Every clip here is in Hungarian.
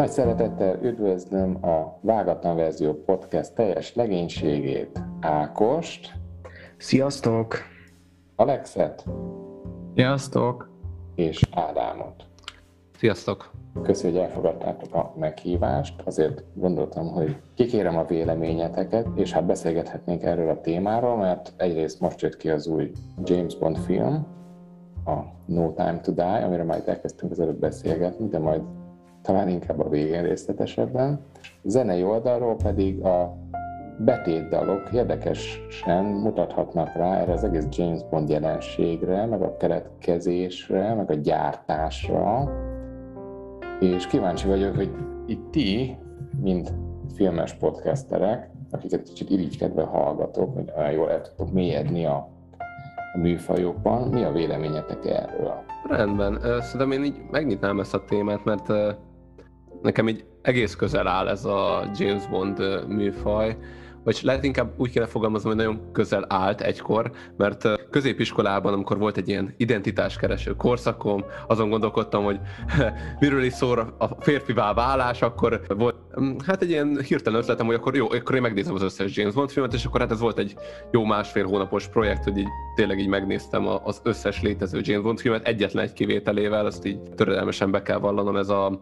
Nagy szeretettel üdvözlöm a Vágatlan Verzió Podcast teljes legénységét, Ákost. Sziasztok! Alexet. Sziasztok! És Ádámot. Sziasztok! Köszönöm, hogy elfogadtátok a meghívást. Azért gondoltam, hogy kikérem a véleményeteket, és hát beszélgethetnénk erről a témáról, mert egyrészt most jött ki az új James Bond film, a No Time to Die, amire majd elkezdtünk az előbb beszélgetni, de majd talán inkább a végén részletesebben. Zenei oldalról pedig a betétdalok érdekesen mutathatnak rá erre az egész James Bond jelenségre, meg a keletkezésre, meg a gyártásra, és kíváncsi vagyok, hogy itt ti, mint filmes podcasterek, akiket kicsit irigykedve hallgatok, hogy olyan jól el tudtok mélyedni a műfajokban, mi a véleményetek erről? Rendben, szerintem én így megnyitnám ezt a témát, mert nekem így egész közel áll ez a James Bond műfaj, vagy lehet inkább úgy kéne fogalmaznom, hogy nagyon közel állt egykor, mert középiskolában, amikor volt egy ilyen identitáskereső korszakom, azon gondolkodtam, hogy miről is szól a férfivá válás, akkor volt mm, hát egy ilyen hirtelen ötletem, hogy akkor jó, akkor én megnézem az összes James Bond filmet, és akkor hát ez volt egy jó másfél hónapos projekt, hogy így tényleg így megnéztem az összes létező James Bond filmet, egyetlen egy kivételével, azt így töredelmesen be kell vallanom, ez a,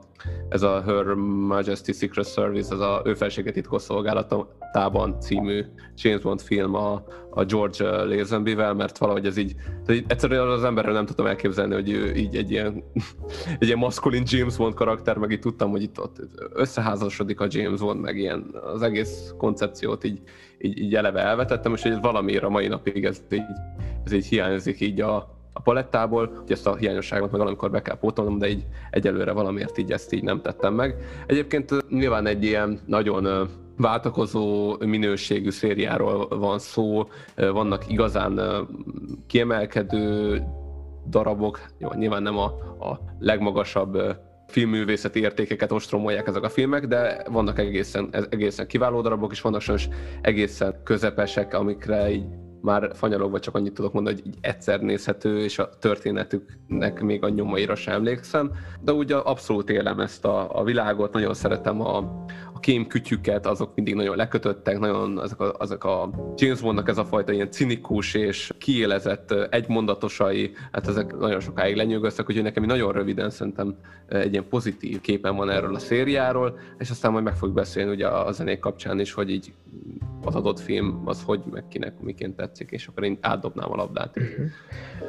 ez a Her Majesty Secret Service, ez a ő felsége titkosszolgálatában című James Bond film a, a George Lazenby-vel, mert valahogy ez így, így egyszerűen az emberről nem tudtam elképzelni, hogy ő így egy ilyen, egy ilyen maszkulin James Bond karakter, meg így tudtam, hogy itt ott összeházasodik a James Bond, meg ilyen az egész koncepciót így, így, így eleve elvetettem, és hogy valamiért a mai napig ez így, ez így hiányzik így a, a palettából, hogy ezt a hiányosságot meg valamikor be kell pótolnom, de így egyelőre valamiért így ezt így nem tettem meg. Egyébként nyilván egy ilyen nagyon váltakozó minőségű szériáról van szó, vannak igazán kiemelkedő darabok, jó, nyilván nem a, a legmagasabb filmművészeti értékeket ostromolják ezek a filmek, de vannak egészen, egészen kiváló darabok, és vannak sajnos egészen közepesek, amikre így már fanyalogva csak annyit tudok mondani, hogy így egyszer nézhető, és a történetüknek még a nyomaira sem emlékszem, de úgy abszolút élem ezt a, a világot, nagyon szeretem a, a kémkütyüket, azok mindig nagyon lekötöttek, nagyon azok a, azok a James Bondnak ez a fajta ilyen cinikus és kiélezett egymondatosai, hát ezek nagyon sokáig lenyűgöztek, úgyhogy nekem nagyon röviden szerintem egy ilyen pozitív képen van erről a szériáról, és aztán majd meg fogjuk beszélni ugye a zenék kapcsán is, hogy így az adott film az hogy, meg kinek miként tetszik, és akkor én átdobnám a labdát. Uh-huh.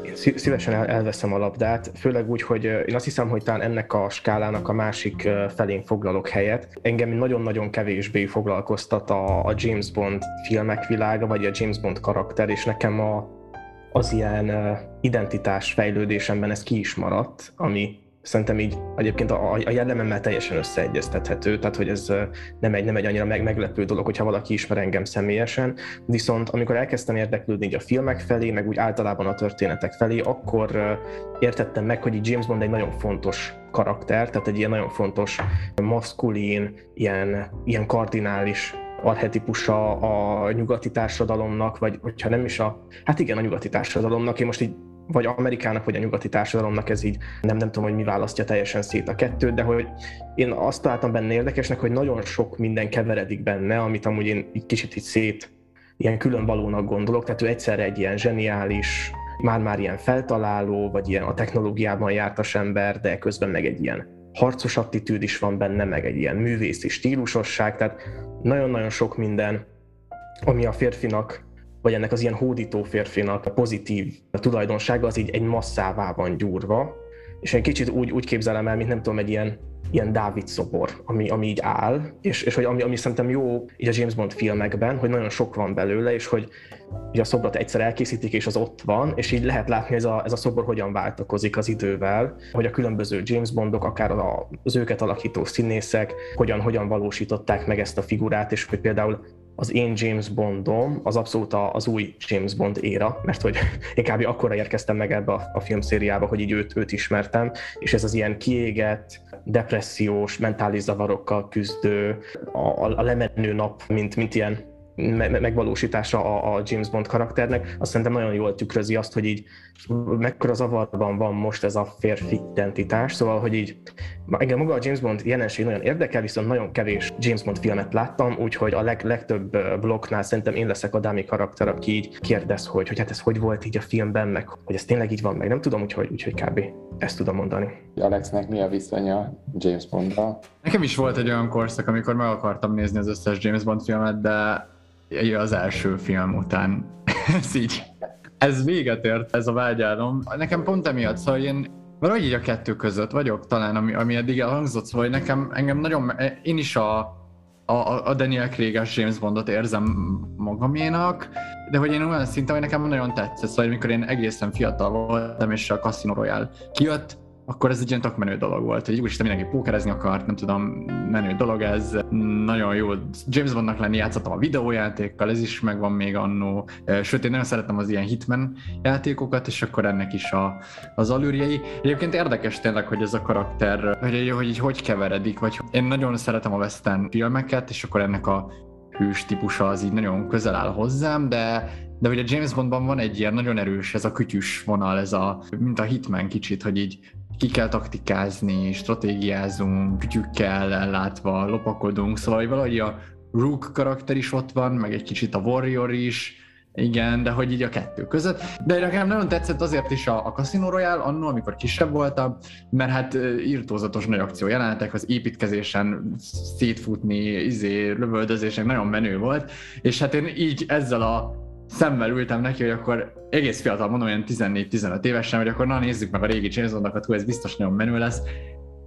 Én szívesen el, elveszem a labdát, főleg úgy, hogy én azt hiszem, hogy talán ennek a skálának a másik felén foglalok helyet. Engem nagyon-nagyon kevésbé foglalkoztat a, a James Bond filmek világa, vagy a James Bond karakter, és nekem a, az ilyen identitás fejlődésemben ez ki is maradt, ami szerintem így egyébként a, a jellememmel teljesen összeegyeztethető, tehát hogy ez nem egy, nem egy annyira meg, meglepő dolog, hogyha valaki ismer engem személyesen, viszont amikor elkezdtem érdeklődni így a filmek felé, meg úgy általában a történetek felé, akkor értettem meg, hogy James Bond egy nagyon fontos karakter, tehát egy ilyen nagyon fontos maszkulin, ilyen, ilyen kardinális arhetipusa a nyugati társadalomnak, vagy hogyha nem is a, hát igen, a nyugati társadalomnak, én most így vagy Amerikának, vagy a nyugati társadalomnak ez így nem, nem tudom, hogy mi választja teljesen szét a kettőt, de hogy én azt találtam benne érdekesnek, hogy nagyon sok minden keveredik benne, amit amúgy én egy kicsit így szét ilyen különvalónak gondolok, tehát ő egyszerre egy ilyen zseniális, már-már ilyen feltaláló, vagy ilyen a technológiában jártas ember, de közben meg egy ilyen harcos attitűd is van benne, meg egy ilyen művészi stílusosság, tehát nagyon-nagyon sok minden, ami a férfinak vagy ennek az ilyen hódító férfinak a pozitív tulajdonsága az így egy masszává van gyúrva, és egy kicsit úgy, úgy képzelem el, mint nem tudom, egy ilyen, ilyen Dávid szobor, ami, ami így áll, és, és hogy ami, ami szerintem jó így a James Bond filmekben, hogy nagyon sok van belőle, és hogy ugye a szobrot egyszer elkészítik, és az ott van, és így lehet látni, ez a, ez a szobor hogyan váltakozik az idővel, hogy a különböző James Bondok, akár az őket alakító színészek, hogyan, hogyan valósították meg ezt a figurát, és hogy például az én James Bondom az abszolút az új James Bond éra, mert hogy én kb. akkora érkeztem meg ebbe a, a filmszériába, hogy így őt, őt ismertem, és ez az ilyen kiégett, depressziós, mentális zavarokkal küzdő, a, a lemenő nap, mint, mint ilyen me- megvalósítása a, a James Bond karakternek, azt szerintem nagyon jól tükrözi azt, hogy így mekkora zavarban van most ez a férfi identitás, szóval, hogy így engem maga a James Bond jelenség nagyon érdekel, viszont nagyon kevés James Bond filmet láttam, úgyhogy a leg, legtöbb blokknál szerintem én leszek a dámi karakter, aki így kérdez, hogy, hogy hát ez hogy volt így a filmben, meg hogy ez tényleg így van, meg nem tudom, úgyhogy, úgyhogy kb. ezt tudom mondani. Alexnek mi a viszonya James Bonddal? Nekem is volt egy olyan korszak, amikor meg akartam nézni az összes James Bond filmet, de az első film után ez így, ez véget ért, ez a vágyálom. Nekem pont emiatt, szóval én valahogy így a kettő között vagyok talán, ami, ami eddig elhangzott, szóval hogy nekem, engem nagyon, én is a, a, a Daniel Craig-es James Bondot érzem magaménak, de hogy én olyan szinten, hogy nekem nagyon tetszett, szóval amikor én egészen fiatal voltam, és a Casino Royale kijött, akkor ez egy ilyen tök menő dolog volt, hogy úristen mindenki pókerezni akart, nem tudom, menő dolog ez, nagyon jó James Bondnak lenni, játszottam a videójátékkal, ez is megvan még annó, sőt én nagyon szeretem az ilyen Hitman játékokat, és akkor ennek is a, az alűrjei. Egyébként érdekes tényleg, hogy ez a karakter, hogy, hogy így hogy keveredik, vagy én nagyon szeretem a western filmeket, és akkor ennek a hős típusa az így nagyon közel áll hozzám, de de ugye James Bondban van egy ilyen nagyon erős, ez a kütyűs vonal, ez a, mint a Hitman kicsit, hogy így ki kell taktikázni, stratégiázunk, kütyükkel ellátva, lopakodunk, szóval valahogy a Rook karakter is ott van, meg egy kicsit a Warrior is, igen, de hogy így a kettő között. De nekem nagyon tetszett azért is a, a Casino Royale annó, amikor kisebb voltam, mert hát írtózatos nagy akció jelenetek, az építkezésen szétfutni, izé, lövöldözésen nagyon menő volt, és hát én így ezzel a szemmel ültem neki, hogy akkor egész fiatal mondom, olyan 14-15 évesen, hogy akkor na nézzük meg a régi James Bondokat, hogy ez biztos nagyon menő lesz.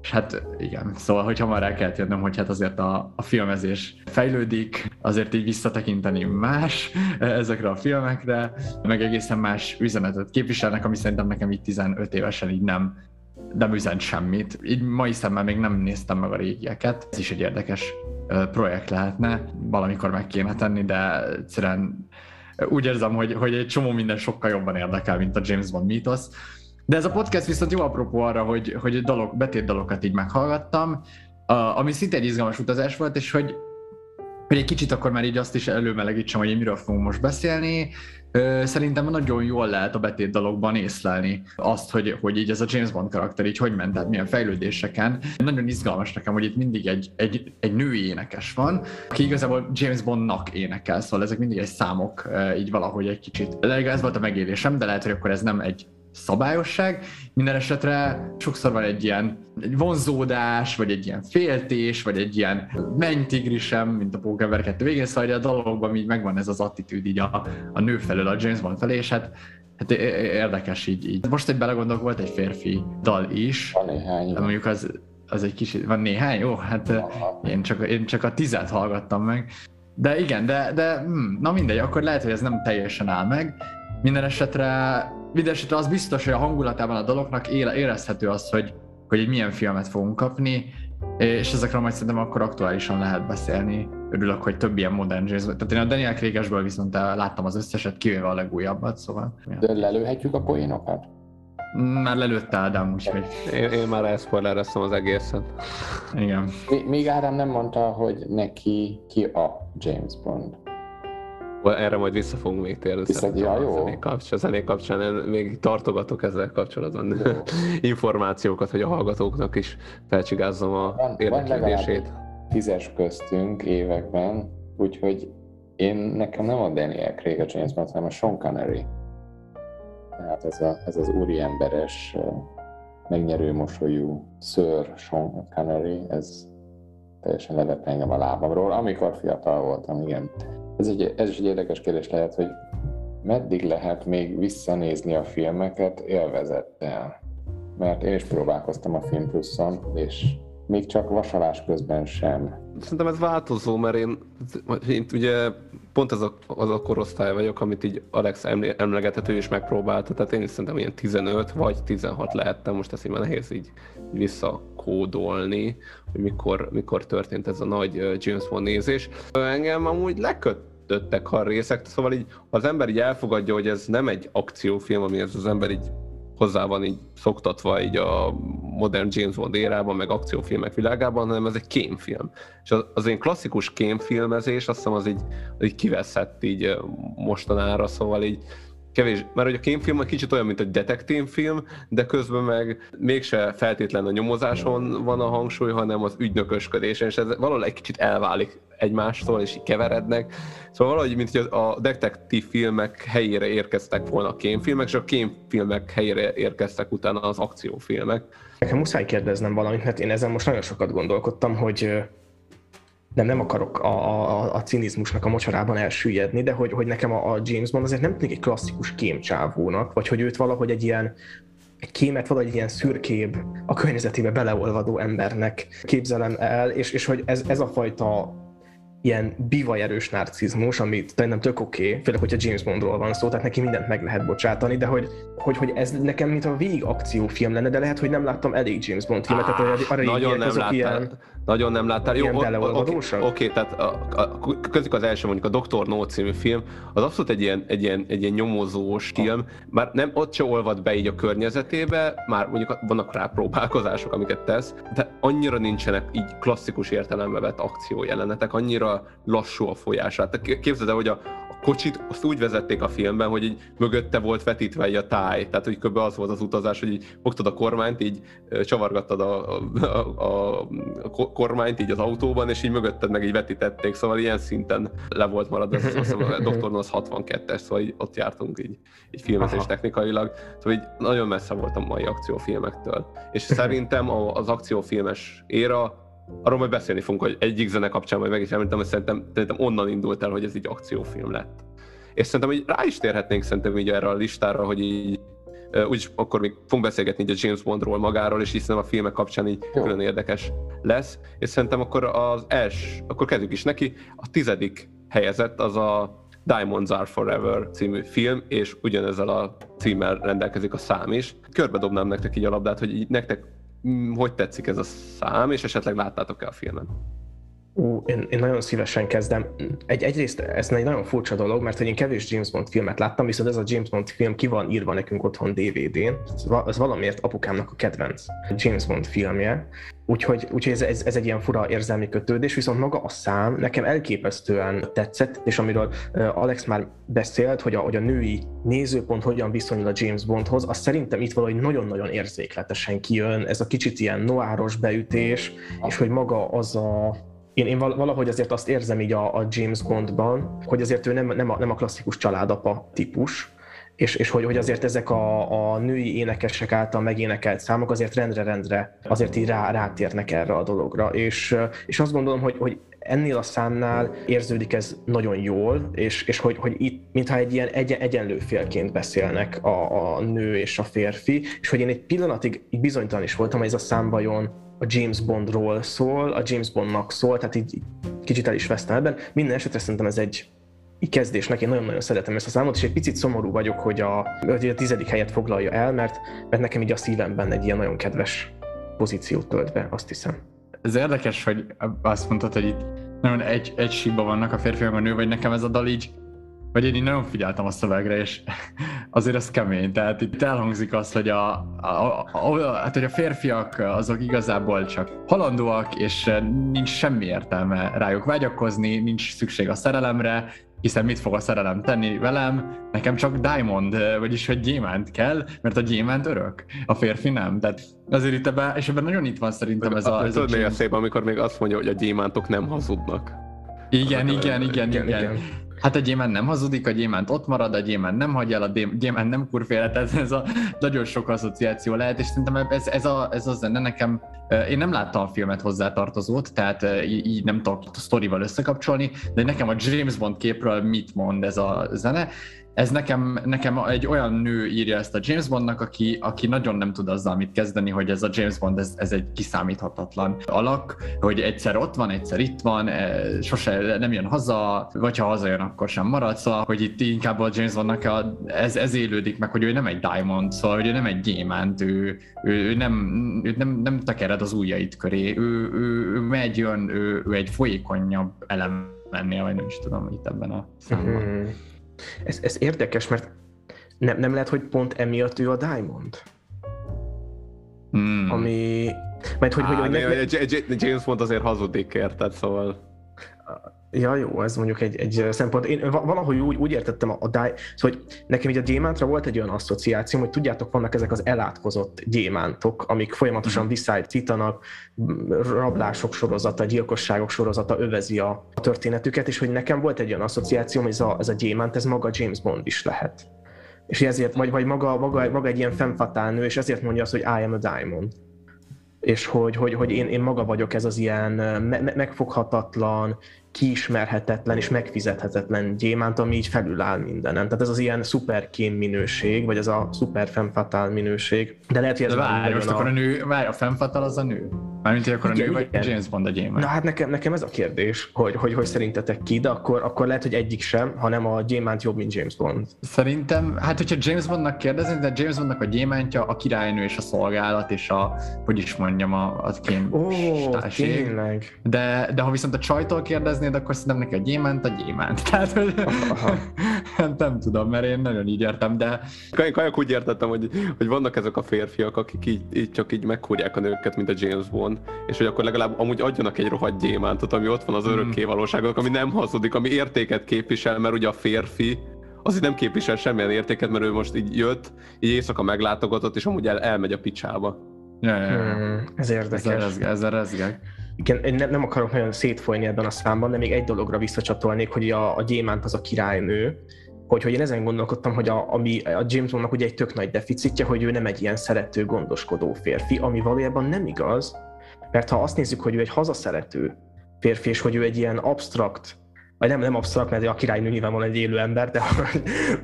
És hát igen, szóval, hogy hamar el kellett jönnöm, hogy hát azért a, a filmezés fejlődik, azért így visszatekinteni más ezekre a filmekre, meg egészen más üzenetet képviselnek, ami szerintem nekem így 15 évesen így nem, nem üzent semmit. Így mai szemmel még nem néztem meg a régieket. Ez is egy érdekes projekt lehetne, valamikor meg kéne tenni, de egyszerűen úgy érzem, hogy, hogy egy csomó minden sokkal jobban érdekel, mint a James Bond mítosz. De ez a podcast viszont jó apropó arra, hogy, hogy dalok, betét dalokat így meghallgattam, ami szinte egy izgalmas utazás volt, és hogy, hogy egy kicsit akkor már így azt is előmelegítsem, hogy miről fogunk most beszélni. Szerintem nagyon jól lehet a betét dalokban észlelni azt, hogy, hogy így ez a James Bond karakter így hogy ment, tehát milyen fejlődéseken. Nagyon izgalmas nekem, hogy itt mindig egy, egy, egy női énekes van, aki igazából James Bondnak énekel, szóval ezek mindig egy számok így valahogy egy kicsit. De ez volt a megélésem, de lehet, hogy akkor ez nem egy szabályosság. Minden esetre sokszor van egy ilyen egy vonzódás, vagy egy ilyen féltés, vagy egy ilyen mennytigrisem, mint a Pokémon 2 végén, szóval a dologban így megvan ez az attitűd így a, a nő felől, a James Bond felé, és hát Hát érdekes így, így. Most egy belegondolok, volt egy férfi dal is. Van néhány. De mondjuk az, az egy kicsit, van néhány? Jó, hát én csak, én csak a tizet hallgattam meg. De igen, de, de hm, na mindegy, akkor lehet, hogy ez nem teljesen áll meg. Minden esetre Mindenesetre az biztos, hogy a hangulatában a dolognak érezhető az, hogy, hogy egy milyen filmet fogunk kapni, és ezekről majd szerintem akkor aktuálisan lehet beszélni. Örülök, hogy több ilyen modern jazz. Tehát én a Daniel Craig-esből viszont láttam az összeset, kivéve a legújabbat, szóval... De lelőhetjük a poénokat? Már lelőtte Ádám, úgyhogy... Én, én már elszpoilereztem az egészet. Igen. Még Ádám nem mondta, hogy neki ki a James Bond. Erre majd vissza fogunk még térni. Ja, jó. A zenék kapcsán, a zenék kapcsán még tartogatok ezzel kapcsolatban jó. információkat, hogy a hallgatóknak is felcsigázzam a van, érdeklődését. Van tízes köztünk években, úgyhogy én nekem nem a Daniel Craig a James Bond, hanem a Sean Connery. Tehát ez, a, ez az úriemberes, megnyerő mosolyú Sir Sean Connery, ez teljesen levett engem a lábamról, amikor fiatal voltam, igen. Ez, egy, ez is egy érdekes kérdés lehet, hogy meddig lehet még visszanézni a filmeket élvezettel? Mert én is próbálkoztam a Film Pluszon, és még csak vasalás közben sem. Szerintem ez változó, mert én, én ugye pont az a, az a korosztály vagyok, amit így Alex emlegetett, ő is megpróbálta, tehát én is szerintem ilyen 15 vagy 16 lehettem, most ezt így már nehéz így visszakódolni, hogy mikor, mikor történt ez a nagy James Bond nézés. Engem amúgy lekötöttek a részek, szóval így az ember így elfogadja, hogy ez nem egy akciófilm, ami ez az ember így hozzá van így szoktatva így a modern James Bond érában, meg akciófilmek világában, hanem ez egy kémfilm. És az, az én klasszikus kémfilmezés, azt hiszem az így, az így kiveszett így mostanára, szóval így kevés, mert hogy a kémfilm egy kicsit olyan, mint egy detektívfilm, de közben meg mégse feltétlen a nyomozáson van a hangsúly, hanem az ügynökösködésen, és ez valahogy egy kicsit elválik egymástól, és így keverednek. Szóval valahogy, mint hogy a detektív filmek helyére érkeztek volna a kémfilmek, és a kémfilmek helyére érkeztek utána az akciófilmek. Nekem muszáj kérdeznem valamit, mert én ezen most nagyon sokat gondolkodtam, hogy nem, nem akarok a, a, a cinizmusnak a mocsarában elsüllyedni, de hogy, hogy nekem a, a James Bond azért nem tűnik egy klasszikus kémcsávónak, vagy hogy őt valahogy egy ilyen egy kémet valahogy ilyen szürkébb, a környezetébe beleolvadó embernek képzelem el, és, és hogy ez, ez a fajta ilyen bivajerős narcizmus, ami nem tök oké, okay, főleg, hogyha James Bondról van szó, tehát neki mindent meg lehet bocsátani, de hogy, hogy, hogy ez nekem mint a végig akciófilm lenne, de lehet, hogy nem láttam elég James Bond filmet, ah, tehát arra nagyon nem láttál, ilyen, nagyon nem láttál. Jó, oké, okay, okay, tehát a, a, közük az első mondjuk a Dr. No című film, az abszolút egy ilyen, egy ilyen, egy ilyen nyomozós film, már nem ott se olvad be így a környezetébe, már mondjuk vannak rá próbálkozások, amiket tesz, de annyira nincsenek így klasszikus értelembe vett akciójelenetek, annyira lassú a folyását. Képzeld el, hogy a, a kocsit azt úgy vezették a filmben, hogy így mögötte volt vetítve egy a táj. Tehát, hogy kb. az volt az utazás, hogy így fogtad a kormányt, így csavargattad a, a, a, a kormányt így az autóban, és így mögötted meg így vetítették. Szóval ilyen szinten le volt marad, ez azt hiszem, a Dr. az 62-es, szóval így ott jártunk így, így filmezés Aha. technikailag. Szóval így nagyon messze volt a mai akciófilmektől. És szerintem az akciófilmes éra arról majd beszélni fogunk, hogy egyik zene kapcsán majd meg is említem, hogy szerintem, szerintem onnan indult el, hogy ez így akciófilm lett. És szerintem hogy rá is térhetnénk szerintem így erre a listára, hogy így úgyis akkor még fogunk beszélgetni így a James Bondról magáról, és hiszen a filmek kapcsán így Jó. külön érdekes lesz. És szerintem akkor az els, akkor kezdjük is neki. A tizedik helyezett az a Diamonds Are Forever című film, és ugyanezzel a címmel rendelkezik a szám is. Körbe dobnám nektek így a labdát, hogy így nektek hogy tetszik ez a szám, és esetleg láttátok-e a filmet? Ú, én, én nagyon szívesen kezdem. Egy, egyrészt ez egy nagyon furcsa dolog, mert hogy én kevés James Bond filmet láttam, viszont ez a James Bond film ki van írva nekünk otthon DVD-n. Ez valamiért apukámnak a kedvenc James Bond filmje. Úgyhogy, úgyhogy ez, ez, ez egy ilyen fura érzelmi kötődés, viszont maga a szám nekem elképesztően tetszett, és amiről Alex már beszélt, hogy a, hogy a női nézőpont hogyan viszonyul a James Bondhoz, az szerintem itt valahogy nagyon-nagyon érzékletesen kijön, ez a kicsit ilyen noáros beütés, és hogy maga az a, én, én valahogy azért azt érzem így a, a James Bondban, hogy azért ő nem, nem, a, nem a klasszikus családapa típus, és, és hogy, hogy azért ezek a, a női énekesek által megénekelt számok azért rendre-rendre azért így rá, rátérnek erre a dologra. És, és azt gondolom, hogy, hogy ennél a számnál érződik ez nagyon jól, és, és hogy, hogy itt mintha egy ilyen egy, egyenlő félként beszélnek a, a nő és a férfi, és hogy én egy pillanatig így bizonytalan is voltam, hogy ez a szám vajon a James Bondról szól, a James Bondnak szól, tehát így kicsit el is vesztem ebben. Minden esetre szerintem ez egy kezdésnek én nagyon-nagyon szeretem ezt a számot, és egy picit szomorú vagyok, hogy a, hogy a tizedik helyet foglalja el, mert, mert nekem így a szívemben egy ilyen nagyon kedves pozíciót tölt be, azt hiszem. Ez érdekes, hogy azt mondtad, hogy itt nagyon egy, egy síkban vannak a férfiak, a nő, vagy nekem ez a dal így vagy én így nagyon figyeltem a szövegre, és azért ez kemény. Tehát itt elhangzik az, hogy a, a, a, a, hát, hogy a férfiak azok igazából csak halandóak, és nincs semmi értelme rájuk vágyakozni, nincs szükség a szerelemre, hiszen mit fog a szerelem tenni velem? Nekem csak diamond, vagyis hogy gyémánt kell, mert a gyémánt örök, a férfi nem. Tehát azért itt ebben, és ebben nagyon itt van szerintem ez a... Ez a, a szép, amikor még azt mondja, hogy a gyémántok nem hazudnak. Igen, igen, igen, igen, igen. Hát a gyémánt nem hazudik, a gyémánt ott marad, a gyémánt nem hagyja el, a gyémánt nem kurféle, tehát ez a nagyon sok asszociáció lehet, és szerintem ez, ez, a, ez a zene nekem, én nem láttam a filmet hozzátartozót, tehát így nem tudok a sztorival összekapcsolni, de nekem a James Bond képről mit mond ez a zene, ez nekem, nekem egy olyan nő írja ezt a James Bondnak, aki, aki nagyon nem tud azzal mit kezdeni, hogy ez a James Bond, ez, ez egy kiszámíthatatlan alak, hogy egyszer ott van, egyszer itt van, e, sose nem jön haza, vagy ha hazajön, akkor sem marad, szóval, hogy itt inkább a James Bondnak a, ez, ez élődik meg, hogy ő nem egy diamond, szóval, hogy ő nem egy gyémánt, ő, ő, ő, nem, ő nem, nem tekered az ujjait köré, ő, ő, ő megy, jön, ő, ő egy folyékonyabb elem lennél, vagy nem is tudom itt ebben a számban. Mm-hmm. Ez, ez érdekes, mert nem, nem lehet, hogy pont emiatt ő a Diamond? hmm. ami... Mert hogy, Á, hogy, hogy ne... James Bond azért hazudik, érted, szóval... Ja, jó, ez mondjuk egy, egy szempont. Én valahogy úgy, úgy értettem a, a die, szóval, hogy nekem így a gyémántra volt egy olyan asszociáció, hogy tudjátok, vannak ezek az elátkozott gyémántok, amik folyamatosan mhm. visszájtítanak, rablások sorozata, gyilkosságok sorozata övezi a, a történetüket, és hogy nekem volt egy olyan asszociáció, hogy ez a, ez a gyémánt, ez maga James Bond is lehet. És ezért, vagy, vagy maga, maga, maga egy ilyen fennfatál nő, és ezért mondja azt, hogy I am a diamond és hogy, hogy, hogy én, én maga vagyok ez az ilyen me- megfoghatatlan, kiismerhetetlen és megfizethetetlen gyémánt, ami így felüláll mindenen. Tehát ez az ilyen szuper kém minőség, vagy ez a szuper femfatál minőség. De lehet, hogy ez De várj, most a... akkor a nő, várj, a femfatál az a nő? Mármint, hogy akkor a nő vagy James Bond a gyémánt? Na hát nekem, nekem ez a kérdés, hogy, hogy, hogy szerintetek ki, de akkor, akkor lehet, hogy egyik sem, hanem a gyémánt jobb, mint James Bond. Szerintem, hát hogyha James Bondnak kérdezni, de James Bondnak a gyémántja a királynő és a szolgálat és a, hogy is mondjam, a, a kém Ó, tényleg. De, de ha viszont a csajtól kérdeznéd, akkor szerintem neki a gyémánt a gyémánt. Tehát, hogy nem tudom, mert én nagyon így értem, de... Kajak úgy értettem, hogy, hogy vannak ezek a férfiak, akik így, így csak így meghúrják a nőket, mint a James Bond, és hogy akkor legalább amúgy adjanak egy rohadt gyémántot, ami ott van az örökké hmm. valóságok, ami nem hazudik, ami értéket képvisel, mert ugye a férfi az nem képvisel semmilyen értéket, mert ő most így jött, így éjszaka meglátogatott, és amúgy el, elmegy a picsába. Ja, ja, ja. Hmm, ez érdekes. Ezzel rezgek. Ezzel rezgek igen, én nem akarok nagyon szétfolyni ebben a számban, de még egy dologra visszacsatolnék, hogy a, a gyémánt az a királynő, hogy, hogy én ezen gondolkodtam, hogy a, ami a James Bondnak ugye egy tök nagy deficitje, hogy ő nem egy ilyen szerető, gondoskodó férfi, ami valójában nem igaz, mert ha azt nézzük, hogy ő egy hazaszerető férfi, és hogy ő egy ilyen abstrakt, vagy nem, nem absztrakt, mert a királynő nyilvánvalóan egy élő ember, de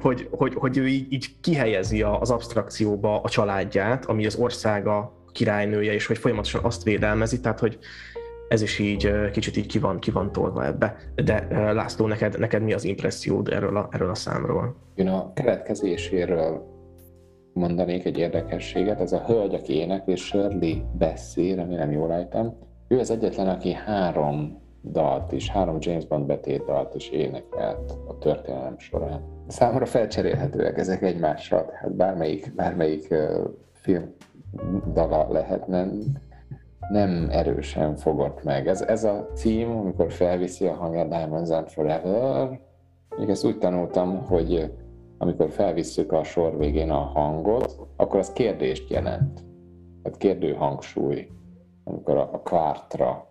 hogy, hogy, hogy ő így, így kihelyezi az abstrakcióba a családját, ami az országa királynője, és hogy folyamatosan azt védelmezi, tehát hogy ez is így kicsit így ki van, ki van tolva ebbe. De László, neked, neked mi az impressziód erről a, erről a számról? Én a keletkezéséről mondanék egy érdekességet. Ez a hölgy, aki énekli, Shirley Bassey, remélem jól ejtem. Ő az egyetlen, aki három dalt is, három James Bond betét dalt is énekelt a történelem során. Számomra felcserélhetőek ezek egymással, tehát bármelyik, bármelyik film dala lehetne, nem erősen fogott meg. Ez, ez a cím, amikor felviszi a hangját Diamonds and Forever, még ezt úgy tanultam, hogy amikor felvisszük a sor végén a hangot, akkor az kérdést jelent. Tehát kérdő hangsúly, amikor a, a kvártra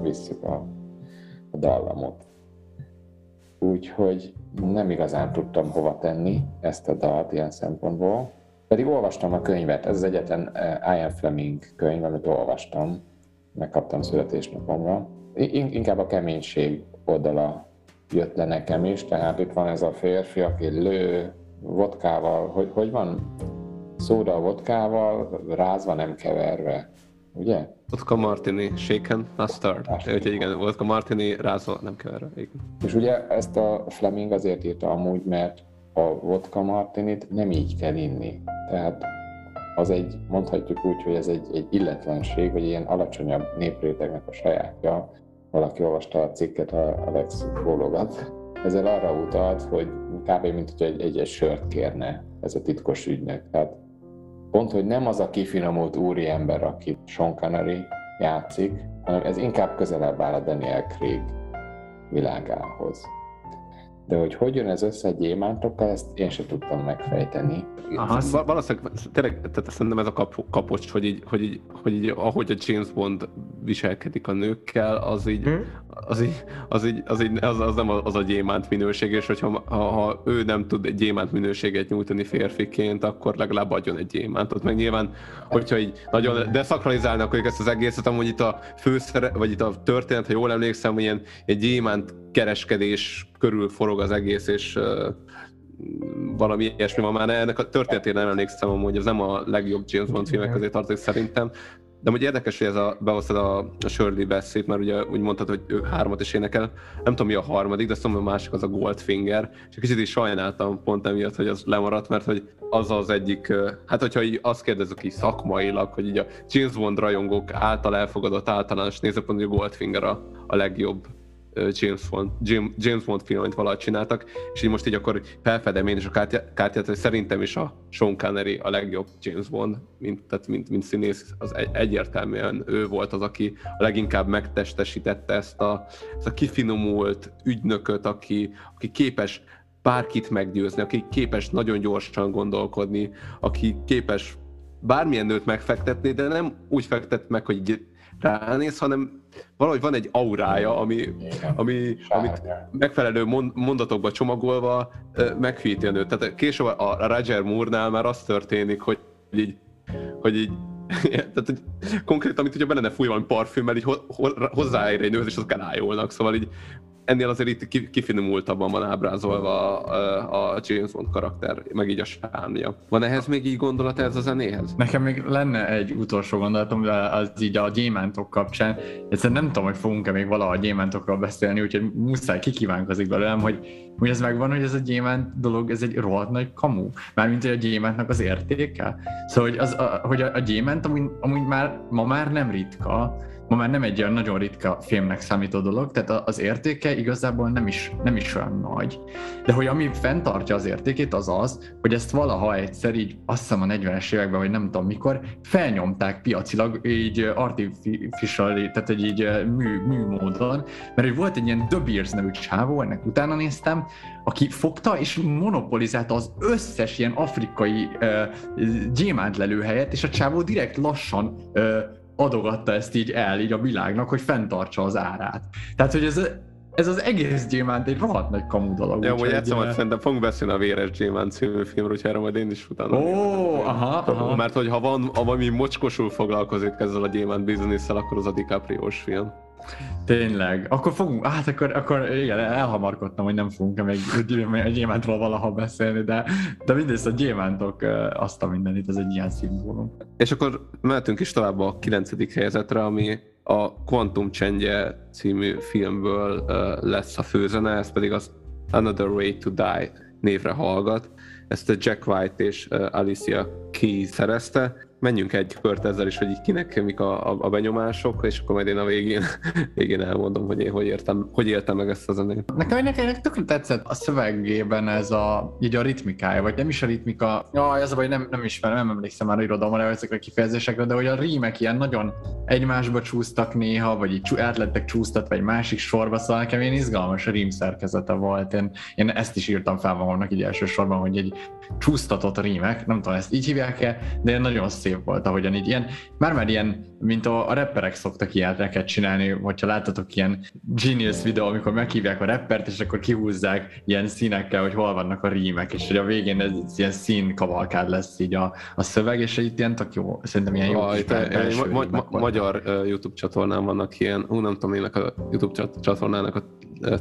visszük a, a dallamot. Úgyhogy nem igazán tudtam hova tenni ezt a dalt ilyen szempontból. Pedig olvastam a könyvet, ez az egyetlen uh, Ian Fleming könyv, amit olvastam, megkaptam születésnapomra. Inkább a keménység oldala jött le nekem is, tehát itt van ez a férfi, aki lő vodkával, hogy, hogy van? Szóda a vodkával, rázva, nem keverve, ugye? Vodka Martini, shaken, stirred. Úgyhogy igen, vodka Martini, rázva, nem keverve, igen. És ugye ezt a Fleming azért írta amúgy, mert a vodka martinit nem így kell inni. Tehát az egy, mondhatjuk úgy, hogy ez egy, egy illetlenség, vagy ilyen alacsonyabb néprétegnek a sajátja. Valaki olvasta a cikket, a Alex bólogat. Ezzel arra utalt, hogy kb. mint hogy egy, egy sört kérne ez a titkos ügynök. Tehát pont, hogy nem az a kifinomult úriember, aki Sean Connery játszik, hanem ez inkább közelebb áll a Daniel Craig világához. De hogy hogy jön ez össze a gyémántokkal, ezt én sem tudtam megfejteni. Aha, valószínűleg tényleg, tehát szerintem ez a kap, kapocs, hogy így, hogy, így, hogy így, ahogy a James Bond viselkedik a nőkkel, az így, hmm? az így, az, így, az, így az, az nem az a gyémánt minőség, és hogyha ha, ha ő nem tud egy gyémánt minőséget nyújtani férfiként, akkor legalább adjon egy gyémántot. Meg nyilván, hogyha így nagyon deszakralizálnak ezt az egészet, amúgy itt a főszere, vagy itt a történet, ha jól emlékszem, hogy ilyen egy gyémánt kereskedés körül forog az egész, és valami ilyesmi van már. Ennek a történetére nem emlékszem, hogy ez nem a legjobb James Bond filmek közé tartozik szerintem. De hogy érdekes, hogy ez a, behoztad a, a Shirley beszéd, mert ugye úgy mondtad, hogy ők hármat is énekel. Nem tudom mi a harmadik, de szóval a másik az a Goldfinger. És kicsit is sajnáltam pont emiatt, hogy az lemaradt, mert hogy az az egyik, hát hogyha így azt kérdezzük így szakmailag, hogy így a James Bond rajongók által elfogadott általános nézőpont, hogy a Goldfinger a, a legjobb James Bond, James Bond filmet valahogy csináltak, és így most így akkor felfedem én is a kártyát, hogy szerintem is a Sean Connery a legjobb James Bond, mint, tehát mint, mint színész, az egy, egyértelműen ő volt az, aki a leginkább megtestesítette ezt a, ezt a kifinomult ügynököt, aki, aki képes bárkit meggyőzni, aki képes nagyon gyorsan gondolkodni, aki képes bármilyen nőt megfektetni, de nem úgy fektet meg, hogy ránéz, hanem valahogy van egy aurája, ami, ami, amit megfelelő mondatokba csomagolva meghűíti a nőt. Tehát később a Roger Moore-nál már az történik, hogy így, hogy így tehát, hogy konkrétan, amit hogyha benne fúj valami parfümmel, így hozzáér egy nőhöz, és azok elájulnak, szóval így ennél azért itt kifinomultabban van ábrázolva a, James Bond karakter, meg így a sármja. Van ehhez még így gondolat ez a zenéhez? Nekem még lenne egy utolsó gondolatom, de az így a gyémántok kapcsán. Egyszerűen nem tudom, hogy fogunk-e még valaha a gyémántokról beszélni, úgyhogy muszáj kikívánkozik belőlem, hogy, hogy ez megvan, hogy ez a gyémánt dolog, ez egy rohadt nagy kamu. Mármint, hogy a gyémántnak az értéke. Szóval, hogy, az, a, hogy a, a gyémánt amúgy, amúgy már, ma már nem ritka, ma már nem egy olyan nagyon ritka filmnek számító dolog, tehát az értéke igazából nem is, nem is olyan nagy. De hogy ami fenntartja az értékét, az az, hogy ezt valaha egyszer így, azt hiszem a 40-es években, vagy nem tudom mikor, felnyomták piacilag így artificial, tehát egy így mű, mű módon, mert hogy volt egy ilyen The Beers nevű csávó, ennek utána néztem, aki fogta és monopolizálta az összes ilyen afrikai uh, gyémántlelőhelyet, és a csávó direkt lassan uh, adogatta ezt így el, így a világnak, hogy fenntartsa az árát. Tehát, hogy ez, ez az egész gyémánt egy rohadt nagy kamu dolog. Ja, hogy egyszer majd szerintem fogunk beszélni a Véres Gyémánt című filmről, úgyhogy erre majd én is utána. Ó, oh, aha, aha. Mert hogy ha van, valami mocskosul foglalkozik ezzel a gyémánt bizniszel, akkor az a dicaprio film. Tényleg. Akkor fogunk, hát akkor, akkor igen, elhamarkodtam, hogy nem fogunk még a gyémántról valaha beszélni, de, de mindezt a gyémántok azt a mindenit, ez egy ilyen szimbólum. És akkor mehetünk is tovább a kilencedik helyezetre, ami a Quantum Change című filmből lesz a főzene, ez pedig az Another Way to Die névre hallgat. Ezt a Jack White és Alicia Keys szerezte, menjünk egy kört ezzel is, hogy így kinek mik a, a, a benyomások, és akkor majd én a végén, végén elmondom, hogy én hogy, értem, hogy éltem meg ezt a zenét. Nekem, nekem, tökre tetszett a szövegében ez a, így a ritmikája, vagy nem is a ritmika, ja, ez a baj, nem, nem ismerem, nem emlékszem már irodalomra ezekre a kifejezésekre, de hogy a rímek ilyen nagyon egymásba csúsztak néha, vagy így át lettek csúsztatva egy másik sorba, szóval nekem ilyen izgalmas rím szerkezete volt. Én, én ezt is írtam fel magamnak így elsősorban, hogy egy csúsztatott rímek, nem tudom, ezt így hívják-e, de nagyon szép szép volt, ahogyan így ilyen, már-már ilyen, mint a, a rapperek szoktak ilyeneket csinálni, hogyha láttatok ilyen genius videó, amikor meghívják a rappert, és akkor kihúzzák ilyen színekkel, hogy hol vannak a rímek, és hogy a végén ez ilyen szín kavalkád lesz így a, a szöveg, és egy ilyen tök jó, szerintem ilyen jó ah, itt, ma, ma, magyar uh, YouTube csatornán vannak ilyen, ú, nem tudom, ének a YouTube csatornának a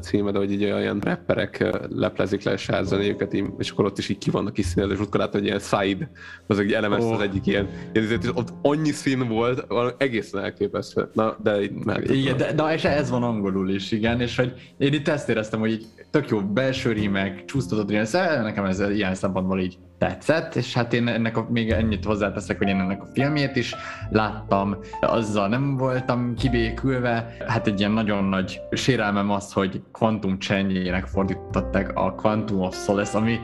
címe, de hogy így olyan rapperek leplezik le a sárzenéjüket, és akkor ott is így ki vannak is színezve, és akkor látod, hogy ilyen side, az egy elemes oh. az egyik ilyen, és ott annyi szín volt, egészen elképesztő. Na, de meg. Igen, de, de, és ez van angolul is, igen, és hogy én itt ezt éreztem, hogy így tök jó belső rímek, csúsztatott ilyen, nekem ez ilyen szempontból így tetszett, és hát én ennek a, még ennyit hozzáteszek, hogy én ennek a filmjét is láttam, azzal nem voltam kibékülve, hát egy ilyen nagyon nagy sérelmem az, hogy Quantum Csenjének fordították a Quantum of Solace, ami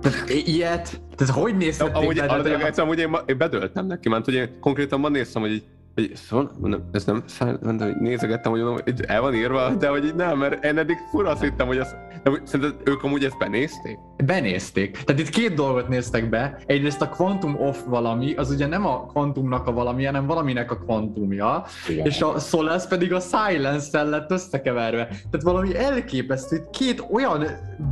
tehát ilyet, tehát hogy nézhették amúgy, be? Amúgy, amúgy, amúgy én, én bedöltem neki, mert én konkrétan ma néztem, hogy így hogy szóval, mondom, ez nem mondom, hogy nézegettem, hogy mondom, hogy el van írva, de hogy így nem, mert én eddig fura azt hittem, hogy az, de szerinted ők amúgy ezt benézték? Benézték. Tehát itt két dolgot néztek be. Egyrészt a Quantum of valami, az ugye nem a kvantumnak a valami, hanem valaminek a kvantumja, Igen. és a Solace pedig a Silence-szel lett összekeverve. Tehát valami elképesztő, hogy két olyan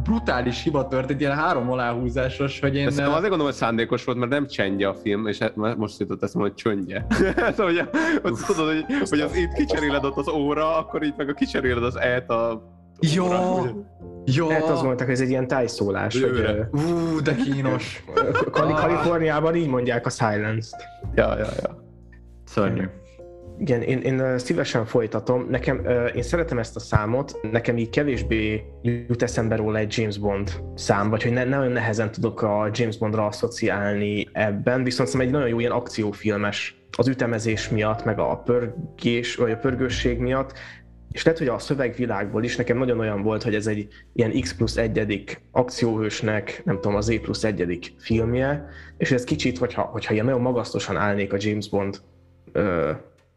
brutális hiba történt, ilyen három aláhúzásos, hogy én... Ezt azért gondolom, hogy szándékos volt, mert nem csendje a film, és most jutott mondom, hogy csöndje. szóval, hogy, hogy tudod, hogy, hogy az itt kicseréled ott az óra, akkor így meg a kicseréled az e-t a jó, jó. Hát azt mondták, hogy ez egy ilyen tájszólás. Hogy, Ú, de kínos. Kali- Kaliforniában így mondják a silence-t. Ja, ja, ja. Szörnyű. Igen, én, én szívesen folytatom. Nekem, én szeretem ezt a számot, nekem így kevésbé jut eszembe róla egy James Bond szám, vagy hogy ne, nagyon nehezen tudok a James Bondra asszociálni ebben, viszont szerintem egy nagyon jó ilyen akciófilmes az ütemezés miatt, meg a pörgés, vagy a pörgősség miatt, és lehet, hogy a szövegvilágból is nekem nagyon olyan volt, hogy ez egy ilyen X plusz egyedik akcióhősnek, nem tudom, az E plusz egyedik filmje, és ez kicsit, hogyha, hogyha ilyen nagyon magasztosan állnék a James Bond ö,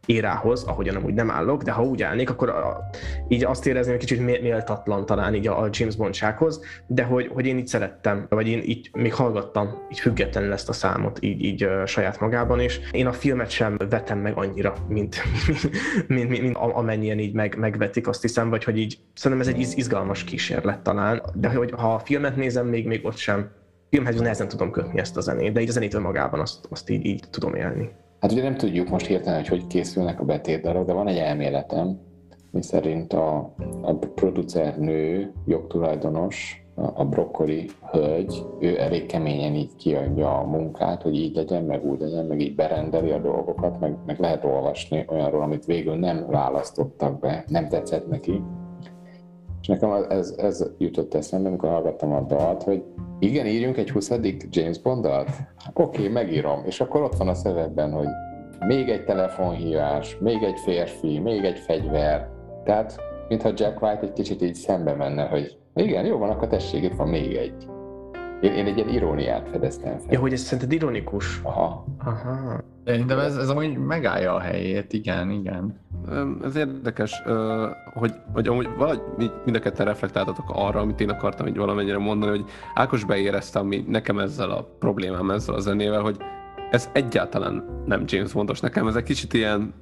érához, ahogyan amúgy nem állok, de ha úgy állnék, akkor a, így azt érezném, hogy kicsit méltatlan talán így a, a James Bondsághoz, de hogy, hogy én így szerettem, vagy én így még hallgattam így függetlenül ezt a számot így, így saját magában, és én a filmet sem vetem meg annyira, mint, mint, mint, mint amennyien így meg, megvetik, azt hiszem, vagy hogy így szerintem ez egy izgalmas kísérlet talán, de hogy ha a filmet nézem, még, még ott sem filmhez nehezen tudom kötni ezt a zenét, de így a zenét önmagában azt, azt így, így tudom élni. Hát ugye nem tudjuk most hirtelen, hogy hogy készülnek a betétdarok, de van egy elméletem, mi szerint a, a producer nő, jogtulajdonos, a brokkoli hölgy, ő elég keményen így kiadja a munkát, hogy így legyen, meg úgy legyen, meg így berendeli a dolgokat, meg, meg lehet olvasni olyanról, amit végül nem választottak be, nem tetszett neki. És nekem ez, ez jutott eszembe, amikor hallgattam a dalt, hogy igen, írjunk egy 20. James Bond-dalt? Oké, okay, megírom. És akkor ott van a szövegben, hogy még egy telefonhívás, még egy férfi, még egy fegyver. Tehát, mintha Jack White egy kicsit így szembe menne, hogy igen, jó van, akkor tessék, itt van még egy. Én, én egy ilyen iróniát fedeztem fel. Ja, hogy ez szerinted ironikus? Aha. Aha. De ez, ez amúgy megállja a helyét, igen, igen. Ez érdekes, hogy, hogy amúgy valahogy mind a ketten reflektáltatok arra, amit én akartam így valamennyire mondani, hogy Ákos beérezte, ami nekem ezzel a problémám, ezzel a zenével, hogy ez egyáltalán nem James Bondos nekem, ez egy kicsit ilyen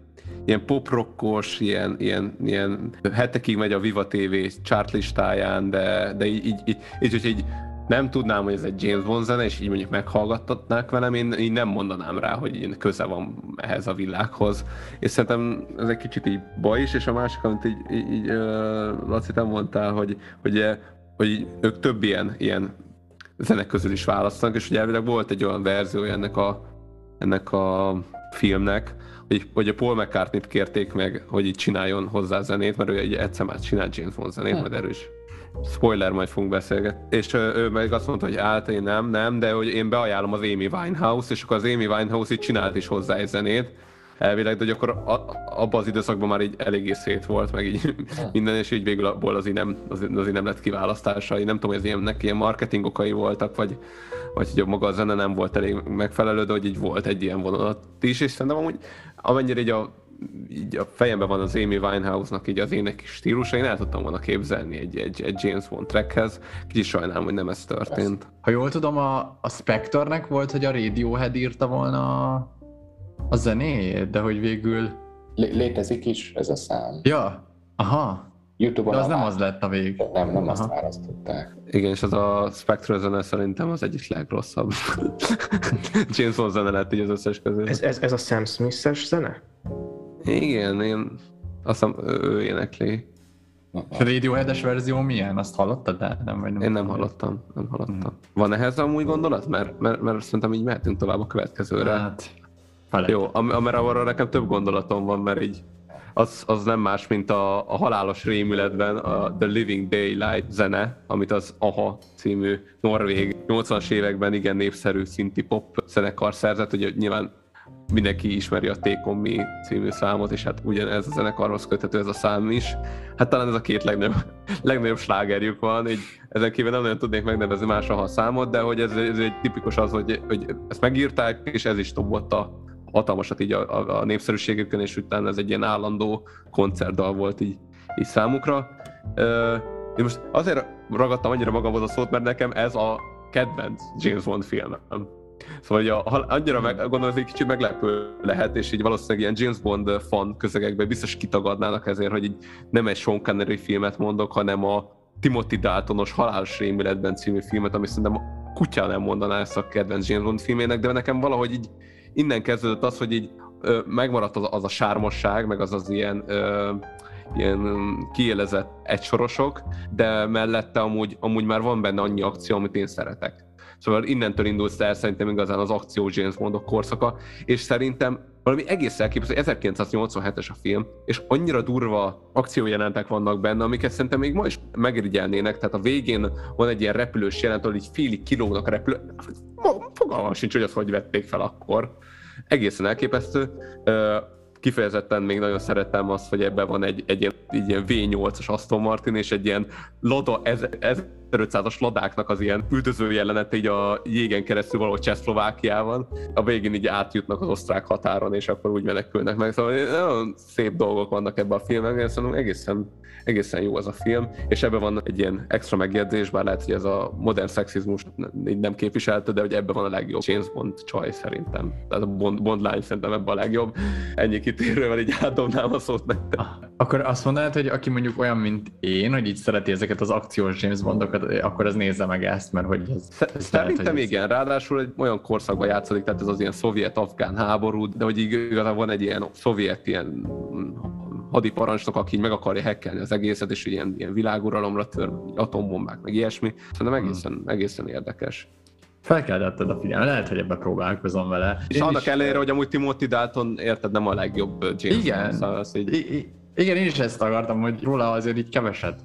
ilyen poprockos, ilyen, ilyen, ilyen hetekig megy a Viva TV chartlistáján, de, de így, így, így, így, így, így nem tudnám, hogy ez egy James Bond zene, és így mondjuk meghallgattatnák velem, én így nem mondanám rá, hogy így köze van ehhez a világhoz. És szerintem ez egy kicsit így baj is, és a másik, amit így, így, így Laci, te mondtál, hogy, hogy, hogy ők több ilyen, ilyen zenek közül is választanak, és ugye elvileg volt egy olyan verzió ennek a, ennek a filmnek, hogy, hogy a Paul McCartney-t kérték meg, hogy így csináljon hozzá zenét, mert ő egy egyszer már csinált James Bond zenét, majd erős spoiler, majd fogunk beszélgetni. És ő meg azt mondta, hogy állt, én nem, nem, de hogy én beajánlom az Amy Winehouse, és akkor az Amy Winehouse így csinált is hozzá egy zenét, elvileg, de hogy akkor a, abban az időszakban már így eléggé szét volt, meg így minden, és így végül abból azért nem, azért, azért nem lett kiválasztása. Én nem tudom, hogy ez ilyennek ilyen marketing okai voltak, vagy, vagy hogy maga a zene nem volt elég megfelelő, de hogy így volt egy ilyen vonalat is, és szerintem amúgy amennyire így a így a fejemben van az Amy Winehouse-nak így az ének stílusa, én el tudtam volna képzelni egy, egy, egy James Bond trackhez. Kicsit sajnálom, hogy nem ez történt. Ha jól tudom, a, a Spectornek volt, hogy a Radiohead írta volna a, a zenéjét, de hogy végül... Lé- létezik is ez a szám. Ja, aha. YouTube-on de az nem az lett a vég. Nem, nem Aha. azt választották. Igen, és az a Spectre zene szerintem az egyik legrosszabb. James Bond zene lett így az összes közül. Ez, ez, ez a Sam Smith-es zene? Igen, én azt hiszem ő énekli. A Radiohead-es verzió milyen? Azt hallottad? De nem, vagy nem Én nem hallottam, nem hallottam. Hmm. Van ehhez amúgy gondolat? Mert, mert, mert szerintem így mehetünk tovább a következőre. Hát, felett. Jó, am- mert arra nekem több gondolatom van, mert így az, az nem más, mint a, a halálos rémületben a The Living Daylight zene, amit az AHA című norvég 80-as években igen népszerű szinti pop zenekar szerzett, ugye nyilván mindenki ismeri a Take Me című számot, és hát ugyanez a zenekarhoz köthető ez a szám is. Hát talán ez a két legnagyobb, legnagyobb slágerjük van, így ezen kívül nem nagyon tudnék megnevezni más a számot, de hogy ez, ez egy tipikus az, hogy, hogy ezt megírták, és ez is dobott a hatalmasat így a, a, a népszerűségükön, és utána ez egy ilyen állandó koncertdal volt így, így számukra. Én most azért ragadtam annyira magamhoz a szót, mert nekem ez a kedvenc James Bond filmem. Szóval hogy a, annyira meg, gondolom, ez egy kicsit meglepő lehet, és így valószínűleg ilyen James Bond fan közegekben biztos kitagadnának ezért, hogy így nem egy Sean Connery filmet mondok, hanem a Timothy Daltonos Halálos rémületben című filmet, ami szerintem kutya nem mondaná ezt a kedvenc James Bond filmének, de nekem valahogy így innen kezdődött az, hogy így ö, megmaradt az, az a sármosság, meg az az ilyen ö, ilyen kiélezett egysorosok, de mellette amúgy, amúgy már van benne annyi akció, amit én szeretek. Szóval innentől indult el szerintem igazán az akció James Bondok korszaka, és szerintem valami egész elképesztő, 1987-es a film, és annyira durva akciójelentek vannak benne, amiket szerintem még ma is megirigyelnének, tehát a végén van egy ilyen repülős jelent, ahol így félig kilógnak a repülő, fogalmam sincs, hogy azt hogy vették fel akkor. Egészen elképesztő. Kifejezetten még nagyon szeretem azt, hogy ebben van egy, egy ilyen, egy ilyen V8-as Aston Martin, és egy ilyen Lada, ez, ez 1500-as ladáknak az ilyen üldöző jelenete így a jégen keresztül valahol Csehszlovákiában. A végén így átjutnak az osztrák határon, és akkor úgy menekülnek meg. Szóval nagyon szép dolgok vannak ebben a filmben, és szerintem egészen, egészen jó az a film, és ebben van egy ilyen extra megjegyzés, bár lehet, hogy ez a modern szexizmus nem képviselte, de hogy ebben van a legjobb James Bond csaj szerintem. Tehát a Bond, Bond lány szerintem ebben a legjobb. Ennyi kitérővel így átdobnám a szót nektek. Akkor azt mondanád, hogy aki mondjuk olyan, mint én, hogy így szereti ezeket az akciós James Bondokat, akkor az nézze meg ezt, mert hogy ez... ez Szerintem lehet, igen, ráadásul egy olyan korszakban játszódik, tehát ez az ilyen szovjet-afgán háború, de hogy igazából van egy ilyen szovjet ilyen hadiparancsnok, aki meg akarja hekkelni az egészet, és ilyen, ilyen világuralomra tör, atombombák, meg ilyesmi. Szerintem hmm. egészen, egészen érdekes. Felkeltetted a figyelmet, lehet, hogy ebbe próbálkozom vele. És én annak is... ellenére, hogy amúgy Timothy Dalton, érted, nem a legjobb James Igen. Szóval az, így... I- I- igen, én is ezt akartam, hogy róla azért így keveset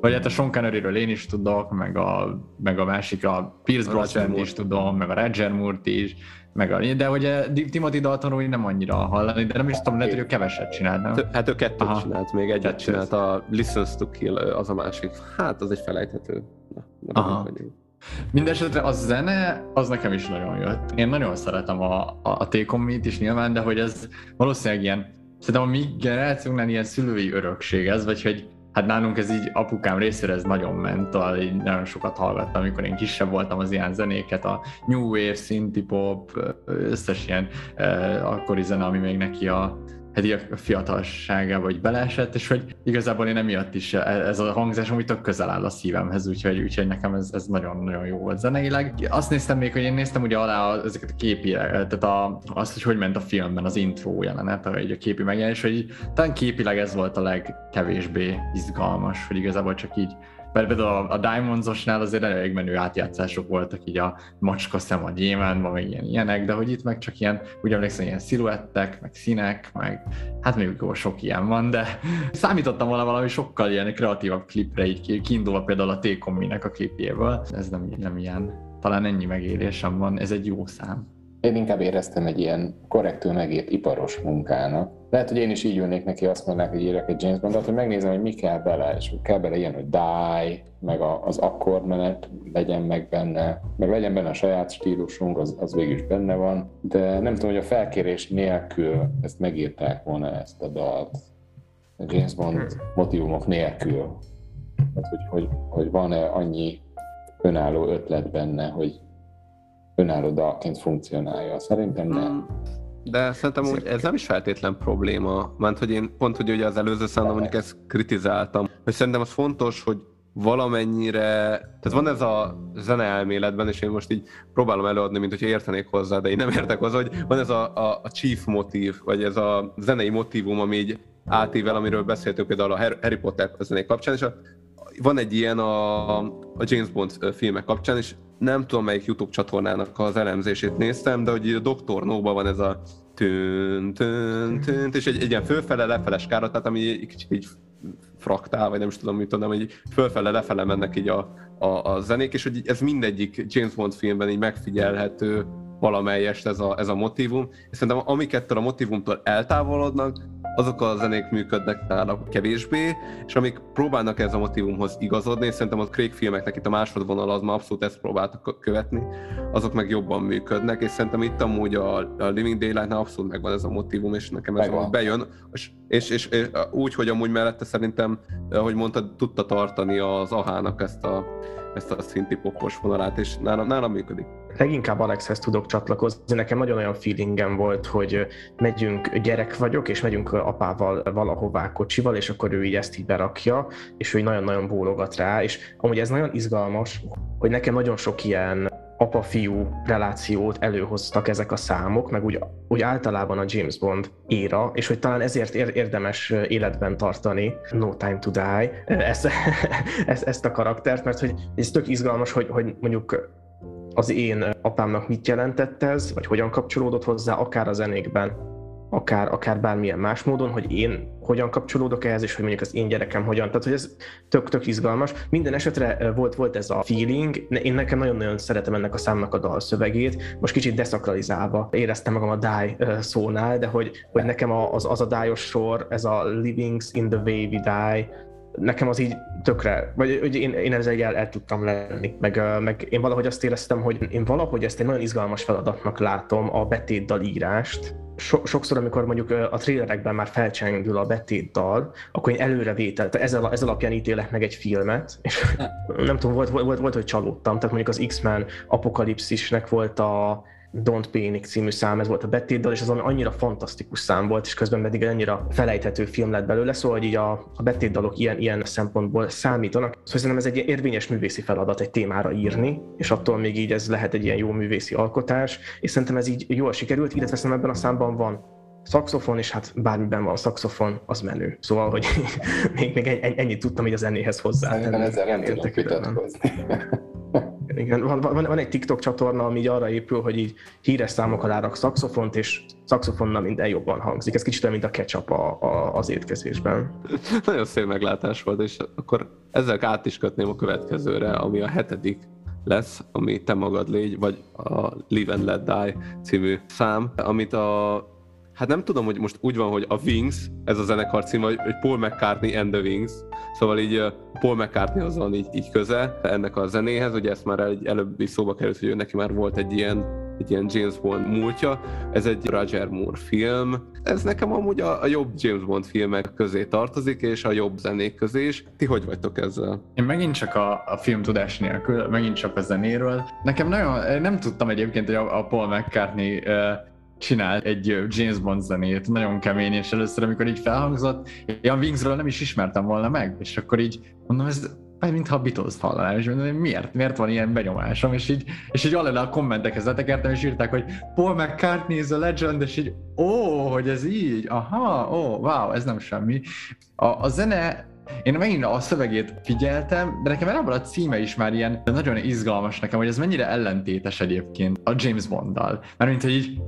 vagy hát a Sean connery én is tudok, meg a, meg a másik, a Pierce brosnan is tudom, meg a Roger Moore-t is, meg a, de hogy a Timothy Daltonról nem annyira hallani, de nem is tudom, lehet, hogy ő keveset csinált, nem? Hát ő kettőt Aha. csinált, még egyet Kettőt. csinált, a Listens to Kill az a másik. Hát, az egy felejthető. Na, Aha. Mindenesetre a zene, az nekem is nagyon jött. Én nagyon szeretem a, a, a t is nyilván, de hogy ez valószínűleg ilyen, szerintem a mi generációnknál ilyen szülői örökség ez, vagy hogy hát nálunk ez így apukám részére ez nagyon ment, talán így nagyon sokat hallgattam, amikor én kisebb voltam az ilyen zenéket, a New Wave, Synthie Pop, összes ilyen eh, akkori zene, ami még neki a hát így a fiatalságába vagy beleesett, és hogy igazából én emiatt is e, ez a hangzás, ami tök közel áll a szívemhez, úgyhogy, úgyhogy nekem ez, ez nagyon-nagyon jó volt zeneileg. Azt néztem még, hogy én néztem ugye alá ezeket a képi, tehát a, azt, hogy hogy ment a filmben az intro jelenet, a, a képi megjelenés, hogy talán képileg ez volt a legkevésbé izgalmas, hogy igazából csak így mert például a, a Diamondsosnál azért elég menő átjátszások voltak így a macska szem a gyémántban, meg ilyen ilyenek, de hogy itt meg csak ilyen, úgy emlékszem, ilyen sziluettek, meg színek, meg hát még sok ilyen van, de számítottam volna valami sokkal ilyen kreatívabb klipre, így kiindulva például a t a klipjéből. Ez nem, nem ilyen, talán ennyi megélésem van, ez egy jó szám. Én inkább éreztem egy ilyen korrektül megért iparos munkának. Lehet, hogy én is így ülnék neki, azt mondanák, hogy írek egy James Bondot, hogy megnézem, hogy mi kell bele, és kell bele ilyen, hogy die, meg az akkordmenet legyen meg benne, meg legyen benne a saját stílusunk, az, az végül is benne van, de nem tudom, hogy a felkérés nélkül ezt megírták volna ezt a dalt, a James Bond hmm. motivumok nélkül. Hát, hogy, hogy, hogy van-e annyi önálló ötlet benne, hogy önálló dalként funkcionálja. Szerintem nem. Hmm. De szerintem úgy ez nem is feltétlen probléma, mert hogy én pont, hogy ugye az előző számban mondjuk ezt kritizáltam, hogy szerintem az fontos, hogy valamennyire, tehát van ez a zene elméletben, és én most így próbálom előadni, mint hogy értenék hozzá, de én nem értek hozzá, hogy van ez a, a, a chief motív, vagy ez a zenei motívum, ami így átível, amiről beszéltünk például a Harry Potter zenei kapcsán, és a, van egy ilyen a, a James Bond filmek kapcsán, és nem tudom melyik YouTube csatornának az elemzését néztem, de hogy a Doktor no van ez a tűn, tűn, tűn, és egy, egy ilyen fölfele lefele skára, tehát ami egy kicsit így fraktál, vagy nem is tudom, mit tudom, hogy fölfele lefele mennek így a, a, a zenék, és hogy ez mindegyik James Bond filmben így megfigyelhető valamelyest ez a, ez a motivum, és szerintem amiket a motivumtól eltávolodnak, azok a zenék működnek nála kevésbé, és amik próbálnak ez a motivumhoz igazodni, és szerintem a Craig filmeknek itt a másodvonal az már abszolút ezt próbáltak követni, azok meg jobban működnek, és szerintem itt amúgy a, a Living Daylight-nál abszolút megvan ez a motivum, és nekem ez megvan. bejön, és, és, és, és, úgy, hogy amúgy mellette szerintem, ahogy mondtad, tudta tartani az ahának ezt a, ezt a szinti popos vonalát, és nálam, nálam működik leginkább Alexhez tudok csatlakozni. Nekem nagyon olyan feelingem volt, hogy megyünk, gyerek vagyok, és megyünk apával valahová kocsival, és akkor ő így ezt így berakja, és ő nagyon-nagyon bólogat rá, és amúgy ez nagyon izgalmas, hogy nekem nagyon sok ilyen apa-fiú relációt előhoztak ezek a számok, meg úgy, úgy általában a James Bond éra, és hogy talán ezért érdemes életben tartani No Time to Die ezt, ezt, ezt a karaktert, mert hogy ez tök izgalmas, hogy, hogy mondjuk az én apámnak mit jelentett ez, vagy hogyan kapcsolódott hozzá, akár a zenékben, akár, akár bármilyen más módon, hogy én hogyan kapcsolódok ehhez, és hogy mondjuk az én gyerekem hogyan. Tehát, hogy ez tök, tök izgalmas. Minden esetre volt, volt ez a feeling. Én nekem nagyon-nagyon szeretem ennek a számnak a dalszövegét. Most kicsit deszakralizálva éreztem magam a die szónál, de hogy, hogy nekem az, az a die sor, ez a livings in the way we die, nekem az így tökre, vagy hogy én, én ezzel el, el tudtam lenni, meg, meg én valahogy azt éreztem, hogy én valahogy ezt egy nagyon izgalmas feladatnak látom, a betétdal írást, so, sokszor, amikor mondjuk a trélerekben már felcsengül a betétdal, akkor én előrevétel, tehát ezzel, ez alapján ítélek meg egy filmet, és nem tudom, volt, volt, volt, volt hogy csalódtam, tehát mondjuk az X-Men apokalipszisnek volt a, Don't Panic című szám, ez volt a betétdal, és az annyira fantasztikus szám volt, és közben pedig annyira felejthető film lett belőle, szóval hogy így a, a betétdalok ilyen, ilyen szempontból számítanak. Szóval szerintem ez egy érvényes művészi feladat egy témára írni, és attól még így ez lehet egy ilyen jó művészi alkotás, és szerintem ez így jól sikerült, illetve szerintem ebben a számban van szakszofon, és hát bármiben van szakszofon, az menő. Szóval, hogy még, még ennyit tudtam hogy a zenéhez hozzá. Szerintem ezzel nem tudok vitatkozni. Igen, van, van, van, egy TikTok csatorna, ami így arra épül, hogy így híres számok alá rak szakszofont, és szakszofonnal minden jobban hangzik. Ez kicsit olyan, mint a ketchup a, a, az étkezésben. Nagyon szép meglátás volt, és akkor ezzel át is kötném a következőre, ami a hetedik lesz, ami te magad légy, vagy a Live and Let Die című szám, amit a hát nem tudom, hogy most úgy van, hogy a Wings, ez a zenekar cím, vagy Paul McCartney and the Wings, szóval így Paul McCartney az van így, így köze ennek a zenéhez, ugye ezt már egy előbb is szóba került, hogy ő neki már volt egy ilyen egy ilyen James Bond múltja. Ez egy Roger Moore film. Ez nekem amúgy a, a jobb James Bond filmek közé tartozik, és a jobb zenék közé is. Ti hogy vagytok ezzel? Én megint csak a, a film tudás nélkül, megint csak a zenéről. Nekem nagyon, nem tudtam egyébként, hogy a, a Paul McCartney uh, csinált egy James Bond zenét, nagyon kemény, és először, amikor így felhangzott, ilyen Wingsről nem is ismertem volna meg, és akkor így mondom, ez mintha a Beatles hallanám, és mondom, miért, miért van ilyen benyomásom, és így, és így alele a kommentekhez letekertem, és írták, hogy Paul McCartney is a legend, és így, ó, hogy ez így, aha, ó, wow, ez nem semmi. A, a zene én megint a szövegét figyeltem, de nekem ebből a címe is már ilyen nagyon izgalmas nekem, hogy ez mennyire ellentétes egyébként a James Bonddal. Mert mint hogy így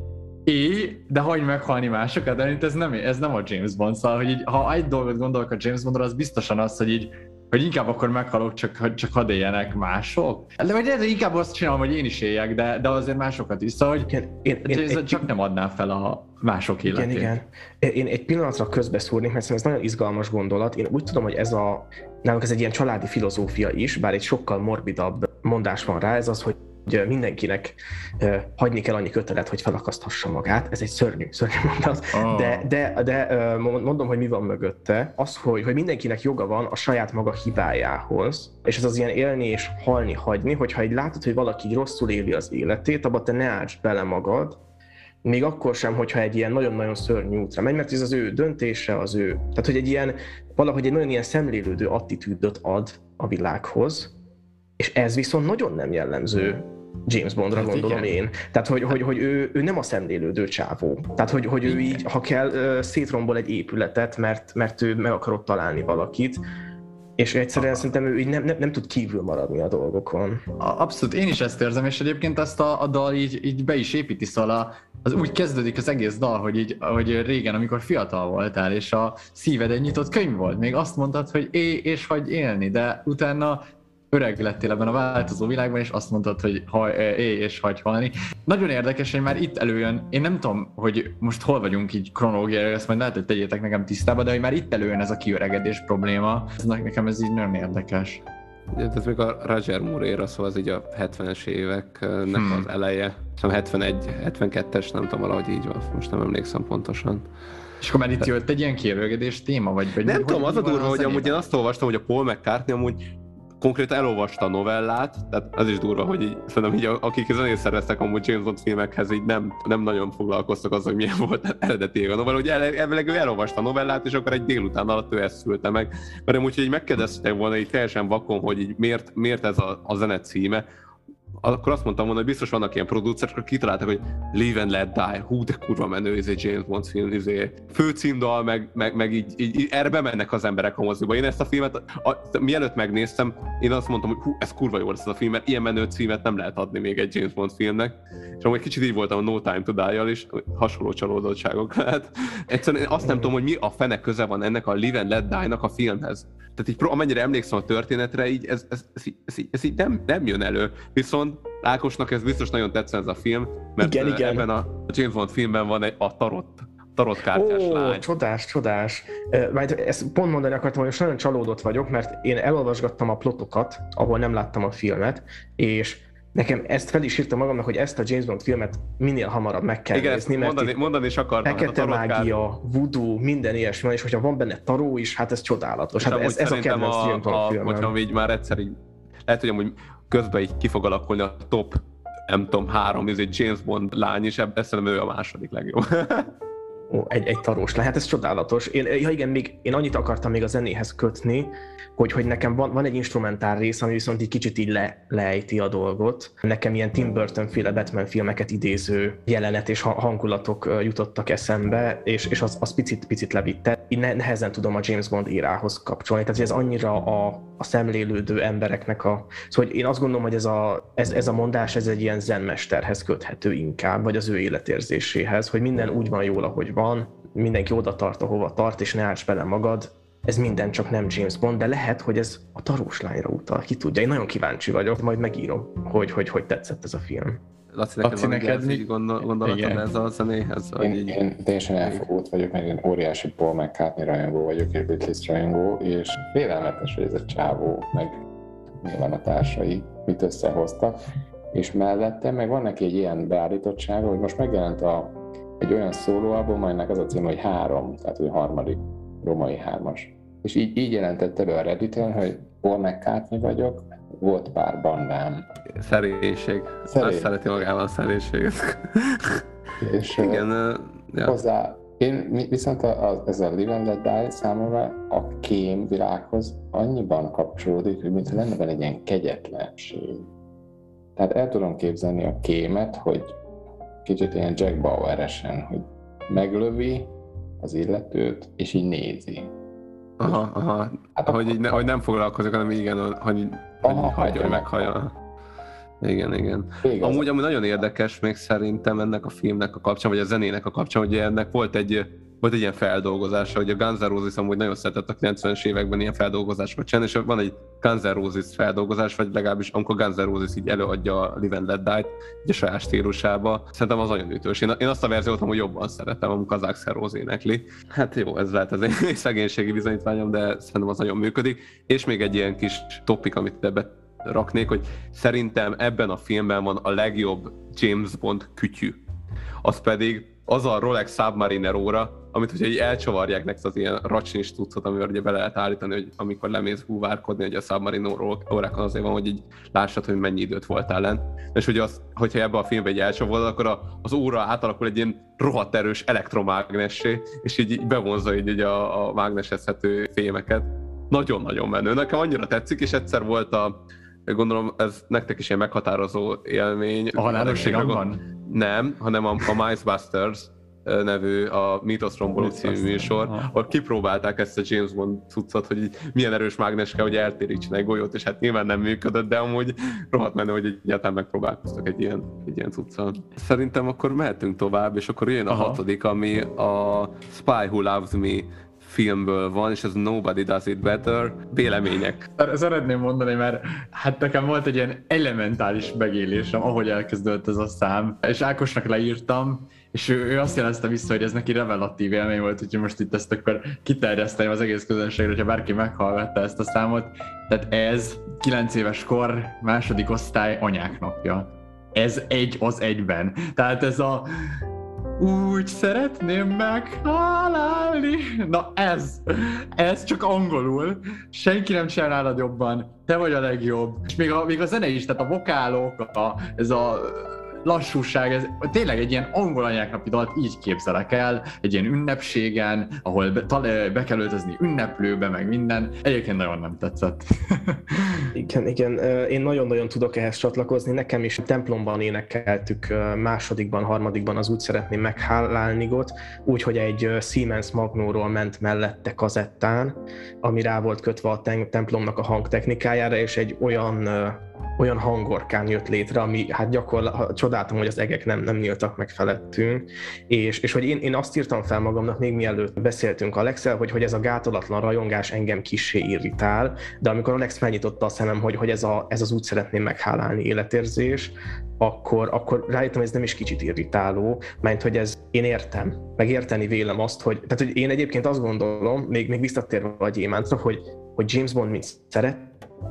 é, de hagyj meghalni másokat, de ez nem, ez nem a James Bond, szóval, hogy így, ha egy dolgot gondolok a James Bondra, az biztosan az, hogy így hogy inkább akkor meghalok, csak, csak hadd éljenek mások. De vagy ez inkább azt csinálom, hogy én is éljek, de, de azért másokat is. Szóval, hogy én, én, én, én, csak nem adnám fel a mások életét. Igen, igen. Én egy pillanatra közbeszúrnék, mert szerintem ez nagyon izgalmas gondolat. Én úgy tudom, hogy ez a, nálunk ez egy ilyen családi filozófia is, bár egy sokkal morbidabb mondás van rá, ez az, hogy hogy mindenkinek hagyni kell annyi kötelet, hogy felakaszthassa magát. Ez egy szörnyű, szörnyű mondat. Oh. De, de, de mondom, hogy mi van mögötte. Az, hogy, hogy mindenkinek joga van a saját maga hibájához, és ez az ilyen élni és halni hagyni, hogyha egy látod, hogy valaki rosszul éli az életét, abban te ne áts bele magad, még akkor sem, hogyha egy ilyen nagyon-nagyon szörnyű útra megy, mert ez az ő döntése, az ő. Tehát, hogy egy ilyen, valahogy egy nagyon ilyen szemlélődő attitűdöt ad a világhoz, és ez viszont nagyon nem jellemző James Bondra hát gondolom igen. én. Tehát, hogy, hogy, hogy ő, ő nem a szemlélődő csávó. Tehát, hogy, hogy ő így, ha kell, szétrombol egy épületet, mert, mert ő meg akarott találni valakit, és egyszerűen Aha. szerintem ő így nem, nem, nem tud kívül maradni a dolgokon. Abszolút, én is ezt érzem, és egyébként ezt a, a dal így, így be is építi, szóval az úgy kezdődik az egész dal, hogy, így, hogy régen, amikor fiatal voltál, és a szíved egy nyitott könyv volt, még azt mondtad, hogy é és hagy élni, de utána öreg lettél ebben a változó világban, és azt mondtad, hogy ha, élj és hagy halni. Nagyon érdekes, hogy már itt előjön, én nem tudom, hogy most hol vagyunk így kronológiai, ezt majd lehet, hogy tegyétek nekem tisztába, de hogy már itt előjön ez a kiöregedés probléma. Ez, nekem ez így nagyon érdekes. Ez még a Roger Moore éra, szóval az így a 70-es éveknek hmm. az eleje. Szóval 71, 72-es, nem tudom, valahogy így van, most nem emlékszem pontosan. És akkor már itt jött egy ilyen kiörögedés téma, vagy, vagy Nem tudom, az a durva, hogy amúgy én azt olvastam, hogy a Paul McCartney amúgy konkrétan elolvasta a novellát, tehát az is durva, hogy így, szerintem így akik zenét szerveztek amúgy James Bond filmekhez, így nem, nem nagyon foglalkoztak azzal, hogy milyen volt eredetileg a novella, hogy el, elvileg ő elolvasta a novellát, és akkor egy délután alatt ő ezt szülte meg. Mert amúgy, hogy így megkérdezték volna így teljesen vakon, hogy így miért, miért ez a, a zene címe, akkor azt mondtam volna, hogy biztos vannak ilyen producerek, akik kitaláltak, hogy Live and Let Die, hú, de kurva menő, ez egy James Bond film, izé, főcímdal, meg, meg, meg így, így, így, erre bemennek az emberek a moziba. Én ezt a filmet, a, a, mielőtt megnéztem, én azt mondtam, hogy hú, ez kurva jó lesz ez a film, mert ilyen menő címet nem lehet adni még egy James Bond filmnek. És amúgy kicsit így voltam a No Time to Die-jal is, hasonló csalódottságok lehet. Egyszerűen azt nem tudom, hogy mi a fene köze van ennek a Live and Let Die-nak a filmhez. Tehát így, amennyire emlékszem a történetre, így ez, ez, ez, ez, ez, ez így nem, nem jön elő. Viszont Ákosnak ez biztos nagyon tetszett ez a film, mert Igen, igen. ebben a James Bond filmben van egy, a tarot tarotkártyás Ó, lány. csodás, csodás. Majd ezt pont mondani akartam, hogy most nagyon csalódott vagyok, mert én elolvasgattam a plotokat, ahol nem láttam a filmet, és nekem ezt fel is írtam magamnak, hogy ezt a James Bond filmet minél hamarabb meg kell Igen, nézni, mert mondani, mondani is akartam. hát a fekete mágia, voodoo, minden ilyesmi van, és hogyha van benne taró is, hát ez csodálatos. Hát amúgy ez, ez a kedvenc James Bond a, filmem. hogyha így már egyszer így, lehet, hogy amúgy közben így ki fog alakulni a top nem tudom, három ez egy James Bond lány, és ebben szerintem ő a második legjobb. Ó, egy, egy tarós lehet, ez csodálatos. Én, ja igen, még, én annyit akartam még a zenéhez kötni, hogy, hogy nekem van, van egy instrumentál rész, ami viszont egy kicsit így le, lejti a dolgot. Nekem ilyen Tim Burton féle Batman filmeket idéző jelenet és ha- hangulatok jutottak eszembe, és, és az, az picit, picit levitte. Én ne, nehezen tudom a James Bond írához kapcsolni, tehát ez annyira a, a szemlélődő embereknek a... Szóval hogy én azt gondolom, hogy ez a, ez, ez a mondás, ez egy ilyen zenmesterhez köthető inkább, vagy az ő életérzéséhez, hogy minden úgy van jól, ahogy van, mindenki oda tart, ahova tart, és ne állts bele magad, ez minden csak nem James Bond, de lehet, hogy ez a tarós lányra utal, ki tudja. Én nagyon kíváncsi vagyok, majd megírom, hogy hogy, hogy tetszett ez a film. Laci, neked Laci, van neked mi- gondol, gondolatod ez a zenéhez? Én, így... én teljesen elfogult vagyok, mert én óriási Paul McCartney rajongó vagyok, és Beatles rajongó, és félelmetes, hogy ez a csávó, meg nyilván a társai mit összehoztak, és mellette meg van neki egy ilyen beállítottsága, hogy most megjelent a, egy olyan szólóalbum, amelynek az a cím, hogy három, tehát hogy harmadik, romai hármas. És így, így jelentette be a Redditen, hogy Paul McCartney vagyok, volt pár bandám. Szerénység. Szerény. Azt szereti magában a szerénységet. És, Igen, ö, ja. Hozzá, én viszont a, a, ez a Live and Let Die számomra a kém világhoz annyiban kapcsolódik, hogy mintha lenne benne egy ilyen kegyetlenség. Tehát el tudom képzelni a kémet, hogy kicsit ilyen Jack Bauer-esen, hogy meglövi az illetőt, és így nézi. Aha, aha. Hát Hogy, így ne, hogy nem foglalkozik, hanem igen, hogy, Aha, hagyja, hagyja hogy meg. meghallja. Igen, igen. Végig az- Amúgy, amúgy nagyon érdekes még szerintem ennek a filmnek a kapcsán, vagy a zenének a kapcsán, hogy ennek volt egy, volt egy ilyen feldolgozása, hogy a Guns N' Roses amúgy nagyon szeretett a 90-es években ilyen feldolgozásokat csinálni, és van egy Guns N' Roses feldolgozás, vagy legalábbis amikor Guns N' Roses így előadja a Live and Let Die-t, így a saját stílusába. Szerintem az nagyon ütős. Én, én azt a verziót amúgy jobban szeretem, amikor az Axel Rose énekli. Hát jó, ez lehet az én szegénységi bizonyítványom, de szerintem az nagyon működik. És még egy ilyen kis topik, amit ebbe raknék, hogy szerintem ebben a filmben van a legjobb James Bond kütyű. Az pedig az a Rolex Submariner óra, amit hogyha így elcsavarják neked az ilyen racsnis tucot, amivel ugye be lehet állítani, hogy amikor lemész búvárkodni, hogy a Submariner órákon azért van, hogy így lássad, hogy mennyi időt voltál lent. És hogy az, hogyha ebbe a filmbe egy elcsavarod, akkor a, az óra átalakul egy ilyen rohadt erős elektromágnessé, és így, így bevonza így, így a, a mágnesezhető fémeket. Nagyon-nagyon menő. Nekem annyira tetszik, és egyszer volt a, gondolom ez nektek is ilyen meghatározó élmény. A halálos gond-? Nem, hanem a, a Mice Busters nevű a Mythos Romboló című műsor, ahol kipróbálták ezt a James Bond cuccot, hogy így milyen erős mágnes kell, hogy eltérítsen egy golyót, és hát nyilván nem működött, de amúgy rohadt menő, hogy egyáltalán megpróbálkoztak egy ilyen, egy ilyen cuccal. Szerintem akkor mehetünk tovább, és akkor jön a Aha. hatodik, ami a Spy Who Loves Me filmből van, és ez Nobody Does It Better, vélemények. Szeretném mondani, mert hát nekem volt egy ilyen elementális megélésem, ahogy elkezdődött ez a szám, és Ákosnak leírtam, és ő, ő azt jelezte vissza, hogy ez neki revelatív élmény volt, úgyhogy most itt ezt akkor kiterjeszteném az egész közönségre, hogyha bárki meghallgatta ezt a számot. Tehát ez 9 éves kor, második osztály anyák napja. Ez egy az egyben. Tehát ez a úgy szeretném meghalálni. Na ez, ez csak angolul. Senki nem csinál nálad jobban. Te vagy a legjobb. És még a, még a zene is, tehát a vokálok, a, ez a lassúság, ez tényleg egy ilyen angol anyáknapi dalt így képzelek el, egy ilyen ünnepségen, ahol be, tal- be kell öltözni ünneplőbe, meg minden. Egyébként nagyon nem tetszett. igen, igen, én nagyon-nagyon tudok ehhez csatlakozni. Nekem is templomban énekeltük másodikban, harmadikban az úgy szeretném meghálálnigot, úgyhogy egy Siemens Magnóról ment mellette kazettán, ami rá volt kötve a templomnak a hangtechnikájára, és egy olyan olyan hangorkán jött létre, ami hát gyakorlatilag csodáltam, hogy az egek nem, nem nyíltak meg felettünk, és, és hogy én, én azt írtam fel magamnak még mielőtt beszéltünk Alexel, hogy, hogy ez a gátolatlan rajongás engem kissé irritál, de amikor Alex felnyitotta a szemem, hogy, hogy ez, a, ez az úgy szeretném meghálálni életérzés, akkor, akkor rájöttem, hogy ez nem is kicsit irritáló, mert hogy ez én értem, meg érteni vélem azt, hogy, tehát hogy én egyébként azt gondolom, még, még visszatérve a gyémántra, hogy, hogy James Bond mint szeret,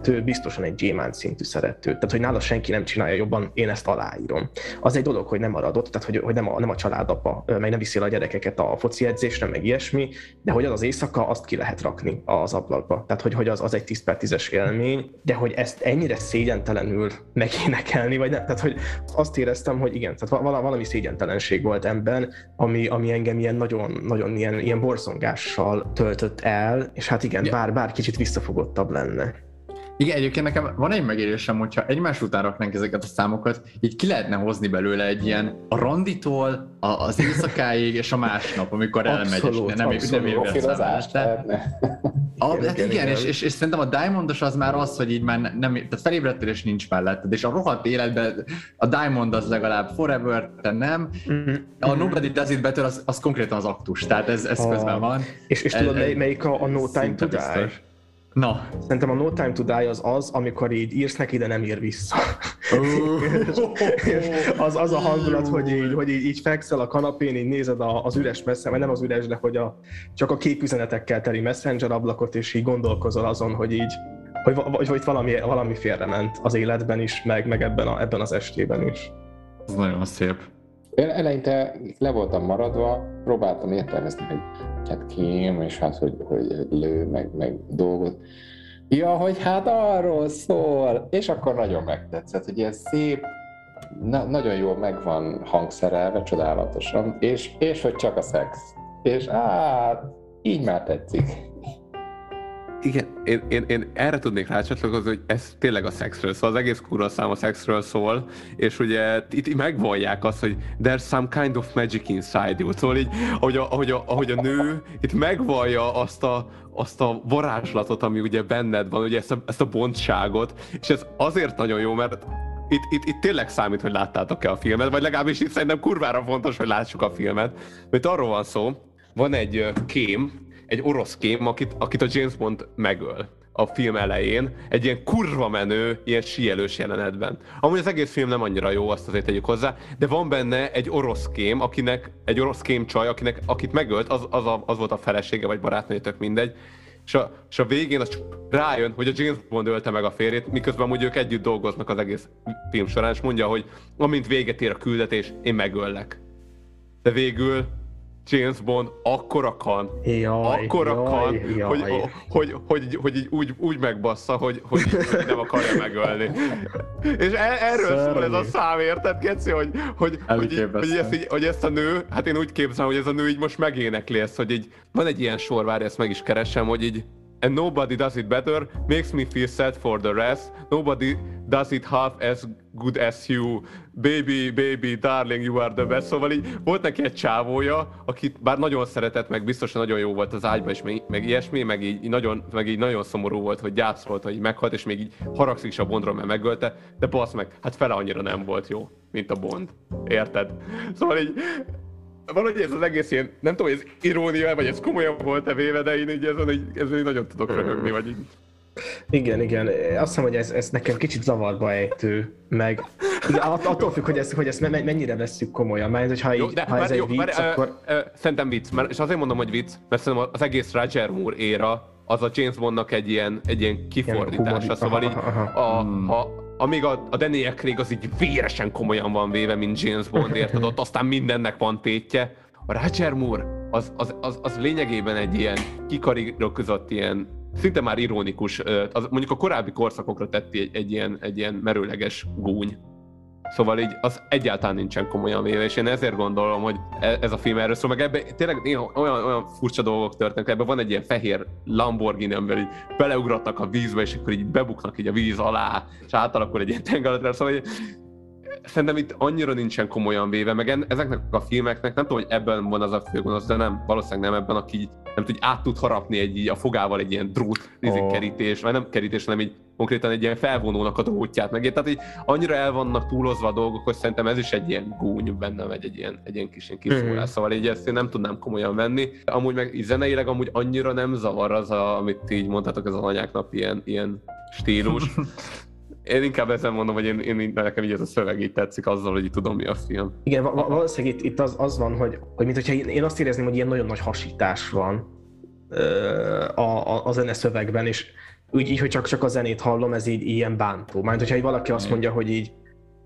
ő biztosan egy gyémánt szintű szerető. Tehát, hogy nála senki nem csinálja jobban, én ezt aláírom. Az egy dolog, hogy nem maradott, tehát, hogy, hogy nem, a, nem a családapa, meg nem viszi a gyerekeket a foci edzésre, meg ilyesmi, de hogy az az éjszaka, azt ki lehet rakni az ablakba. Tehát, hogy, hogy az, az egy 10 per 10-es élmény, de hogy ezt ennyire szégyentelenül megénekelni, vagy nem, tehát, hogy azt éreztem, hogy igen, tehát valami szégyentelenség volt ebben, ami, ami engem ilyen nagyon, nagyon ilyen, ilyen borzongással töltött el, és hát igen, bár, bár kicsit visszafogottabb lenne. Igen, egyébként nekem van egy megérésem, hogyha egymás után raknánk ezeket a számokat, így ki lehetne hozni belőle egy ilyen a randitól a, az éjszakáig és a másnap, amikor elmegy, abszolút, és nem, abszolút. nem a, hát igen, igen, És, és, és, szerintem a Diamondos az már az, hogy így már nem, tehát felébredtél és nincs melletted, és a rohadt életben a Diamond az legalább forever, te nem. Mm-hmm. A Nobody Does It Better az, az konkrétan az aktus, tehát ez, ez közben van. És, és tudod, melyik a, a No Time to Die? Na. Szerintem a No Time to Die az az, amikor így írsz neki, de nem ír vissza. az, az a hangulat, hogy így, hogy így, így fekszel a kanapén, így nézed a, az üres messze, vagy nem az üres, de hogy a, csak a képüzenetekkel teli messenger ablakot, és így gondolkozol azon, hogy így, hogy, vagy, vagy valami, valami félrement az életben is, meg, meg ebben, a, ebben az estében is. Ez nagyon szép. Én eleinte le voltam maradva, próbáltam értelmezni, hogy hát kém, és hát, hogy, hogy lő, meg, meg dolgot. Ja, hogy hát arról szól, és akkor nagyon megtetszett, hogy ilyen szép, na, nagyon jól megvan hangszerelve, csodálatosan, és, és hogy csak a szex. És hát, így már tetszik. Igen, én, én, én erre tudnék rácsatlakozni, hogy ez tényleg a szexről szól, az egész kurva szám a szexről szól, és ugye itt megvallják azt, hogy there's some kind of magic inside you, szóval így, ahogy a, ahogy a, ahogy a nő itt megvallja azt a, azt a varázslatot, ami ugye benned van, ugye ezt a, ezt a bontságot, és ez azért nagyon jó, mert itt, itt, itt tényleg számít, hogy láttátok-e a filmet, vagy legalábbis itt szerintem kurvára fontos, hogy lássuk a filmet, mert arról van szó, van egy kém, egy orosz kém, akit, akit a James Bond megöl a film elején, egy ilyen kurva menő, ilyen síelős jelenetben. Amúgy az egész film nem annyira jó, azt azért tegyük hozzá, de van benne egy orosz kém, akinek, egy orosz kém csaj, akinek, akit megölt, az, az, a, az volt a felesége, vagy barátnője, tök mindegy, és a, és a végén az rájön, hogy a James Bond ölte meg a férjét, miközben amúgy ők együtt dolgoznak az egész film során, és mondja, hogy amint véget ér a küldetés, én megöllek. De végül James Bond akkora kan, jaj, akkora jaj, kan, jaj. Hogy, hogy, hogy, hogy, hogy így úgy, úgy megbassza, hogy, hogy, hogy nem akarja megölni. És e, erről Szörny. szól ez a szám, érted, Geci, hogy, hogy, hogy, hogy, ezt így, hogy ezt a nő, hát én úgy képzelem, hogy ez a nő így most megénekli ezt, hogy így van egy ilyen sor, várj, ezt meg is keresem, hogy így and nobody does it better, makes me feel sad for the rest. Nobody does it half as good as you. Baby, baby, darling, you are the best. Szóval így volt neki egy csávója, akit bár nagyon szeretett, meg biztosan nagyon jó volt az ágyban, és meg, meg ilyesmi, meg így, nagyon, meg így nagyon szomorú volt, hogy gyász volt, hogy meghalt, és még így haragszik is a Bondról, mert megölte, de basz meg, hát fele annyira nem volt jó, mint a Bond. Érted? Szóval így valahogy ez az egész ilyen, nem tudom, hogy ez irónia, vagy ez komolyan volt-e véve, de én így ezen, így, ezen így nagyon tudok röhögni, vagy így. Igen, igen. Azt hiszem, hogy ez, ez nekem kicsit zavarba ejtő, meg igen, attól függ, hogy ezt, hogy ezt mennyire vesszük komolyan, mert hogyha, így, jó, de, ha ez jó, egy vicc, mert, akkor... Ö, ö, szerintem vicc, mert, és azért mondom, hogy vicc, mert szerintem az egész Roger Moore éra, az a James Bondnak egy ilyen, egy ilyen kifordítása, ilyen szóval így, aha, aha. A, hmm. a, amíg a, a Daniel Craig az így véresen komolyan van véve, mint James Bond, érted? Ott aztán mindennek van tétje. A Roger Moore az, az, az, az lényegében egy ilyen kikarirokozott ilyen szinte már ironikus, az mondjuk a korábbi korszakokra tetti egy, egy, ilyen, egy ilyen merőleges gúny. Szóval így az egyáltalán nincsen komolyan véve, és én ezért gondolom, hogy e- ez a film erről szól, meg ebben tényleg néha olyan, olyan furcsa dolgok történnek, ebben van egy ilyen fehér Lamborghini, amivel így beleugratnak a vízbe, és akkor így bebuknak így a víz alá, és átalakul egy ilyen tengeralatt, szóval így, szerintem itt annyira nincsen komolyan véve, meg en, ezeknek a filmeknek, nem tudom, hogy ebben van az a főgonosz, de nem, valószínűleg nem ebben, aki nem tud, át tud harapni egy, így a fogával egy ilyen drót oh. kerítés, vagy nem kerítés, hanem így konkrétan egy ilyen felvonónak a drótját meg. Tehát így annyira el vannak túlozva a dolgok, hogy szerintem ez is egy ilyen gúny benne megy, egy ilyen, egy ilyen kis ilyen kiszólás. Mm. Szóval így ezt én nem tudnám komolyan venni. Amúgy meg így zeneileg amúgy annyira nem zavar az, a, amit így mondhatok, ez az anyáknap ilyen, ilyen stílus. Én inkább ezen mondom, hogy én, én nekem így ez a szöveg így tetszik azzal, hogy tudom mi a film. Igen, valószínűleg itt, itt az, az van, hogy, hogy mint hogyha én azt érezném, hogy ilyen nagyon nagy hasítás van a, a, a zene szövegben, és úgy így, hogy csak, csak a zenét hallom, ez így ilyen bántó. Majd, hogyha valaki azt mondja, hogy így,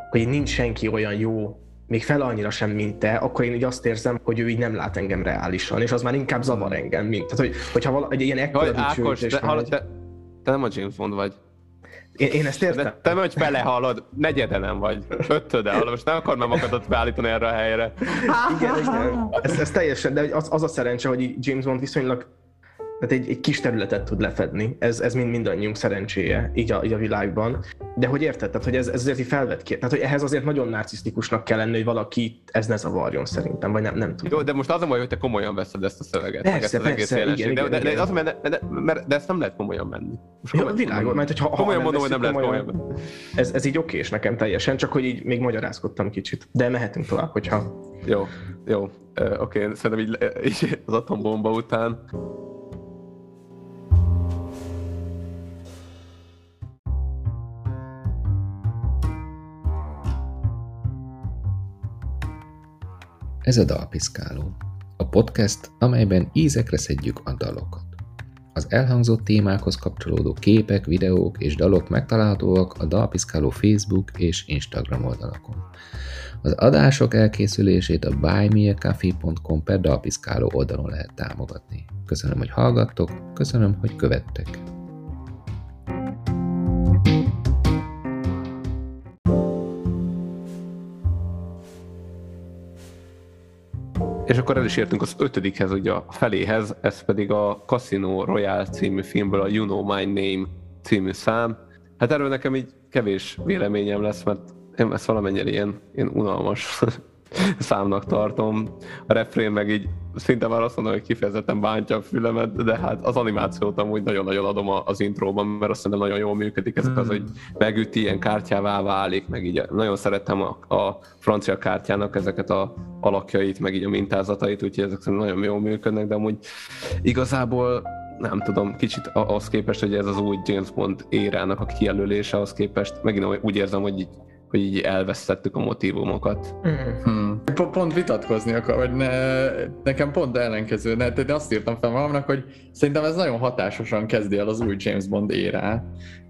hogy így nincs senki olyan jó, még fel annyira sem, mint te, akkor én így azt érzem, hogy ő így nem lát engem reálisan, és az már inkább zavar engem, mint. Tehát, hogy, hogyha vala, egy ilyen ekkora Ákos, te, hallod, te, te nem a James Bond vagy. Én, én ezt értem. De te hogy belehallod, negyede nem vagy, ötöde, hallod, most nem akarnám magadat beállítani erre a helyre. Igen, igen. Ez, ez teljesen, de az, az a szerencse, hogy James Bond viszonylag tehát egy, egy kis területet tud lefedni, ez, ez mind mindannyiunk szerencséje így a, így a világban. De hogy érted, tehát, hogy ez, ez azért felvet ki, tehát hogy ehhez azért nagyon narcisztikusnak kell lenni, hogy valaki ez ne zavarjon szerintem, vagy nem, nem tudom. Jó, de most az a baj, hogy te komolyan veszed ezt a szöveget, persze, ezt az persze, egész igen, de, igen, de, de, az, mert, de, mert, de ezt nem lehet komolyan menni. Most komolyan, Jó, világos, mert hogyha komolyan ha mondom, hogy nem lehet komolyan menni. Ez, ez így okés nekem teljesen, csak hogy így még magyarázkodtam kicsit, de mehetünk tovább, hogyha... Jó, jó, oké, okay. szerintem így, így az atombomba után Ez a Dalpiszkáló, a podcast, amelyben ízekre szedjük a dalokat. Az elhangzott témákhoz kapcsolódó képek, videók és dalok megtalálhatóak a Dalpiszkáló Facebook és Instagram oldalakon. Az adások elkészülését a buymeacoffee.com per Dalpiszkáló oldalon lehet támogatni. Köszönöm, hogy hallgattok, köszönöm, hogy követtek. És akkor el is értünk az ötödikhez, ugye a feléhez, ez pedig a Casino Royale című filmből a You Know My Name című szám. Hát erről nekem így kevés véleményem lesz, mert én ezt valamennyire ilyen, ilyen unalmas számnak tartom. A refrén meg így szinte már azt mondom, hogy kifejezetten bántja a fülemet, de hát az animációt amúgy nagyon-nagyon adom az intróban, mert azt mondom, nagyon jól működik ez az, hogy megüti, ilyen kártyává válik, meg így nagyon szerettem a, a francia kártyának ezeket a alakjait, meg így a mintázatait, úgyhogy ezek szerintem nagyon jól működnek, de amúgy igazából nem tudom, kicsit ahhoz képest, hogy ez az új James Bond érának a kijelölése, ahhoz képest megint úgy érzem, hogy így hogy így elvesztettük a motivumokat. Mm-hmm. Pont vitatkozni akar, vagy ne, nekem pont ellenkező, ne, de azt írtam fel magamnak, hogy szerintem ez nagyon hatásosan kezdi el az új James Bond érát.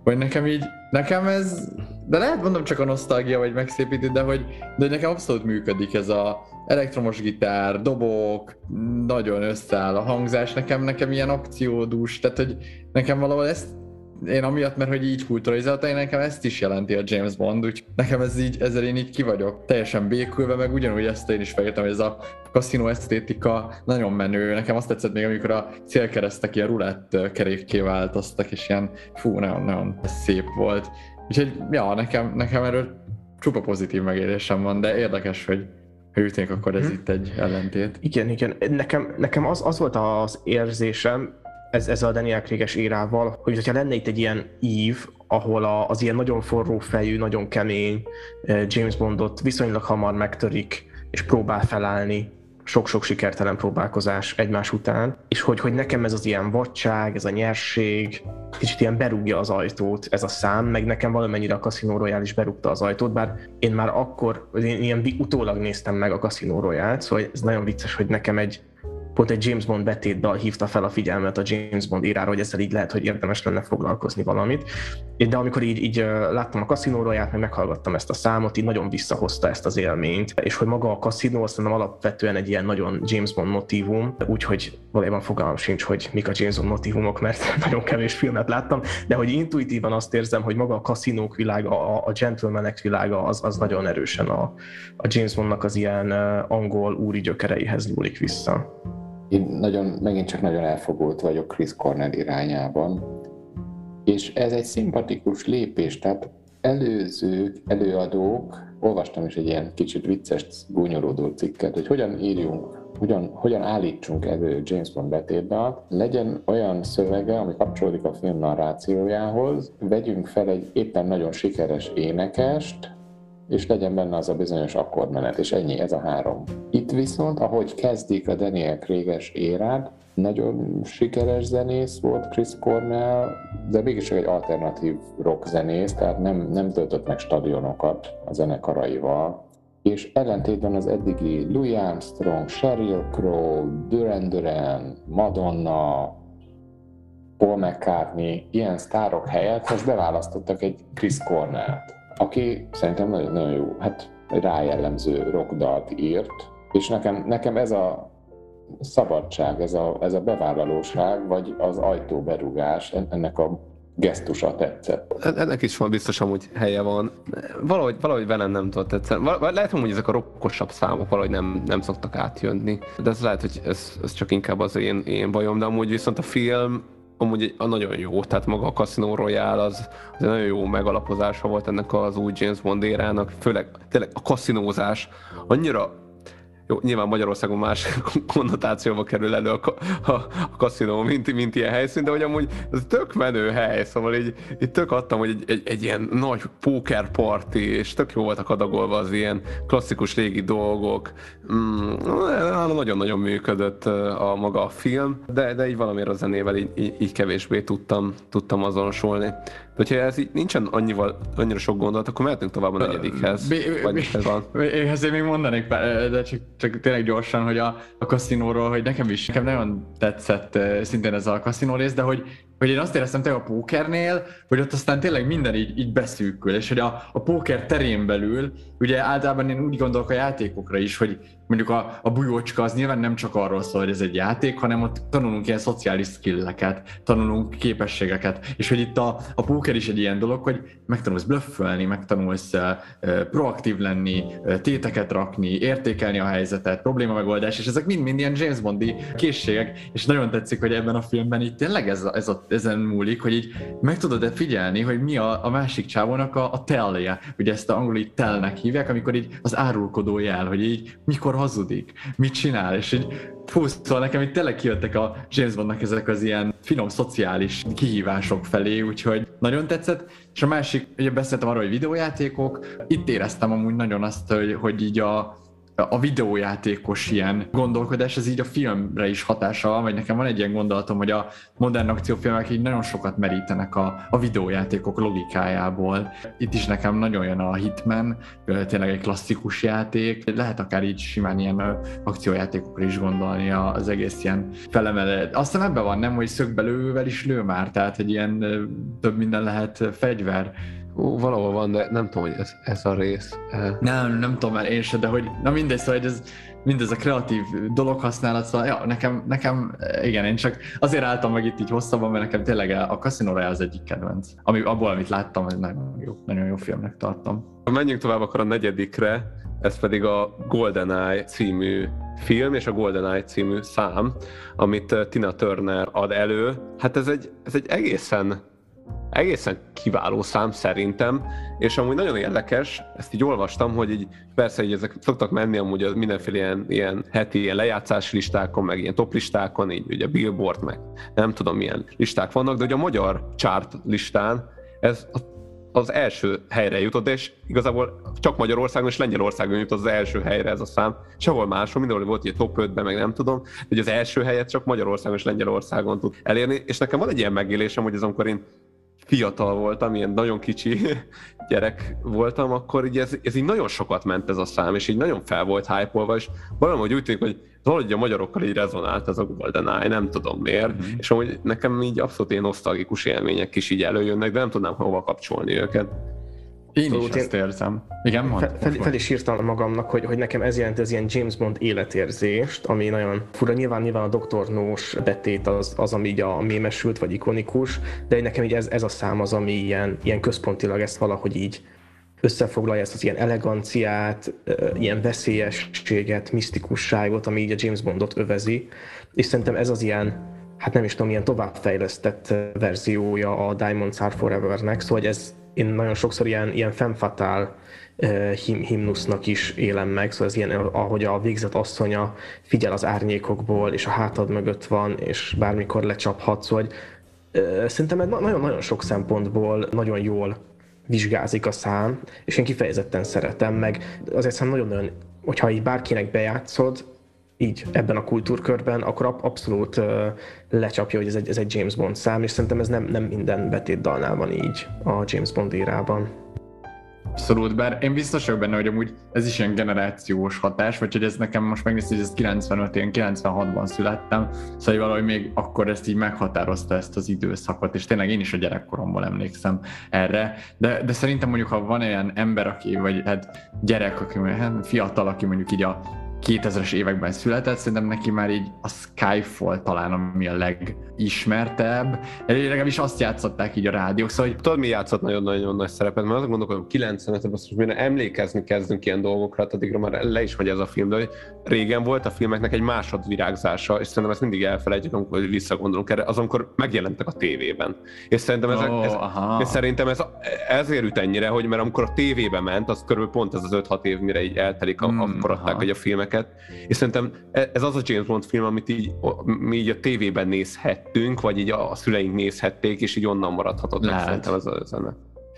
Vagy nekem így, nekem ez, de lehet mondom csak a nosztalgia, vagy megszépíti, de hogy, de nekem abszolút működik ez a elektromos gitár, dobok, nagyon összeáll a hangzás, nekem, nekem ilyen akciódús, tehát hogy nekem valahol ezt én amiatt, mert hogy így kulturalizálta, én nekem ezt is jelenti a James Bond, úgy nekem ez így, ezzel én így ki vagyok teljesen békülve, meg ugyanúgy ezt én is felírtam, hogy ez a kaszinó esztétika nagyon menő. Nekem azt tetszett még, amikor a célkeresztek ilyen rulett kerékké változtak, és ilyen fú, nagyon, nagyon szép volt. Úgyhogy, ja, nekem, nekem erről csupa pozitív megélésem van, de érdekes, hogy ha ütnék, akkor ez hmm. itt egy ellentét. Igen, igen. Nekem, nekem az, az volt az érzésem, ez, ez a Daniel Craig-es érával, hogy hogyha lenne itt egy ilyen ív, ahol a, az ilyen nagyon forró fejű, nagyon kemény eh, James Bondot viszonylag hamar megtörik, és próbál felállni sok-sok sikertelen próbálkozás egymás után, és hogy, hogy nekem ez az ilyen vadság, ez a nyerség, kicsit ilyen berúgja az ajtót ez a szám, meg nekem valamennyire a Casino Royale is berúgta az ajtót, bár én már akkor, én ilyen utólag néztem meg a Casino Royale-t, szóval ez nagyon vicces, hogy nekem egy pont egy James Bond betétdal hívta fel a figyelmet a James Bond írára, hogy ezzel így lehet, hogy érdemes lenne foglalkozni valamit. De amikor így, így láttam a kaszinóróját, meg meghallgattam ezt a számot, így nagyon visszahozta ezt az élményt, és hogy maga a kaszinó szerintem alapvetően egy ilyen nagyon James Bond motivum, úgyhogy valójában fogalmam sincs, hogy mik a James Bond motivumok, mert nagyon kevés filmet láttam, de hogy intuitívan azt érzem, hogy maga a kaszinók világa, a, a gentlemanek világa az, az nagyon erősen a, a James Bondnak az ilyen angol úri gyökereihez nyúlik vissza. Én nagyon, megint csak nagyon elfogult vagyok Chris Cornell irányában, és ez egy szimpatikus lépés, tehát előzők, előadók, olvastam is egy ilyen kicsit vicces, gúnyolódó cikket, hogy hogyan írjunk hogyan, hogyan állítsunk elő James Bond betétdalt, legyen olyan szövege, ami kapcsolódik a film narrációjához, vegyünk fel egy éppen nagyon sikeres énekest, és legyen benne az a bizonyos akkordmenet, és ennyi, ez a három. Itt viszont, ahogy kezdik a Daniel Craig-es érát, nagyon sikeres zenész volt Chris Cornell, de mégis egy alternatív rock zenész, tehát nem, nem töltött meg stadionokat a zenekaraival, és ellentétben az eddigi Louis Armstrong, Sheryl Crow, Duran Duran, Madonna, Paul McCartney, ilyen sztárok helyett most beválasztottak egy Chris Cornell-t, aki szerintem nagyon, nagyon jó, hát rájellemző rockdalt írt, és nekem, nekem ez a szabadság, ez a, ez a bevállalóság, vagy az ajtóberugás ennek a gesztusa tetszett. Ennek is van biztos amúgy helye van. Valahogy, valahogy velem nem tudott tetszeni. Lehet, hogy ezek a rokkosabb számok valahogy nem, nem szoktak átjönni. De ez lehet, hogy ez, ez csak inkább az én, én bajom, de amúgy viszont a film amúgy egy, a nagyon jó, tehát maga a Casino Royale az, az egy nagyon jó megalapozása volt ennek az új James Bond érának, főleg tényleg a kaszinózás. Annyira jó, nyilván Magyarországon más konnotációba kerül elő a, a, a kaszinó, mint, mint ilyen helyszín, de hogy amúgy ez tök menő hely, szóval így, így tök adtam, hogy egy, egy, egy ilyen nagy póker party, és tök jó voltak adagolva az ilyen klasszikus régi dolgok. Mm, nagyon-nagyon működött a maga a film, de, de így valamiért a zenével így, így, így kevésbé tudtam, tudtam azonosulni. Hogyha ez így nincsen annyival, annyira sok gondolat, akkor mehetünk tovább a negyedikhez. B- vagy van. Ezért még mondanék, de csak, csak tényleg gyorsan, hogy a, a kaszinóról, hogy nekem is, nekem nagyon tetszett szintén ez a kaszinó rész, de hogy hogy én azt éreztem tényleg a pókernél, hogy ott aztán tényleg minden így, így beszűkül, és hogy a, a póker terén belül, ugye általában én úgy gondolok a játékokra is, hogy mondjuk a, a bujócska az nyilván nem csak arról szól, hogy ez egy játék, hanem ott tanulunk ilyen szociális skilleket, tanulunk képességeket, és hogy itt a, a póker is egy ilyen dolog, hogy megtanulsz blöffölni, megtanulsz uh, proaktív lenni, uh, téteket rakni, értékelni a helyzetet, probléma megoldás, és ezek mind-mind ilyen James Bondi készségek, és nagyon tetszik, hogy ebben a filmben itt tényleg ez a, ez a ezen múlik, hogy így meg tudod-e figyelni, hogy mi a, a másik csávónak a, a telje. Ugye ezt a angol így telnek hívják, amikor így az árulkodó jel, hogy így mikor hazudik, mit csinál, és így fú, szóval nekem itt tényleg kijöttek a James Bondnak ezek az ilyen finom szociális kihívások felé, úgyhogy nagyon tetszett. És a másik, ugye beszéltem arról, hogy videójátékok, itt éreztem amúgy nagyon azt, hogy, hogy így a, a videójátékos ilyen gondolkodás, ez így a filmre is hatása vagy nekem van egy ilyen gondolatom, hogy a modern akciófilmek így nagyon sokat merítenek a, a videójátékok logikájából. Itt is nekem nagyon jön a Hitman, tényleg egy klasszikus játék, lehet akár így simán ilyen akciójátékokra is gondolni az egész ilyen felemelet. Aztán ebben van, nem, hogy szögbelővel is lő már, tehát egy ilyen több minden lehet fegyver Ó, valahol van, de nem tudom, hogy ez, ez a rész. Nem, nem tudom már én sem, de hogy, na mindegy, szóval hogy ez, mindez a kreatív dolog használat, szóval ja, nekem, nekem, igen, én csak azért álltam meg itt így hosszabban, mert nekem tényleg a Casino Royale az egyik kedvenc. Ami, abból, amit láttam, ez nagyon jó, nagyon jó filmnek tartom. Menjünk tovább akkor a negyedikre, ez pedig a GoldenEye című film és a GoldenEye című szám, amit Tina Turner ad elő. Hát ez egy, ez egy egészen egészen kiváló szám szerintem, és amúgy nagyon érdekes, ezt így olvastam, hogy így persze így ezek szoktak menni amúgy a mindenféle ilyen, ilyen heti ilyen lejátszás listákon, meg ilyen top listákon, így ugye Billboard, meg nem tudom milyen listák vannak, de hogy a magyar chart listán ez az első helyre jutott, és igazából csak Magyarországon és Lengyelországon jutott az első helyre ez a szám. Sehol máshol, mindenhol volt egy top 5-ben, meg nem tudom, hogy az első helyet csak Magyarországon és Lengyelországon tud elérni, és nekem van egy ilyen megélésem, hogy az amikor én fiatal voltam, ilyen nagyon kicsi gyerek voltam, akkor így ez, ez így nagyon sokat ment ez a szám, és így nagyon fel volt hype és valahogy úgy tűnik, hogy valahogy a magyarokkal így rezonált ez a GoldenEye, nem tudom miért, mm-hmm. és amúgy nekem így abszolút ilyen nosztalgikus élmények is így előjönnek, de nem tudnám hova kapcsolni őket. Én szóval is ezt érzem. Igen, mond, fel, fel, fel is írtam magamnak, hogy, hogy nekem ez jelent az ilyen James Bond életérzést, ami nagyon fura. Nyilván, nyilván a Dr. Nós betét az, az ami így a mémesült, vagy ikonikus, de nekem így ez, ez a szám az, ami ilyen, ilyen központilag ezt valahogy így összefoglalja ezt az ilyen eleganciát, ilyen veszélyességet, misztikusságot, ami így a James Bondot övezi, és szerintem ez az ilyen, hát nem is tudom, ilyen továbbfejlesztett verziója a Diamonds Are Forever-nek, szóval ez én nagyon sokszor ilyen, ilyen femfatál him, himnusznak is élem meg, szóval ez ilyen, ahogy a végzett asszonya figyel az árnyékokból, és a hátad mögött van, és bármikor lecsaphat, szóval hogy, szerintem nagyon-nagyon sok szempontból nagyon jól vizsgázik a szám, és én kifejezetten szeretem, meg. Azért szerintem nagyon-nagyon, hogyha így bárkinek bejátszod, így ebben a kultúrkörben, akkor abszolút uh, lecsapja, hogy ez egy, ez egy James Bond szám, és szerintem ez nem, nem minden betétdalnál van így a James Bond érában. Abszolút, bár én biztos vagyok benne, hogy amúgy ez is ilyen generációs hatás, vagy hogy ez nekem most megnézni, hogy ez 95, én 96-ban születtem, szóval valahogy még akkor ezt így meghatározta ezt az időszakot, és tényleg én is a gyerekkoromból emlékszem erre, de, de szerintem mondjuk, ha van olyan ember, aki, vagy hát gyerek, aki hát fiatal, aki mondjuk így a 2000-es években született, szerintem neki már így a Skyfall talán ami a legismertebb. Legalábbis azt játszották így a rádiók, szóval hogy... Tudod, mi játszott nagyon-nagyon nagy szerepet? Mert azt gondolom, 95 ben most mire emlékezni kezdünk ilyen dolgokra, addigra már le is megy ez a film, de hogy régen volt a filmeknek egy másodvirágzása, és szerintem ezt mindig elfelejtjük, amikor visszagondolunk erre, az, amikor megjelentek a tévében. És szerintem, ezek, oh, ez, és szerintem ez ezért üt ennyire, hogy mert amikor a tévébe ment, az körülbelül pont ez az 5-6 év, mire így eltelik, mm, akkor adták, hogy a filmek filmeket, és szerintem e- ez az a James Bond film, amit így, mi így a tévében nézhettünk, vagy így a szüleink nézhették, és így onnan maradhatott meg szerintem ez a zene.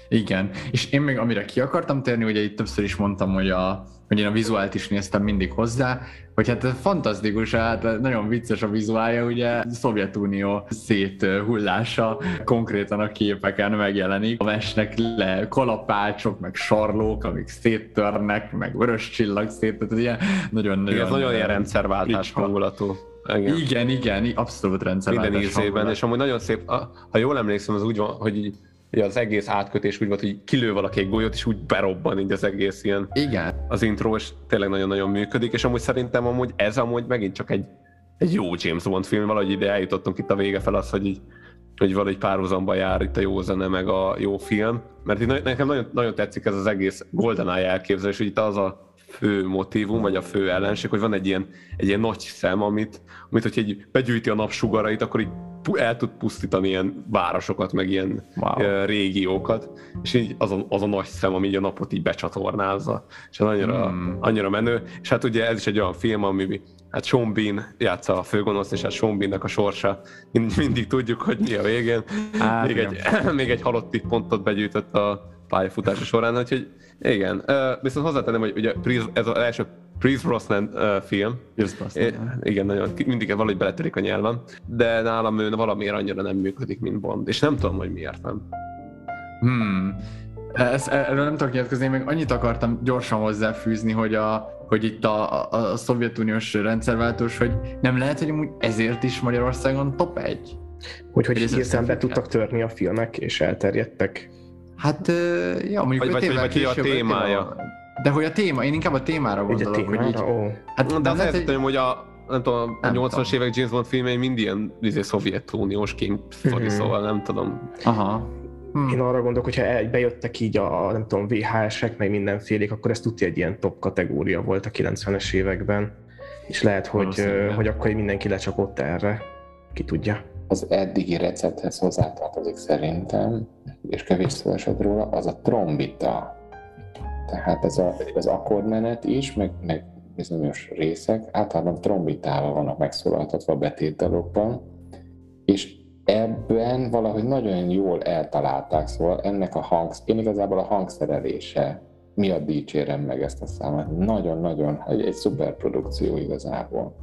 Igen, és én még amire ki akartam térni, ugye itt többször is mondtam, hogy, a, hogy én a vizuált is néztem mindig hozzá, hogy hát fantasztikus, hát nagyon vicces a vizuálja, ugye a Szovjetunió széthullása konkrétan a képeken megjelenik. A mesnek le kalapácsok, meg sarlók, amik széttörnek, meg vörös csillag szét, tehát ilyen nagyon-nagyon... Ez nagyon ilyen rendszerváltás hangulatú. Igen. igen, igen, abszolút rendszerváltás Minden ízében, és amúgy nagyon szép, ha jól emlékszem, az úgy van, hogy így ugye az egész átkötés úgy volt, hogy kilő valaki egy golyót, és úgy berobban így az egész ilyen Igen. az intro, és tényleg nagyon-nagyon működik, és amúgy szerintem amúgy ez amúgy megint csak egy, egy jó James Bond film, valahogy ide eljutottunk itt a vége fel az, hogy így, hogy valahogy párhuzamba jár itt a jó zene, meg a jó film, mert itt nekem nagyon, nagyon tetszik ez az egész GoldenEye elképzelés, hogy itt az a fő motivum, vagy a fő ellenség, hogy van egy ilyen, egy ilyen nagy szem, amit, amit hogyha egy begyűjti a napsugarait, akkor így el tud pusztítani ilyen városokat, meg ilyen wow. régiókat, és így az a, az a nagy szem, ami így a napot így becsatornázza, és ez annyira, hmm. annyira menő, és hát ugye ez is egy olyan film, ami hát Sean Bean játsza a főgonosz, és hát Sean Beannek a sorsa, mind, mindig tudjuk, hogy mi a végén. Hát, még, egy, még egy halotti pontot begyűjtött a pályafutása során, úgyhogy igen. Viszont hozzátenem, hogy ugye ez az első Chris Brosnan uh, film. Chris Brosnan. É, igen, nagyon, mindig valahogy beletörik a nyelven, de nálam ő valamiért annyira nem működik, mint Bond, és nem tudom, hogy miért nem. Hmm. Ezt, erről nem tudok nyilatkozni, még annyit akartam gyorsan hozzáfűzni, hogy, a, hogy itt a, a, a szovjetuniós rendszerváltós, hogy nem lehet, hogy amúgy ezért is Magyarországon top 1? Hogy, hogy hirtelen be tudtak törni a filmek, és elterjedtek. Hát, ja, mondjuk vagy, vagy, vagy, vagy a témája. De hogy a téma, én inkább a témára gondolok, a témára? hogy így... Ó. Hát, de azt lehet, hogy... hogy a, nem tudom, a 80-as évek James Bond filmei mind ilyen izé, szovjetuniós story, mm-hmm. szóval nem tudom. Aha. Hmm. Én arra gondolok, hogyha bejöttek így a, nem tudom, VHS-ek, meg mindenfélék, akkor ez tudja egy ilyen top kategória volt a 90-es években. És lehet, hogy, hogy akkor mindenki lecsapott erre. Ki tudja. Az eddigi recepthez hozzátartozik szerintem, és kevés szó esett róla, az a trombita tehát ez a, az akkordmenet is, meg, meg bizonyos részek általában trombitával vannak megszólaltatva a betétdalokban, és ebben valahogy nagyon jól eltalálták, szóval ennek a hangsz, én igazából a hangszerelése miatt dicsérem meg ezt a számot. Nagyon-nagyon, egy, egy szuper produkció igazából.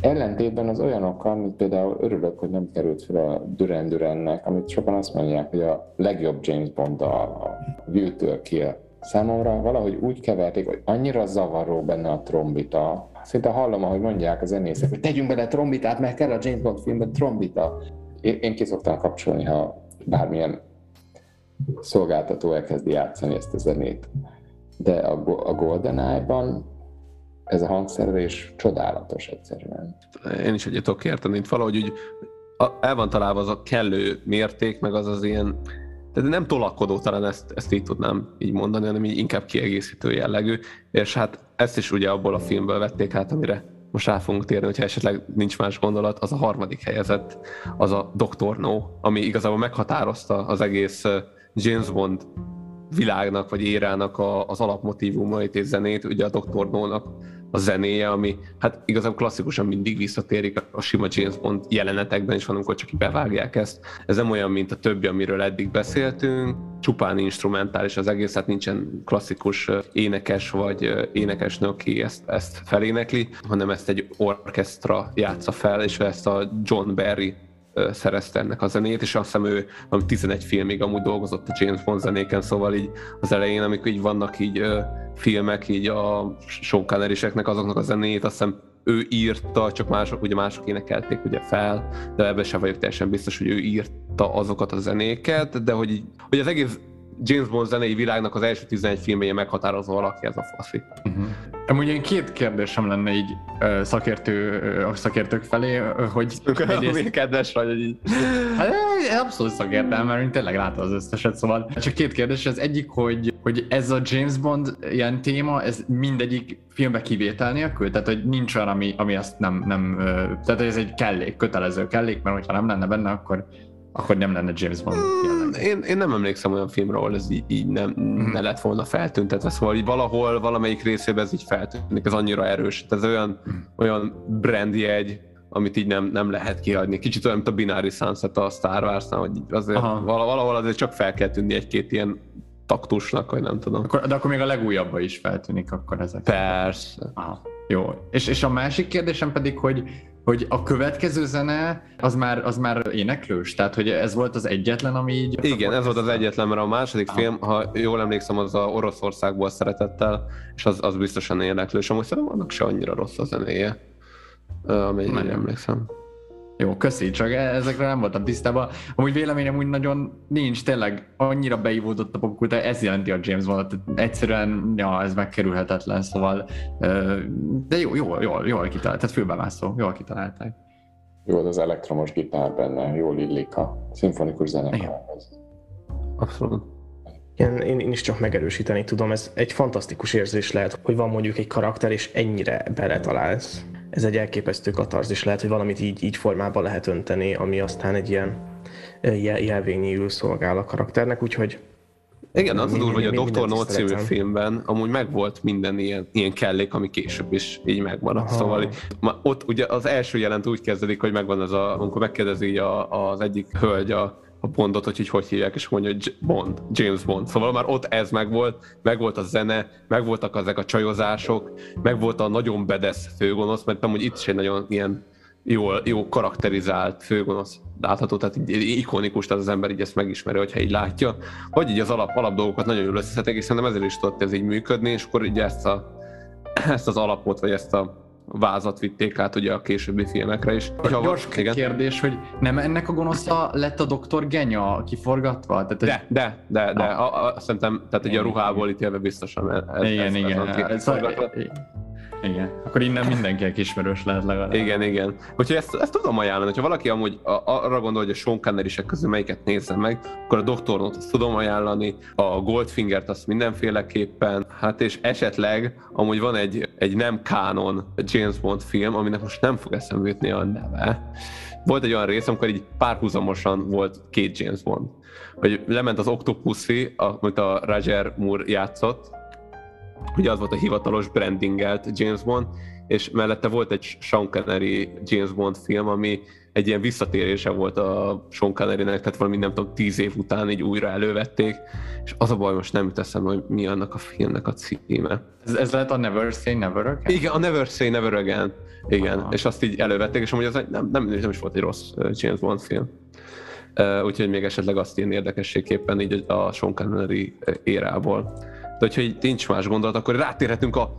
Ellentétben az olyanokkal, mint például örülök, hogy nem került fel a Duran Durannek, amit sokan azt mondják, hogy a legjobb James Bond a, View-től Kill. Számomra valahogy úgy keverték, hogy annyira zavaró benne a trombita. Szinte hallom, ahogy mondják a zenészek, hogy tegyünk bele trombitát, mert kell a James Bond filmben trombita. Én, én ki szoktam kapcsolni, ha bármilyen szolgáltató elkezdi játszani ezt a zenét. De a, a GoldenEye-ban ez a hangszerelés csodálatos egyszerűen. Én is egyet tudok érteni, itt valahogy úgy el van találva az a kellő mérték, meg az az ilyen, tehát nem tolakodó talán ezt, ezt így tudnám így mondani, hanem így inkább kiegészítő jellegű, és hát ezt is ugye abból a filmből vették át, amire most rá fogunk térni, hogyha esetleg nincs más gondolat, az a harmadik helyezett, az a Dr. No, ami igazából meghatározta az egész James Bond világnak vagy érának a, az alapmotívumait és zenét, ugye a Dr. No-nak a zenéje, ami hát igazából klasszikusan mindig visszatérik a sima James Bond jelenetekben is van, amikor csak bevágják ezt. Ez nem olyan, mint a többi, amiről eddig beszéltünk, csupán instrumentális az egész, hát nincsen klasszikus énekes vagy énekesnő, aki ezt, ezt felénekli, hanem ezt egy orkestra játsza fel, és ezt a John Barry szerezte ennek a zenét, és azt hiszem ő ami 11 filmig amúgy dolgozott a James Bond zenéken, szóval így az elején, amikor így vannak így filmek, így a Sean Connery-seknek azoknak a zenét, azt hiszem ő írta, csak mások, ugye mások énekelték ugye fel, de ebben sem vagyok teljesen biztos, hogy ő írta azokat a zenéket, de hogy, hogy az egész James Bond zenei világnak az első 11 filmje meghatározó valaki ez a faszi. Uh-huh. Amúgy én két kérdésem lenne így szakértő, uh, szakértők felé, hogy... Egyrészt... kedves vagy, hogy így... Hát, abszolút szakértelem, mert tényleg látom az összeset, szóval csak két kérdés. Az egyik, hogy, hogy ez a James Bond ilyen téma, ez mindegyik filmbe kivétel nélkül? Tehát, hogy nincs olyan, ami, ami azt nem, nem tehát ez egy kellék, kötelező kellék, mert hogyha nem lenne benne, akkor akkor nem lenne James Bond mm, én, én nem emlékszem olyan filmre, ahol ez így, így nem, mm. ne lett volna feltüntetve, szóval így valahol, valamelyik részében ez így feltűnik, ez annyira erős. Ez olyan, mm. olyan brandjegy, amit így nem, nem lehet kiadni. Kicsit olyan, mint a Binary Sunset a Star Wars-nál, hogy azért Aha. valahol azért csak fel kell tűnni egy-két ilyen taktusnak, vagy nem tudom. Akkor, de akkor még a legújabban is feltűnik akkor ezek. Persze. Aha. Jó. És, és a másik kérdésem pedig, hogy hogy a következő zene az már, az már éneklős? Tehát, hogy ez volt az egyetlen, ami így... Igen, ez volt az egyetlen, mert a második ah. film, ha jól emlékszem, az a Oroszországból szeretettel, és az, az biztosan éneklős. Amúgy szerintem annak se annyira rossz a zenéje, amennyire emlékszem. Jó, köszi, csak e- ezekre nem voltam tisztában. Amúgy véleményem úgy nagyon nincs, tényleg annyira beivódott a popkultúra, ez jelenti a James Bond, egyszerűen, ja, ez megkerülhetetlen, szóval, de jó, jó, jó, jól kitalált, tehát fülbemászó, jól kitalálták. Jó, az elektromos gitár benne, jól illik a szimfonikus zenekarhoz. Abszolút. Én, én, én is csak megerősíteni tudom, ez egy fantasztikus érzés lehet, hogy van mondjuk egy karakter, és ennyire beletalálsz ez egy elképesztő katarzis lehet, hogy valamit így, így formában lehet önteni, ami aztán egy ilyen jelvényéül szolgál a karakternek, úgyhogy igen, az durva, hogy a Dr. No című filmben amúgy megvolt minden ilyen, ilyen kellék, ami később is így megmaradt. Aha. Szóval ott ugye az első jelent úgy kezdődik, hogy megvan az a, amikor megkérdezi a, az egyik hölgy a, a Bondot, hogy így hogy hívják, és mondja, hogy Bond, James Bond. Szóval már ott ez megvolt, megvolt a zene, megvoltak ezek a csajozások, megvolt a nagyon bedesz főgonosz, mert hogy itt is egy nagyon ilyen jó, jó karakterizált főgonosz látható, tehát így ikonikus, tehát az ember így ezt megismeri, hogyha így látja, hogy így az alap, alap dolgokat nagyon jól összeszedték, és szerintem ezért is tudott ez így működni, és akkor így ezt, a, ezt az alapot, vagy ezt a vázat vitték át ugye a későbbi filmekre is. Ha gyors igen. kérdés, hogy nem ennek a gonosza lett a doktor Genya kiforgatva? Tehát ez... De, de, de, de. Ah. A, a, szerintem, tehát ugye a ruhából ítélve biztosan ez, igen, ez, igen. Ez, ez, ez, igen. Akkor innen mindenki ismerős lehet legalább. Igen, igen. Úgyhogy ezt, ezt tudom ajánlani, hogyha valaki amúgy arra gondol, hogy a Sean connery közül melyiket nézze meg, akkor a Doktornot azt tudom ajánlani, a Goldfingert azt mindenféleképpen, hát és esetleg amúgy van egy, egy nem kánon James Bond film, aminek most nem fog eszembe jutni a neve. Volt egy olyan rész, amikor így párhuzamosan volt két James Bond. Hogy lement az Octopussy, amit a Roger Moore játszott, ugye az volt a hivatalos brandingelt James Bond, és mellette volt egy Sean Connery James Bond film, ami egy ilyen visszatérése volt a Sean connery tehát valami nem tudom, tíz év után így újra elővették, és az a baj, most nem jut eszembe, hogy mi annak a filmnek a címe. Ez, ez lehet a Never Say Never Again? Igen, a Never Say Never Again. Igen, Aha. és azt így elővették, és amúgy az nem, nem, nem is volt egy rossz James Bond film. Uh, úgyhogy még esetleg azt ilyen érdekességképpen így a Sean Connery érából. De hogyha így nincs más gondolat, akkor rátérhetünk a,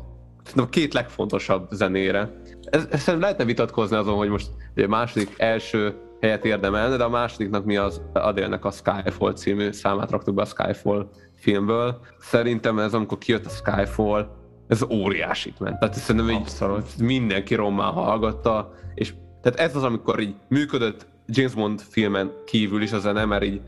a két legfontosabb zenére. Ez, ez lehetne vitatkozni azon, hogy most a második, első helyet érdemelne, de a másodiknak mi az Adélnek a Skyfall című számát raktuk be a Skyfall filmből. Szerintem ez, amikor kijött a Skyfall, ez óriásit ment. Tehát szerintem így mindenki rommá hallgatta, és tehát ez az, amikor így működött James Bond filmen kívül is a zene, mert így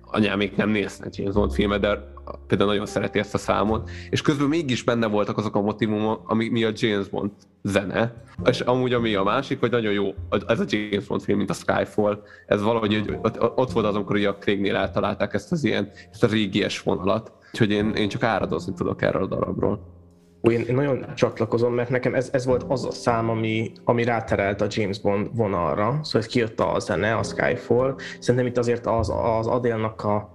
anyámék nem néznek James Bond filmet, de például nagyon szereti ezt a számot, és közben mégis benne voltak azok a motivumok, ami mi a James Bond zene, és amúgy ami a másik, hogy nagyon jó ez a James Bond film, mint a Skyfall, ez valahogy ott volt az, amikor a Craignél eltalálták ezt az ilyen, ezt a régies vonalat, úgyhogy én, én csak áradozni tudok erről a darabról. Én, én nagyon csatlakozom, mert nekem ez, ez volt az a szám, ami, ami ráterelt a James Bond vonalra. Szóval ez kijött a zene, a Skyfall. Szerintem itt azért az, az Adélnak a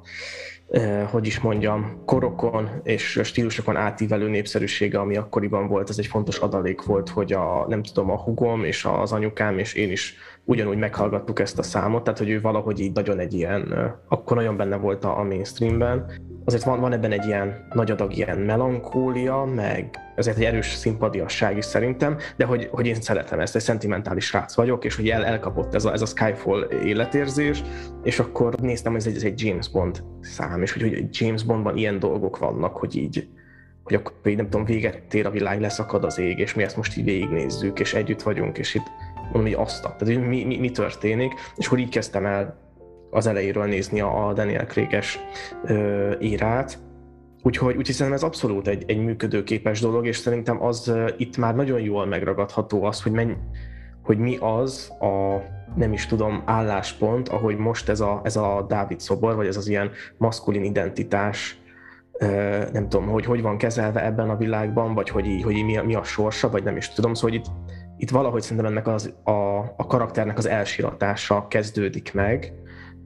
eh, hogy is mondjam, korokon és stílusokon átívelő népszerűsége, ami akkoriban volt, ez egy fontos adalék volt, hogy a, nem tudom, a hugom és az anyukám és én is ugyanúgy meghallgattuk ezt a számot, tehát hogy ő valahogy így nagyon egy ilyen, akkor nagyon benne volt a, a mainstreamben. Azért van, van ebben egy ilyen nagy adag ilyen melankólia, meg ezért egy erős szimpadiasság is szerintem, de hogy, hogy én szeretem ezt, egy szentimentális srác vagyok, és hogy el, elkapott ez a, ez a Skyfall életérzés, és akkor néztem, hogy ez egy, ez egy James Bond szám, és hogy, hogy James Bondban ilyen dolgok vannak, hogy így, hogy akkor így nem tudom, véget tér a világ, leszakad az ég, és mi ezt most így végignézzük, és együtt vagyunk, és itt mondom, hogy azt, tehát hogy mi, mi, mi történik, és akkor így kezdtem el az elejéről nézni a Daniel Craig-es írát, Úgyhogy, úgyhogy szerintem ez abszolút egy, egy működőképes dolog, és szerintem az itt már nagyon jól megragadható az, hogy, menj, hogy mi az a nem is tudom, álláspont, ahogy most ez a, ez a Dávid szobor, vagy ez az ilyen maszkulin identitás, nem tudom, hogy hogy van kezelve ebben a világban, vagy hogy, hogy mi, a, mi a sorsa, vagy nem is tudom, szóval itt itt valahogy szerintem ennek az, a, a karakternek az elsiratása kezdődik meg,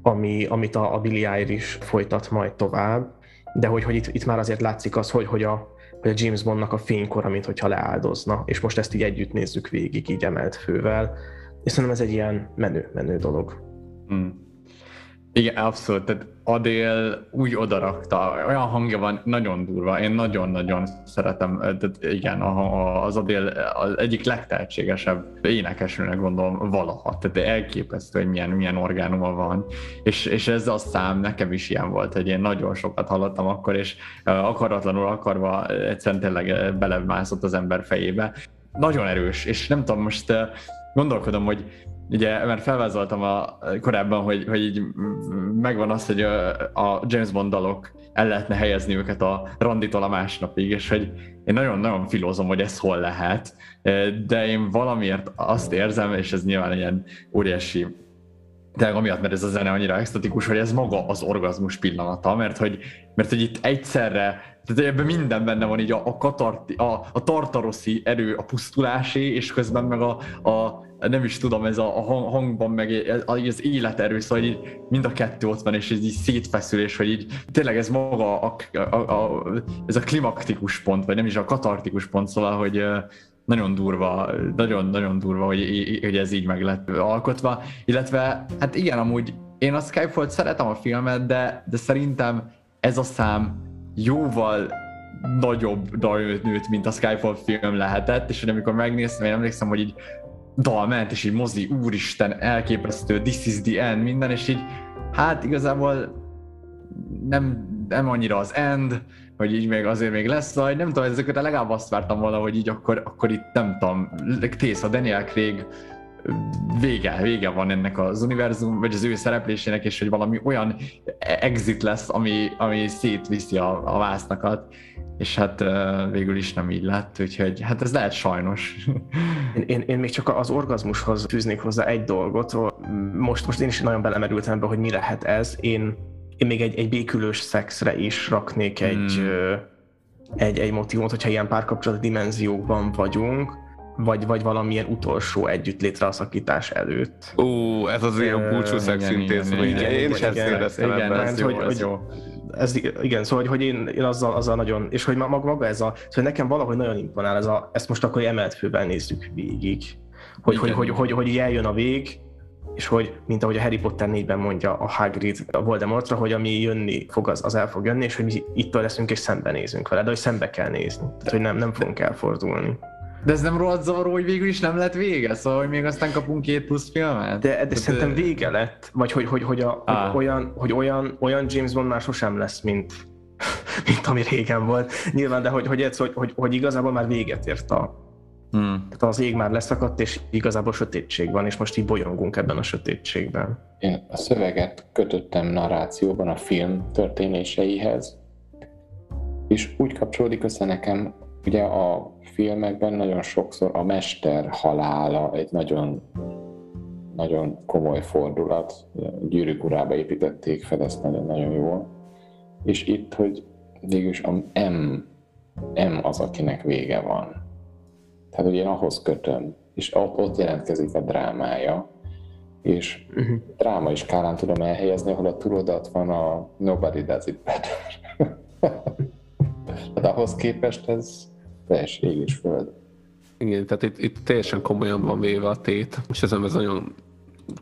ami, amit a, a Billy Irish folytat majd tovább, de hogy, hogy itt, itt már azért látszik az, hogy, hogy, a, hogy a James Bondnak a fénykora, mint hogyha leáldozna, és most ezt így együtt nézzük végig, így emelt fővel, és szerintem ez egy ilyen menő, menő dolog. Hmm. Igen, abszolút. Tehát Adél úgy odarakta, olyan hangja van, nagyon durva. Én nagyon-nagyon szeretem, tehát igen, az Adél az egyik legtehetségesebb énekesőnek gondolom valaha. Tehát elképesztő, hogy milyen, milyen orgánuma van. És, és ez a szám nekem is ilyen volt, hogy én nagyon sokat hallottam akkor, és akaratlanul akarva egyszerűen tényleg belemászott az ember fejébe. Nagyon erős, és nem tudom, most gondolkodom, hogy ugye, mert felvázoltam a, korábban, hogy, hogy így megvan az, hogy a, a James Bond dalok el lehetne helyezni őket a randitól a másnapig, és hogy én nagyon-nagyon filózom, hogy ez hol lehet, de én valamiért azt érzem, és ez nyilván egy ilyen óriási tényleg amiatt, mert ez a zene annyira extatikus, hogy ez maga az orgazmus pillanata, mert hogy, mert hogy itt egyszerre tehát ebben minden benne van így a, a, katarti, a, a tartaroszi erő, a pusztulásé, és közben meg a, a nem is tudom, ez a, a hangban meg az életerő, szóval így mind a kettő ott van, és ez így szétfeszülés, hogy így tényleg ez maga a, a, a, ez a klimaktikus pont, vagy nem is a katartikus pont, szóval, hogy nagyon durva, nagyon-nagyon durva, hogy, hogy ez így meg lett alkotva, illetve hát igen, amúgy én a Skyfall-t szeretem a filmet, de, de szerintem ez a szám jóval nagyobb dalnőt, mint a Skyfall film lehetett, és hogy amikor megnéztem, én emlékszem, hogy így dal ment, és így mozi, úristen, elképesztő, this is the end, minden, és így hát igazából nem, nem annyira az end, hogy így még azért még lesz zaj, nem tudom, ezeket legalább azt vártam volna, hogy így akkor, akkor itt nem tudom, Tész, a Daniel Craig vége, vége van ennek az univerzum, vagy az ő szereplésének, és hogy valami olyan exit lesz, ami, ami szétviszi a, a vásznakat, és hát végül is nem így lett, úgyhogy hát ez lehet sajnos. Én, én, én még csak az orgazmushoz fűznék hozzá egy dolgot. Most, most én is nagyon belemerültem ebbe, hogy mi lehet ez. Én, én még egy, egy békülős szexre is raknék egy, hmm. egy, egy motivumot, hogyha ilyen párkapcsolat dimenziókban vagyunk, vagy, vagy valamilyen utolsó együttlétre a szakítás előtt. Ó, ez az ilyen búcsú szexintézmény. Én is ezt éreztem igen, ebben. ez jó, hogy, ez hogy, jó. ez, igen, szóval, hogy, hogy én, én azzal, azzal nagyon, és hogy maga, maga ez a, szóval nekem valahogy nagyon imponál ez a, ezt most akkor emelt fővel nézzük végig. Hogy, hogy, hogy, hogy, hogy, így eljön a vég, és hogy, mint ahogy a Harry Potter 4-ben mondja a Hagrid a Voldemortra, hogy ami jönni fog, az, az el fog jönni, és hogy mi itt leszünk és szembenézünk vele, de hogy szembe kell nézni. Tehát, hogy nem, nem fogunk elfordulni. De ez nem rohadt zavaró, hogy végül is nem lett vége, szóval hogy még aztán kapunk két plusz filmet? De, de Tehát, szerintem vége lett, vagy hogy, hogy, hogy, a, hogy olyan, hogy olyan, olyan James Bond már sosem lesz, mint, mint ami régen volt. Nyilván, de hogy, hogy, ez, hogy, hogy, hogy igazából már véget ért a, Hmm. tehát az ég már leszakadt, és igazából sötétség van, és most így bolyongunk ebben a sötétségben. Én a szöveget kötöttem narrációban a film történéseihez, és úgy kapcsolódik össze nekem, ugye a filmekben nagyon sokszor a mester halála egy nagyon, nagyon komoly fordulat. Gyűrűk urába építették fel ezt nagyon-nagyon jól. És itt, hogy végülis a M, M az, akinek vége van. Tehát, hogy én ahhoz kötöm, és ott, ott jelentkezik a drámája, és Uh-huh. drámai skálán tudom elhelyezni, ahol a turodat van a Nobody Does It Better. Tehát ahhoz képest ez teljes ég és föld. Igen, tehát itt, itt teljesen komolyan van véve a tét, és ezen ez nagyon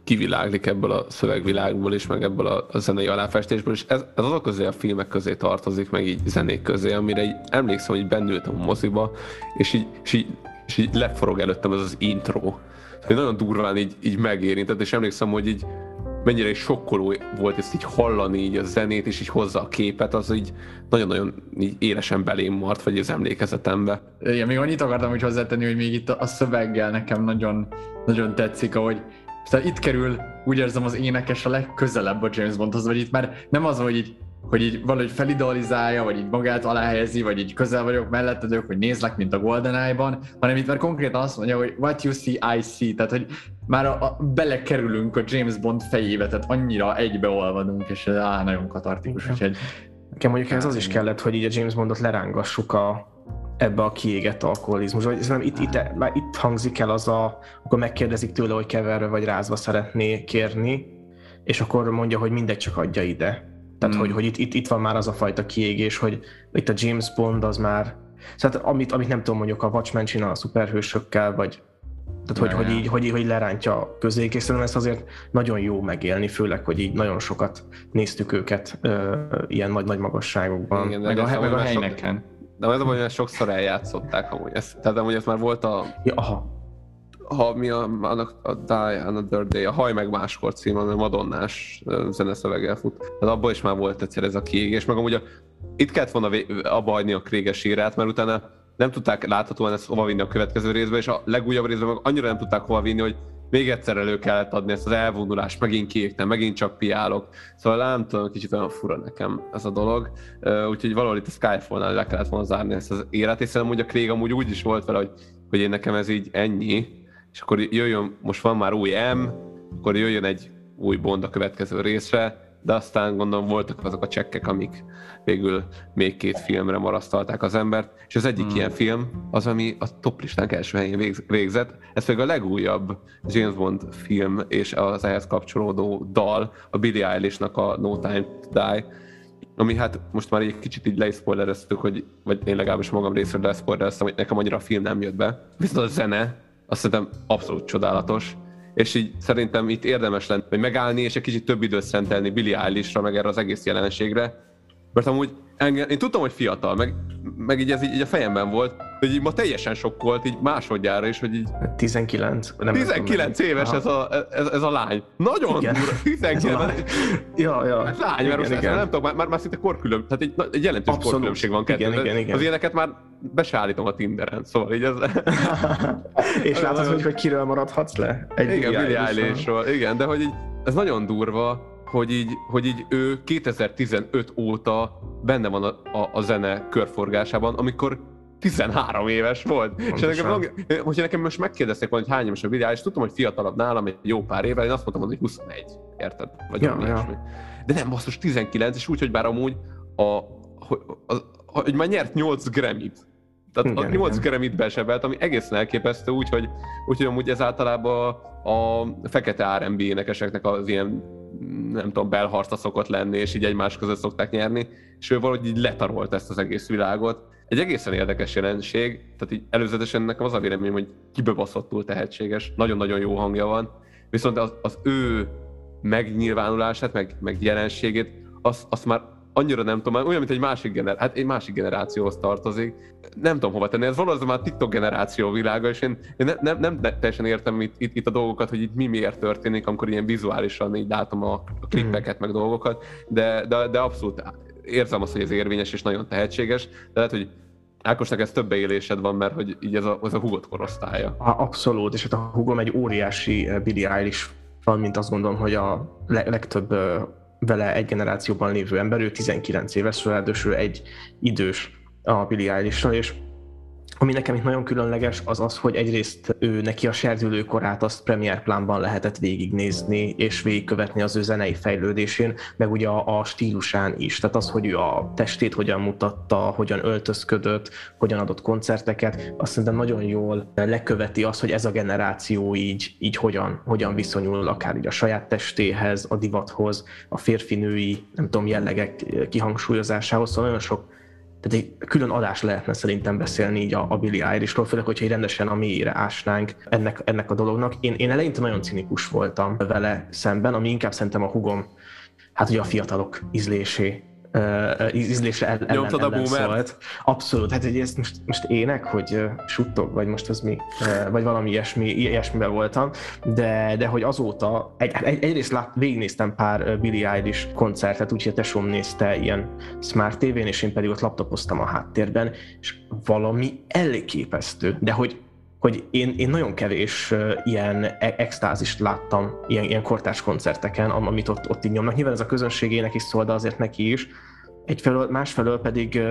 kiviláglik ebből a szövegvilágból is, meg ebből a, a zenei aláfestésből, és ez, ez azok közé a filmek közé tartozik, meg így zenék közé, amire így emlékszem, hogy bennültem a moziba, és így, és így, és így leforog előttem ez az intro. Hogy nagyon durván így, így megérintett, és emlékszem, hogy így mennyire is sokkoló volt ezt így hallani így a zenét, és így hozza a képet, az így nagyon-nagyon így élesen belém mart, vagy az emlékezetembe. Igen, még annyit akartam hogy hozzátenni, hogy még itt a, szöveggel nekem nagyon, nagyon tetszik, ahogy tehát itt kerül, úgy érzem, az énekes a legközelebb a James Bondhoz, vagy itt már nem az, hogy így, hogy így valahogy felidealizálja, vagy így magát aláhelyezi, vagy így közel vagyok melletted, ők, hogy nézlek, mint a GoldenEye-ban, hanem itt már konkrétan azt mondja, hogy what you see, I see, tehát hogy már a, a, belekerülünk a James Bond fejébe, tehát annyira egybeolvadunk, és ez á, nagyon katartikus, Igen. úgyhogy Nekem mondjuk ez az is kellett, hogy így a James Bondot lerángassuk a, ebbe a kiégett alkoholizmus. Vagy szerintem itt, itt, már itt hangzik el az a, akkor megkérdezik tőle, hogy keverve vagy rázva szeretné kérni, és akkor mondja, hogy mindegy, csak adja ide. Tehát, Hmm. hogy, hogy itt, itt, itt, van már az a fajta kiégés, hogy itt a James Bond az már, tehát amit, amit nem tudom, mondjuk a Watchmen csinál a szuperhősökkel, vagy tehát, hogy, hogy, így, hogy, így, hogy lerántja közék, és szerintem ezt azért nagyon jó megélni, főleg, hogy így nagyon sokat néztük őket ö, ilyen nagy-nagy magasságokban. Igen, meg a, meg a olyan sok- helyneken. De az a hogy ezt sokszor eljátszották amúgy. Ez, tehát amúgy ez már volt a, Ja, aha, ha mi a, annak a Die Another Day, a Haj meg máskor cím, ami madonnás zeneszöveggel fut. Tehát abban is már volt egyszer ez a kiégés, meg amúgy a, itt kellett volna abba hagyni a Kréges írát, mert utána nem tudták láthatóan ezt hova vinni a következő részbe, és a legújabb részben meg annyira nem tudták hova vinni, hogy még egyszer elő kellett adni ezt az elvonulást, megint kiégtem, megint csak piálok. Szóval nem tudom, kicsit olyan fura nekem ez a dolog. Úgyhogy valahol itt a Skyfall-nál le kellett volna zárni ezt az élet, és szerintem úgy a Craig amúgy úgy is volt vele, hogy, hogy én nekem ez így ennyi, és akkor jöjjön, most van már új M, akkor jöjjön egy új Bond a következő részre, de aztán gondolom voltak azok a csekkek, amik végül még két filmre marasztalták az embert, és az egyik Hmm. ilyen film az, ami a top listánk első helyén végz- végzett, ez pedig a legújabb James Bond film és az ehhez kapcsolódó dal, a Billie Eilish-nak a No Time to Die, ami hát most már egy kicsit így leispoilereztük, hogy, vagy én legalábbis magam részről leszpoilereztem, hogy nekem annyira a film nem jött be. Viszont a zene, azt szerintem abszolút csodálatos. És így szerintem itt érdemes lenne hogy megállni, és egy kicsit több időt szentelni Billie Eilishra, meg erre az egész jelenségre. Mert amúgy engem, én tudtam, hogy fiatal, meg, meg így ez így, így a fejemben volt, hogy ma teljesen sokkolt, így másodjára is, hogy így 19. Nem 19 éves ez a, ez, ez a lány. Nagyon Igen. durva, 19 Ja, ja. Hát lány, mert most igen, ezt nem tudom, már, már, már szinte korkülön, tehát egy, egy jelentős Abszolút. korkülönbség van kettő. Igen, igen, igen. Az ilyeneket már be se állítom a Tinderen, szóval így ez... És látod, hogy, hogy kiről maradhatsz le? Egy igen, Billie. Eilish-ról, igen, de hogy így, ez nagyon durva, hogy így, hogy így ő 2015 óta benne van a, a, a zene körforgásában, amikor 13 éves volt. És nekem, hogyha nekem most megkérdezték volna, hogy hány éves a Billie Eilish, tudtam, hogy fiatalabb nálam egy jó pár évvel, én azt mondtam, hogy 21, érted? Vagy Ja, ja. De nem, basszus, 19, és úgy, hogy bár amúgy a, hogy, a, a, hogy már nyert 8 Grammy-t. Tehát Igen, a 8 igen. itt besebelt, ami egészen elképesztő, úgyhogy, úgyhogy amúgy ez általában a fekete R&B énekeseknek az ilyen nem tudom, belharca szokott lenni, és így egymás között szokták nyerni, és ő valahogy így letarolt ezt az egész világot. Egy egészen érdekes jelenség, tehát így előzetesen nekem az a véleményem, hogy kibebaszottul tehetséges, nagyon-nagyon jó hangja van, viszont az, az ő megnyilvánulását, meg, meg jelenségét, azt, azt már annyira nem tudom, olyan, mint egy másik, gener- hát egy másik generációhoz tartozik. Nem tudom hova tenni, ez valószínűleg már TikTok generáció világa, és én, én ne, nem, nem teljesen értem itt, itt, itt, a dolgokat, hogy itt mi miért történik, amikor ilyen vizuálisan így látom a, a klippeket, meg dolgokat, de, de, de abszolút érzem azt, hogy ez érvényes és nagyon tehetséges, de lehet, hogy Ákosnak ez több beélésed van, mert hogy így ez a, ez a hugot korosztálya. Abszolút, és hát a hugom egy óriási eh, Billie Eilish van, mint azt gondolom, hogy a le- legtöbb eh, vele egy generációban lévő ember, ő 19 éves, ráadásul egy idős a Billie eilish és ami nekem itt nagyon különleges, az az, hogy egyrészt ő neki a serdülő korát azt Premiere plánban lehetett végignézni, és végigkövetni az ő zenei fejlődésén, meg ugye a, a stílusán is. Tehát az, hogy ő a testét hogyan mutatta, hogyan öltözködött, hogyan adott koncerteket, azt szerintem nagyon jól leköveti az, hogy ez a generáció így, így hogyan, hogyan viszonyul akár így a saját testéhez, a divathoz, a férfinői, nem tudom, jellegek kihangsúlyozásához, szóval nagyon sok tehát egy külön adás lehetne szerintem beszélni így a, a Billie Eilishról, főleg, hogyha így rendesen a mélyére ásnánk ennek, ennek a dolognak. Én, én eleinte nagyon cinikus voltam vele szemben, ami inkább szerintem a hugom, hát ugye a fiatalok ízlésé uh, ízlése el, ellen, Nyomtad a ellen boomert? szólt. Abszolút, hát ezt most, most ének, hogy uh, suttog, vagy most ez mi, uh, vagy valami ilyesmi, ilyesmiben voltam, de, de hogy azóta, egy, egy, egyrészt lát, végignéztem pár Billie Eilish koncertet, úgyhogy a tesóm nézte ilyen Smart TV-n, és én pedig ott laptopoztam a háttérben, és valami elképesztő, de hogy hogy én, én nagyon kevés ilyen e- extázist láttam ilyen, ilyen kortárs koncerteken, am- amit ott, ott így nyomnak. Nyilván ez a közönségének is szól, de azért neki is. Egyfelől, másfelől pedig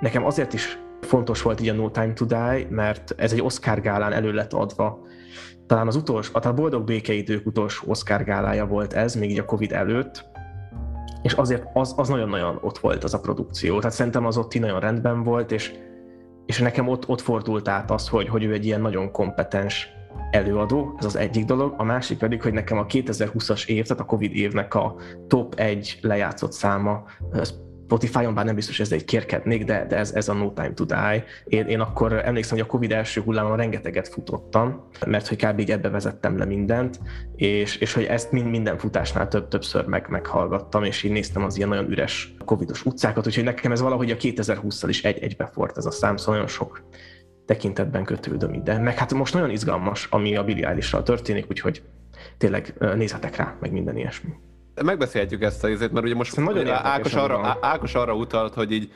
nekem azért is fontos volt így a No Time to Die, mert ez egy Oscar gálán elő lett adva. Talán az utolsó, a Boldog Békeidők utolsó Oscar gálája volt ez, még így a Covid előtt, és azért az, az nagyon-nagyon ott volt az a produkció. Tehát szerintem az ott így nagyon rendben volt, és és nekem ott, ott fordult át az, hogy, hogy ő egy ilyen nagyon kompetens előadó, ez az egyik dolog, a másik pedig, hogy nekem a 2020-as év, tehát a Covid évnek a top 1 lejátszott száma Spotify-on, bár nem biztos, hogy ez egy kérkednék, de, de ez, ez a No Time to Die. Én, én akkor emlékszem, hogy a Covid első hullámon rengeteget futottam, mert hogy kb. így ebbe vezettem le mindent, és, és hogy ezt mind, minden futásnál több, többször meg, meghallgattam, és így néztem az ilyen nagyon üres covidos utcákat, úgyhogy nekem ez valahogy a 2020-szal is egy egybe fort ez a szám, szóval nagyon sok tekintetben kötődöm ide. Meg hát most nagyon izgalmas, ami a Billie eilish történik, úgyhogy tényleg nézhetek rá, meg minden ilyesmi. Megbeszélhetjük ezt a izét, mert ugye most Szerintem nagyon Ákos arra, Ákos arra utalt, hogy így,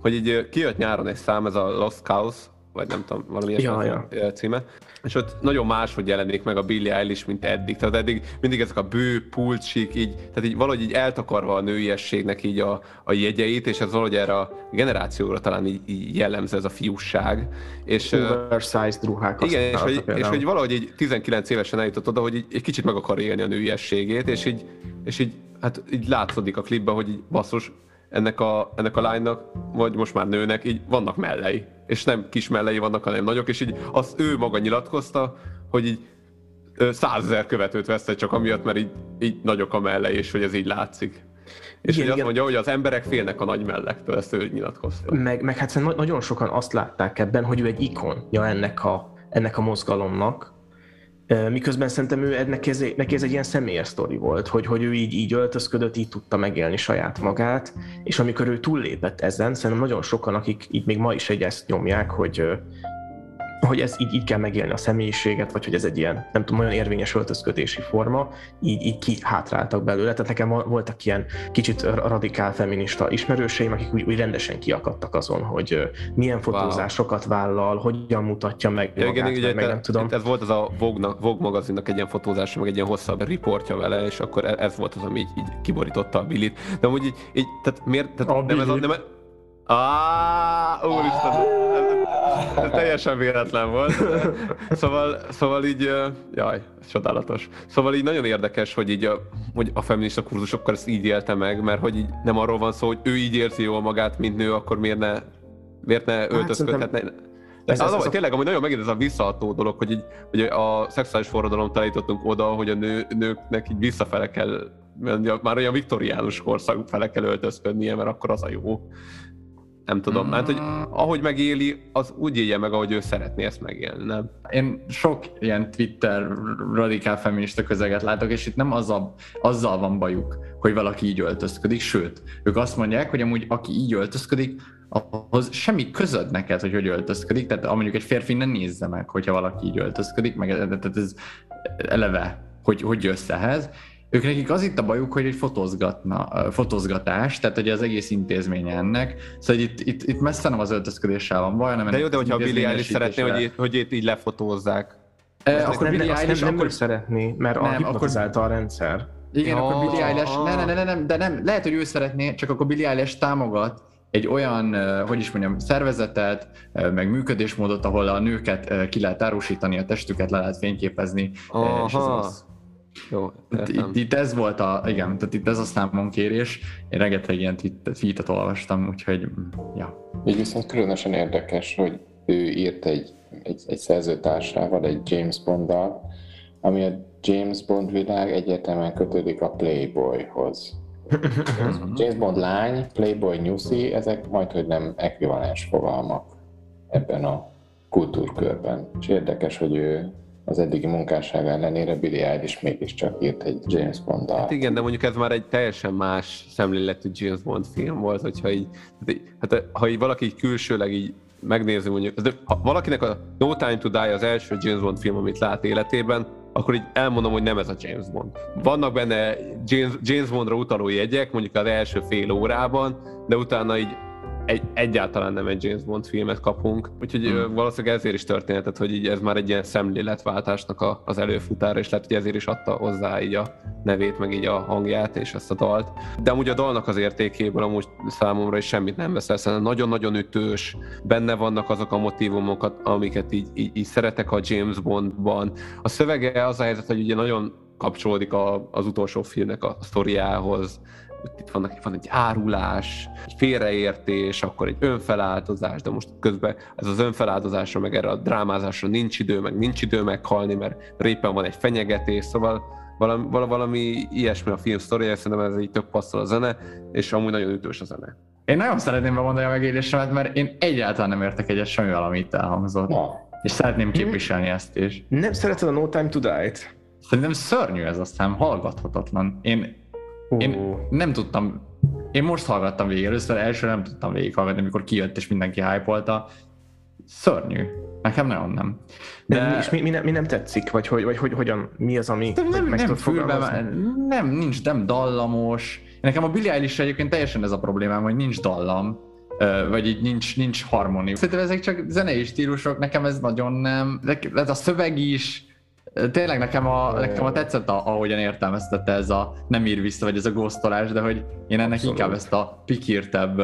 hogy így kijött nyáron egy szám, ez a Lost Cows, vagy nem tudom, valami Ja, ilyesmi a címe, és ott nagyon máshogy jelenik meg a Billie Eilish, mint eddig. Tehát eddig mindig ezek a bő, pulcsik, így, tehát így valahogy így eltakarva a nőiességnek így a, a jegyeit, és ez valahogy erre a generációra talán így, így jellemző ez a fiúság. És, Oversized ruhákat igen, és hogy, és hogy valahogy így 19 évesen eljutott oda, hogy így, egy kicsit meg akar élni a nőiességét, és így, és így, hát így látszódik a klipben, hogy így basszus, ennek a, ennek a lánynak, vagy most már nőnek, így vannak mellei. És nem kis mellei vannak, hanem nagyok, és így azt ő maga nyilatkozta, hogy így százezer követőt vesztett csak amiatt, mert így, így nagyok a mellei, és hogy ez így látszik. És Igen, hogy azt igen. mondja, hogy az emberek félnek a nagy mellektől, ezt ő nyilatkozta. Meg, meg hát szerintem nagyon sokan azt látták ebben, hogy ő egy ikonja ennek a, ennek a mozgalomnak, miközben szerintem ő ennek ez, neki ez egy ilyen személyes sztori volt, hogy, hogy ő így, így öltözködött, így tudta megélni saját magát, és amikor ő túllépett ezen, szerintem nagyon sokan, akik így még ma is egy ezt nyomják, hogy, hogy ez így, így kell megélni a személyiséget, vagy hogy ez egy ilyen, nem tudom, olyan érvényes öltözködési forma, így, így ki hátráltak belőle. Tehát nekem vo- voltak ilyen kicsit radikál feminista ismerőseim, akik úgy, úgy rendesen kiakadtak azon, hogy milyen fotózásokat vállal, hogyan mutatja meg Ja, magát, igen, ugye meg, meg te- nem tudom. Ez volt az a Vogue, Vogue magazinnak egy ilyen fotózása, meg egy ilyen hosszabb riportja vele, és akkor e- ez volt az, ami így, így kiborította a Billit. De amúgy így, így tehát miért? Tehát A nem ez a, nem, Á, úristen, ez, ez teljesen véletlen volt. Szóval, szóval így, jaj, ez csodálatos. Szóval így nagyon érdekes, hogy így a, hogy a feminista kurzusokkal ezt így élte meg, mert hogy így nem arról van szó, hogy ő így érzi jól magát, mint nő, akkor miért ne, miért ne öltözködhetne. ez, az, az, az, tényleg, ami nagyon megint ez a visszaható dolog, hogy, így, hogy a szexuális forradalom eljutottunk oda, hogy a nő, nőknek így visszafele kell, már olyan viktoriánus korszak fele kell öltözködnie, mert akkor az a jó. Nem tudom, mert hogy ahogy megéli, az úgy élje meg, ahogy ő szeretné ezt megélni, nem? Én sok ilyen Twitter radikál feminista közeget látok, és itt nem azzal, azzal van bajuk, hogy valaki így öltözködik, sőt, ők azt mondják, hogy amúgy aki így öltözködik, ahhoz semmi közöd neked, hogy hogy öltözködik, tehát mondjuk egy férfi ne nézze meg, hogyha valaki így öltözködik, meg tehát ez eleve, hogy, hogy jössz ehhez, ők nekik az itt a bajuk, hogy egy fotózgatna, fotózgatás, tehát hogy az egész intézmény ennek. Szóval itt, itt, itt messze nem az öltözködéssel van baj, hanem De jó, de hogyha a Billy Eilish szeretné, hogy, hogy itt így lefotózzák. E, akkor nem, Billy Eilish nem, akkor... szeretné, mert nem, a akkor... a rendszer. Igen, ja, akkor Billy Eilish, ne, ne, ne, ne, de nem, lehet, hogy ő szeretné, csak akkor Billy Eilish támogat egy olyan, hogy is mondjam, szervezetet, meg működésmódot, ahol a nőket ki lehet árusítani, a testüket le lehet fényképezni, Aha. és ez az jó, itt, itt, ez volt a, igen, tehát itt ez a számonkérés. Én rengeteg ilyen tweetet olvastam, úgyhogy, ja. Így viszont különösen érdekes, hogy ő írt egy, egy, egy szerzőtársával, egy James Bonddal, ami a James Bond világ egyértelműen kötődik a Playboyhoz. James Bond lány, Playboy nyuszi, ezek majd, hogy nem ekvivalens fogalmak ebben a kultúrkörben. És érdekes, hogy ő az eddigi munkásság ellenére Billy Eilish mégiscsak írt egy James bond Hát igen, de mondjuk ez már egy teljesen más szemléletű James Bond film volt, hogyha így, hát ha így valaki így külsőleg így megnézi mondjuk, de ha valakinek a No Time to Die az első James Bond film, amit lát életében, akkor így elmondom, hogy nem ez a James Bond. Vannak benne James, James Bondra utaló jegyek, mondjuk az első fél órában, de utána így egy, egyáltalán nem egy James Bond filmet kapunk, úgyhogy hmm. valószínűleg ezért is történhetett, hogy így ez már egy ilyen szemléletváltásnak a, az előfutára, és lehet, hogy ezért is adta hozzá így a nevét, meg így a hangját és ezt a dalt. De amúgy a dalnak az értékéből amúgy számomra is semmit nem veszel, szerintem nagyon-nagyon ütős, benne vannak azok a motivumokat, amiket így, így, így szeretek a James Bondban. A szövege az a helyzet, hogy ugye nagyon kapcsolódik a, az utolsó filmnek a sztoriához, itt vannak, van egy árulás, egy félreértés, akkor egy önfeláldozás, de most közben ez az önfeláldozásra, meg erre a drámázásra nincs idő, meg nincs idő meghalni, mert répen van egy fenyegetés, szóval valami, valami ilyesmi a film sztoria, szerintem ez így tök passzol a zene, és amúgy nagyon ütős a zene. Én nagyon szeretném bemondani a megélésemet, mert én egyáltalán nem értek egyet semmivel, amit elhangzott. Na. És szeretném képviselni ezt is. Nem szereted a No Time to Die-t? Szerintem szörnyű ez aztán, hallgathatatlan. Én én nem tudtam, én most hallgattam végig, először első nem tudtam végighallgatni, amikor kijött és mindenki hype Szörnyű. Nekem nagyon nem. De, De és mi, mi, nem, mi, nem tetszik? Vagy, hogy, vagy hogy, hogyan, mi az, ami nem, nem, meg nem, fülbe, nem, nincs, nem dallamos. Nekem a Billie eilish egyébként teljesen ez a problémám, hogy nincs dallam, vagy így nincs, nincs harmónia. Szerintem ezek csak zenei stílusok, nekem ez nagyon nem, ez a szöveg is, tényleg nekem a, nekem a tetszett, a, ahogyan értelmeztette ez a nem ír vissza, vagy ez a ghostolás, de hogy én ennek Abszolút. inkább ezt a pikírtebb,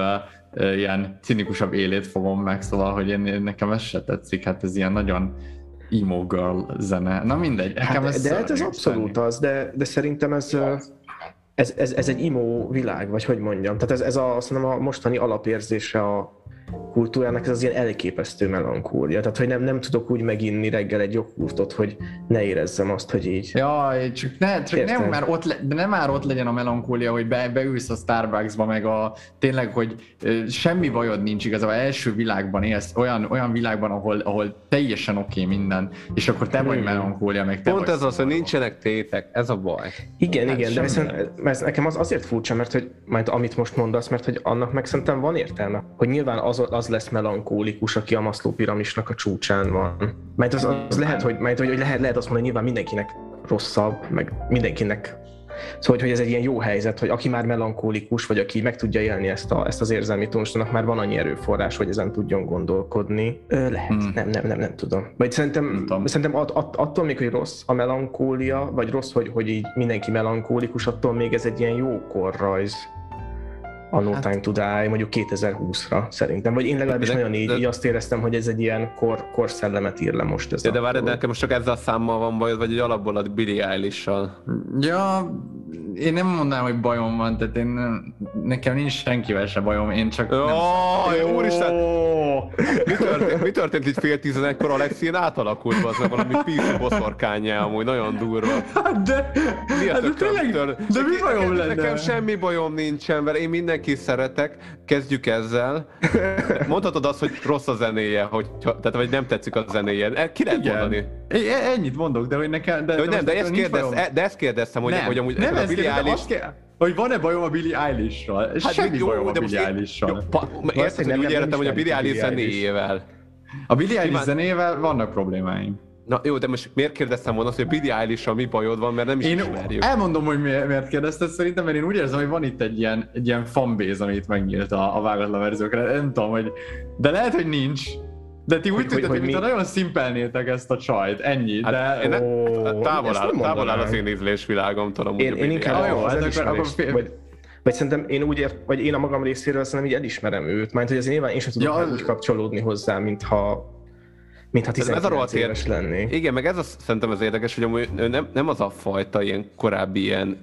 ilyen cinikusabb élét fogom meg, szóval, hogy én, nekem ez se tetszik, hát ez ilyen nagyon emo girl zene. Na mindegy, hát, ez De hát ez abszolút az, de, de szerintem ez, ez, ez, ez egy emo világ, vagy hogy mondjam. Tehát ez, ez a, mondom, a mostani alapérzése a, kultúrának ez az ilyen elképesztő melankólia. Tehát, hogy nem, nem tudok úgy meginni reggel egy joghurtot, hogy ne érezzem azt, hogy így. Ja, csak, ne, csak nem, már ott le, de nem már ott legyen a melankólia, hogy be, beülsz a Starbucksba, meg a tényleg, hogy semmi bajod nincs igazából, első világban élsz, olyan, olyan világban, ahol, ahol teljesen oké okay minden, és akkor te vagy hmm. melankólia, meg te Pont ez az, hogy nincsenek tétek, ez a baj. Igen, hát igen, de viszont, mert nekem az azért furcsa, mert hogy majd amit most mondasz, mert hogy annak meg szerintem van értelme, hogy nyilván az, az lesz melankólikus, aki a Maszló piramisnak a csúcsán van. Mert az, az lehet, hogy, mert, hogy lehet, lehet azt mondani, hogy nyilván mindenkinek rosszabb, meg mindenkinek Szóval, hogy ez egy ilyen jó helyzet, hogy aki már melankólikus, vagy aki meg tudja élni ezt, a, ezt az érzelmi tónusnak, már van annyi erőforrás, hogy ezen tudjon gondolkodni. Ö, lehet, hmm. nem, nem, nem, nem tudom. Vagy szerintem, tudom. szerintem att, att, attól még, hogy rossz a melankólia, vagy rossz, hogy, hogy így mindenki melankólikus, attól még ez egy ilyen jó korrajz a No hát, Time to Die mondjuk 2020-ra szerintem, vagy én legalábbis de, nagyon így, de, így azt éreztem, hogy ez egy ilyen kor, korszellemet ír le most. Ez de, de várj, de nekem most csak ezzel a számmal van bajod, vagy egy alapból a Billy eilish Ja, én nem mondanám, hogy bajom van, tehát én nekem nincs senkivel se bajom, én csak nem... Ó, úristen! Mi történt, mi történt itt fél tizenegykor Alexien átalakult, az valami piszú boszorkányá, amúgy nagyon durva. Hát de, Mi a hát de tényleg, de mi bajom nekem, lenne? Nekem semmi bajom nincsen vele, én mindenki szeretek, kezdjük ezzel. Mondhatod azt, hogy rossz a zenéje, hogy, tehát vagy nem tetszik a zenéje. E, Ki lehet Igen. mondani? É, ennyit mondok, de hogy nekem... De, De, hogy nem, de ezt, kérdez, e- de ezt kérdeztem, hogy, nem, hogy amúgy nem a ezt Billie kérdezem, Eilish... hogy van-e bajom a Billie Eilish-ral? Hát Semmi jó, bajom a Billie én- Eilish-ral. Érted, hogy úgy értem, hogy a Billie a Eilish zenéjével. A Billie Eilish zenével vannak problémáim. Na jó, de most miért kérdeztem volna azt, hogy a Billie eilish mi bajod van, mert nem is Én ismerjük. elmondom, hogy miért, miért kérdezted szerintem, mert én úgy érzem, hogy van itt egy ilyen, egy ilyen fanbase, amit megnyílt a, a vágatlan verziókra. Nem tudom, hogy... De lehet, hogy nincs. De ti úgy tűntek, hogy hogy, mintha mi- nagyon szimpelnétek ezt a csajt, ennyi. Hát de... én ne- Ó, hát távol, áll, nem távol áll az én ízlésvilágomtól amúgy Én, a én inkább jó, az akkor- elismerést, akkor fél- vagy, vagy szerintem én úgy ért, vagy én a magam részéről szerintem így elismerem őt, mert hogy azért nyilván én sem tudok Ja, ja, úgy kapcsolódni hozzá, mintha mintha Ez- ez a 19 rohadt éves lennék. Igen, meg ez az, szerintem az érdekes, hogy amúgy nem, nem az a fajta ilyen korábbi ilyen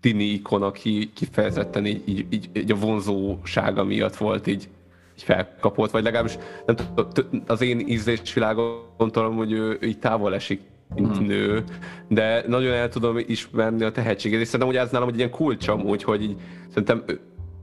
tini ikon, aki kifejezetten így, így, így, így a vonzósága miatt volt így, így felkapott, vagy legalábbis nem tudom, az én ízlésvilágomtól, hogy ő így távol esik, mint Hmm. nő, de nagyon el tudom ismerni a tehetségét, és szerintem hogy ez nálam egy ilyen kulcs amúgy, hogy így, szerintem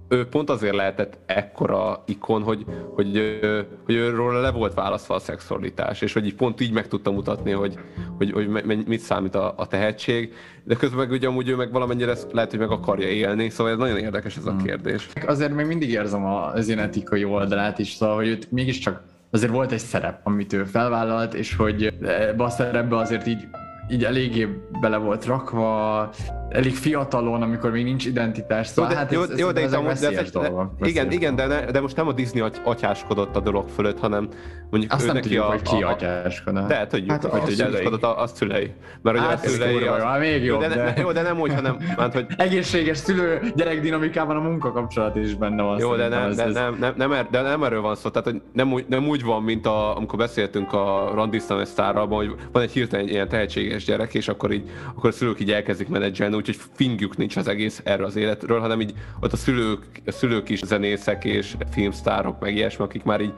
ő, pont azért lehetett ekkora ikon, hogy, hogy, hogy őről le volt választva a szexualitás, és hogy így pont így meg tudta mutatni, hogy, hogy, hogy mit számít a, a tehetség, de közben meg ugye amúgy ő meg valamennyire ezt lehet, hogy meg akarja élni, szóval ez nagyon érdekes ez a kérdés. Azért még mindig érzem az etikai oldalát is, szóval, hogy őt mégiscsak azért volt egy szerep, amit ő felvállalt, és hogy ebbe a szerepbe azért így így eléggé bele volt rakva, elég fiatalon, amikor még nincs identitás, szóval jó, de, hát jó, ez, jó, de, ezek amúgy- de, ez- de, igen, igen, de, ne, de most nem a Disney aty- atyáskodott a dolog fölött, hanem mondjuk Azt ő nem neki tudjuk, a, hogy ki a, a, atyáskodott. de tudjuk, Hát hogy szülei. atyáskodott a, a szülei. Mert ugye Hát a ez szülei... kurva jó, hát még jobb, de, de- Jó, de nem úgy, hanem, hát, hogy Egészséges szülő gyerek dinamikában a munkakapcsolat is benne van. Jó, de nem, ez- de, ez- nem, nem, nem, er, de nem erről van szó, tehát hogy nem úgy, nem úgy van, mint a, amikor beszéltünk a Randisztan sztárral, hogy van egy hirtelen ilyen tehetséges gyerek, és akkor így, akkor a szülők így elkezdik menedzselni, úgyhogy fingjuk nincs az egész erről az életről, hanem így ott a szülők, a szülők is zenészek és filmsztárok, meg ilyesmi, akik már így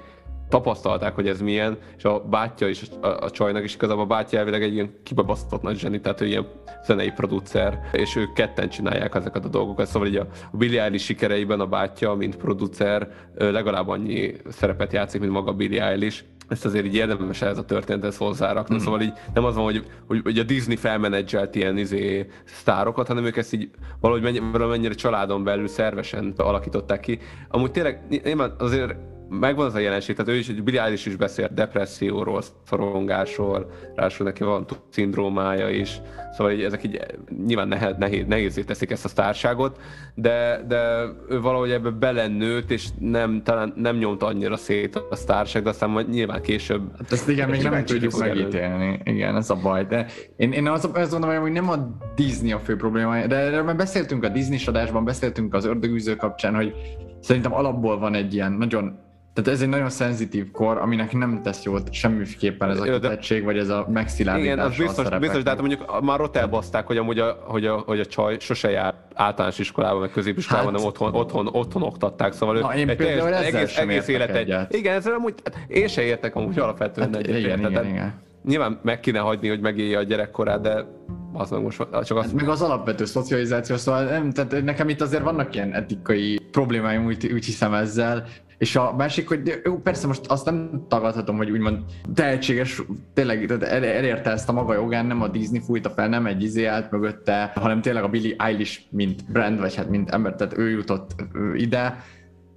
tapasztalták, hogy ez milyen, és a bátyja is a, a csajnak is igazából a bátyja elvileg egy ilyen kibebasztott nagy zseni, tehát ő ilyen zenei producer, és ők ketten csinálják ezeket a dolgokat, szóval így a, a Billie sikereiben a bátyja, mint producer legalább annyi szerepet játszik, mint maga Billie Eilish, ezt azért így érdemes ez a történethez hozzárakni, mm. szóval így nem az van, hogy, hogy, hogy a Disney felmenedzselt ilyen izé, sztárokat, hanem ők ezt így valahogy mennyi, valamennyire családon belül szervesen alakították ki. Amúgy tényleg nyilván azért megvan az a jelenség, tehát ő is, Billie Eilish is beszélt depresszióról, szorongásról, ráadásul neki van szindrómája is, szóval így, ezek így nyilván nehéz, nehéz, nehézé teszik ezt a sztárságot, de, de ő valahogy ebbe belennőtt, és nem, talán nem nyomta annyira szét a sztárság, de aztán majd nyilván később Hát ezt igen, még nem tudjuk megítélni. Igen, ez a baj. De én, én az, azt gondolom, hogy nem a Disney a fő probléma, de erről már beszéltünk a Disney adásban, beszéltünk az ördögűző kapcsán, hogy szerintem alapból van egy ilyen nagyon tehát ez egy nagyon szenzitív kor, aminek nem tesz jót semmiképpen ez a kitettség, vagy ez a megszilárdítás Igen, az biztos, a biztos, de hát mondjuk már ott elbaszták, hogy amúgy a, hogy a, hogy a csaj sose jár általános iskolában, meg középiskolában, Hát- hanem otthon, otthon, otthon oktatták, szóval Na, én egy például teljes- ezzel egész, sem egész élet egy... Igen, ezzel amúgy, hát én se értek amúgy alapvetően Hát, egyet. igen, igen, Tehát igen. Nyilván meg kéne hagyni, hogy megélje a gyerekkorát, de az meg most csak azt... Meg az alapvető szocializáció, szóval nem, tehát nekem itt azért vannak ilyen etikai problémáim, úgy, úgy hiszem ezzel, és a másik, hogy jó, persze most azt nem tagadhatom, hogy úgymond tehetséges, tényleg tehát el, elérte ezt a maga jogán, nem a Disney fújta fel, nem egy izé állt mögötte, hanem tényleg a Billie Eilish, mint brand, vagy hát mint ember, tehát ő jutott ide.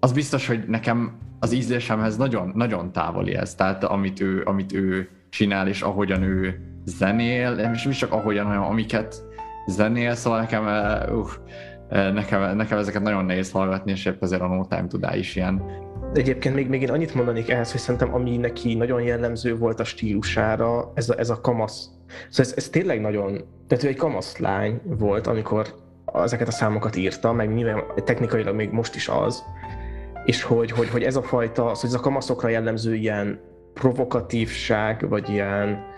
Az biztos, hogy nekem az ízlésemhez nagyon, nagyon távoli ez, tehát amit ő, amit ő csinál, és ahogyan ő zenél, nem is csak ahogyan, hanem amiket zenél, szóval nekem, uh, nekem, nekem ezeket nagyon nehéz hallgatni, és épp ezért a No Time to Die is ilyen. Egyébként még, még én annyit mondanék ehhez, hogy szerintem ami neki nagyon jellemző volt a stílusára, ez a, ez a kamasz. Szóval ez, ez tényleg nagyon, tehát ő egy kamasz lány volt, amikor ezeket a számokat írta, meg nyilván technikailag még most is az, és hogy, hogy, hogy ez a fajta, szóval ez a kamaszokra jellemző ilyen provokatívság, vagy ilyen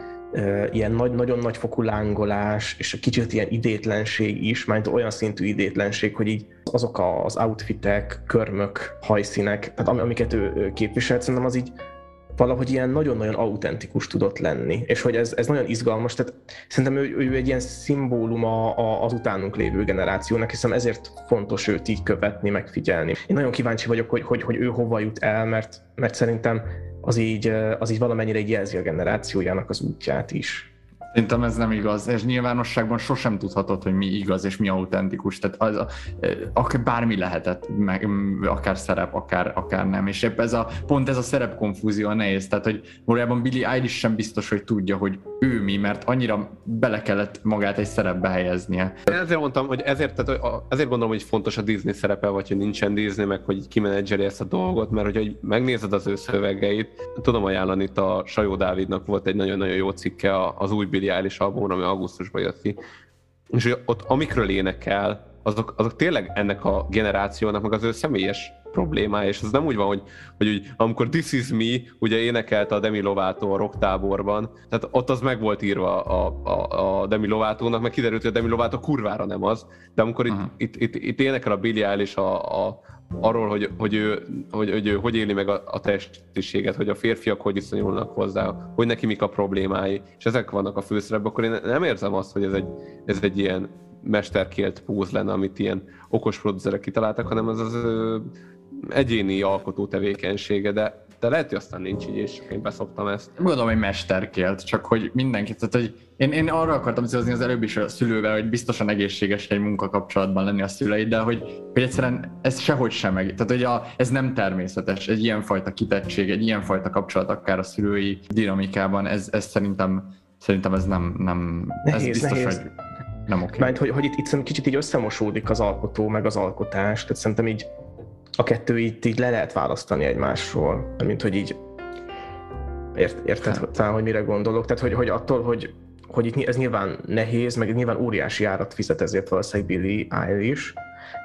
ilyen nagy, nagyon nagy fokú lángolás, és egy kicsit ilyen idétlenség is, mert olyan szintű idétlenség, hogy így azok az outfitek, körmök, hajszínek, tehát amiket ő képviselt, szerintem az így valahogy ilyen nagyon-nagyon autentikus tudott lenni, és hogy ez, ez nagyon izgalmas, tehát szerintem ő, ő egy ilyen szimbóluma az utánunk lévő generációnak, hiszen ezért fontos őt így követni, megfigyelni. Én nagyon kíváncsi vagyok, hogy, hogy, hogy ő hova jut el, mert, mert szerintem az így, az így valamennyire így jelzi a generációjának az útját is. Szerintem ez nem igaz, és nyilvánosságban sosem tudhatod, hogy mi igaz és mi autentikus, tehát az, akár bármi lehetett, meg, akár szerep, akár, akár nem, és épp ez a, pont ez a szerep konfúzió a nehéz, tehát hogy valójában Billy Eilish sem biztos, hogy tudja, hogy ő mi, mert annyira bele kellett magát egy szerepbe helyeznie. Ezért mondtam, hogy ezért, tehát, ezért gondolom, hogy fontos a Disney szerepe, vagy hogy nincsen Disney, meg hogy kimenedzseri ezt a dolgot, mert hogy megnézed az ő szövegeit, tudom ajánlani, itt a Sajó Dávidnak volt egy nagyon-nagyon jó cikke az új Billie Eilish album, ami augusztusban jött ki. És hogy ott amikről énekel, azok, azok tényleg ennek a generációnak, meg az ő személyes problémája, és ez nem úgy van, hogy, hogy úgy, amikor This Is Me, ugye énekelte a Demi Lovato a rocktáborban, tehát ott az meg volt írva a, a, a Demi Lovatónak, meg kiderült, hogy a Demi Lovato kurvára nem az, de amikor uh-huh. itt, itt, itt, itt énekel a Billie Eilish a, a, arról, hogy, hogy, ő, hogy, hogy ő hogy éli meg a, a testiséget, hogy a férfiak hogy viszonyulnak hozzá, hogy neki mik a problémái, és ezek vannak a főszerepben, akkor én nem érzem azt, hogy ez egy, ez egy ilyen mesterkélt púz lenne, amit ilyen okos producerek kitaláltak, hanem ez az, az egyéni alkotó tevékenysége, de de lehet, hogy aztán nincs így, és én beszoptam ezt. Gondolom, hogy mesterkélt, csak hogy mindenki, tehát hogy én, én arra akartam célozni az előbb is a szülővel, hogy biztosan egészséges egy munkakapcsolatban lenni a szüleid, de hogy, hogy egyszerűen ez sehogy sem meg. Tehát, hogy a, ez nem természetes, egy ilyenfajta kitettség, egy ilyenfajta kapcsolat akár a szülői dinamikában, ez, ez szerintem, szerintem ez nem, nem nehéz, ez biztos, nehéz. hogy nem oké. Mert hogy, hogy itt, itt kicsit így összemosódik az alkotó, meg az alkotás, tehát szerintem így a kettő itt így le lehet választani egymásról, mint hogy így ért, érted hát. talán, hogy mire gondolok, tehát hogy, hogy attól, hogy, hogy itt ez nyilván nehéz, meg nyilván óriási árat fizet ezért valószínűleg Billy Eilish,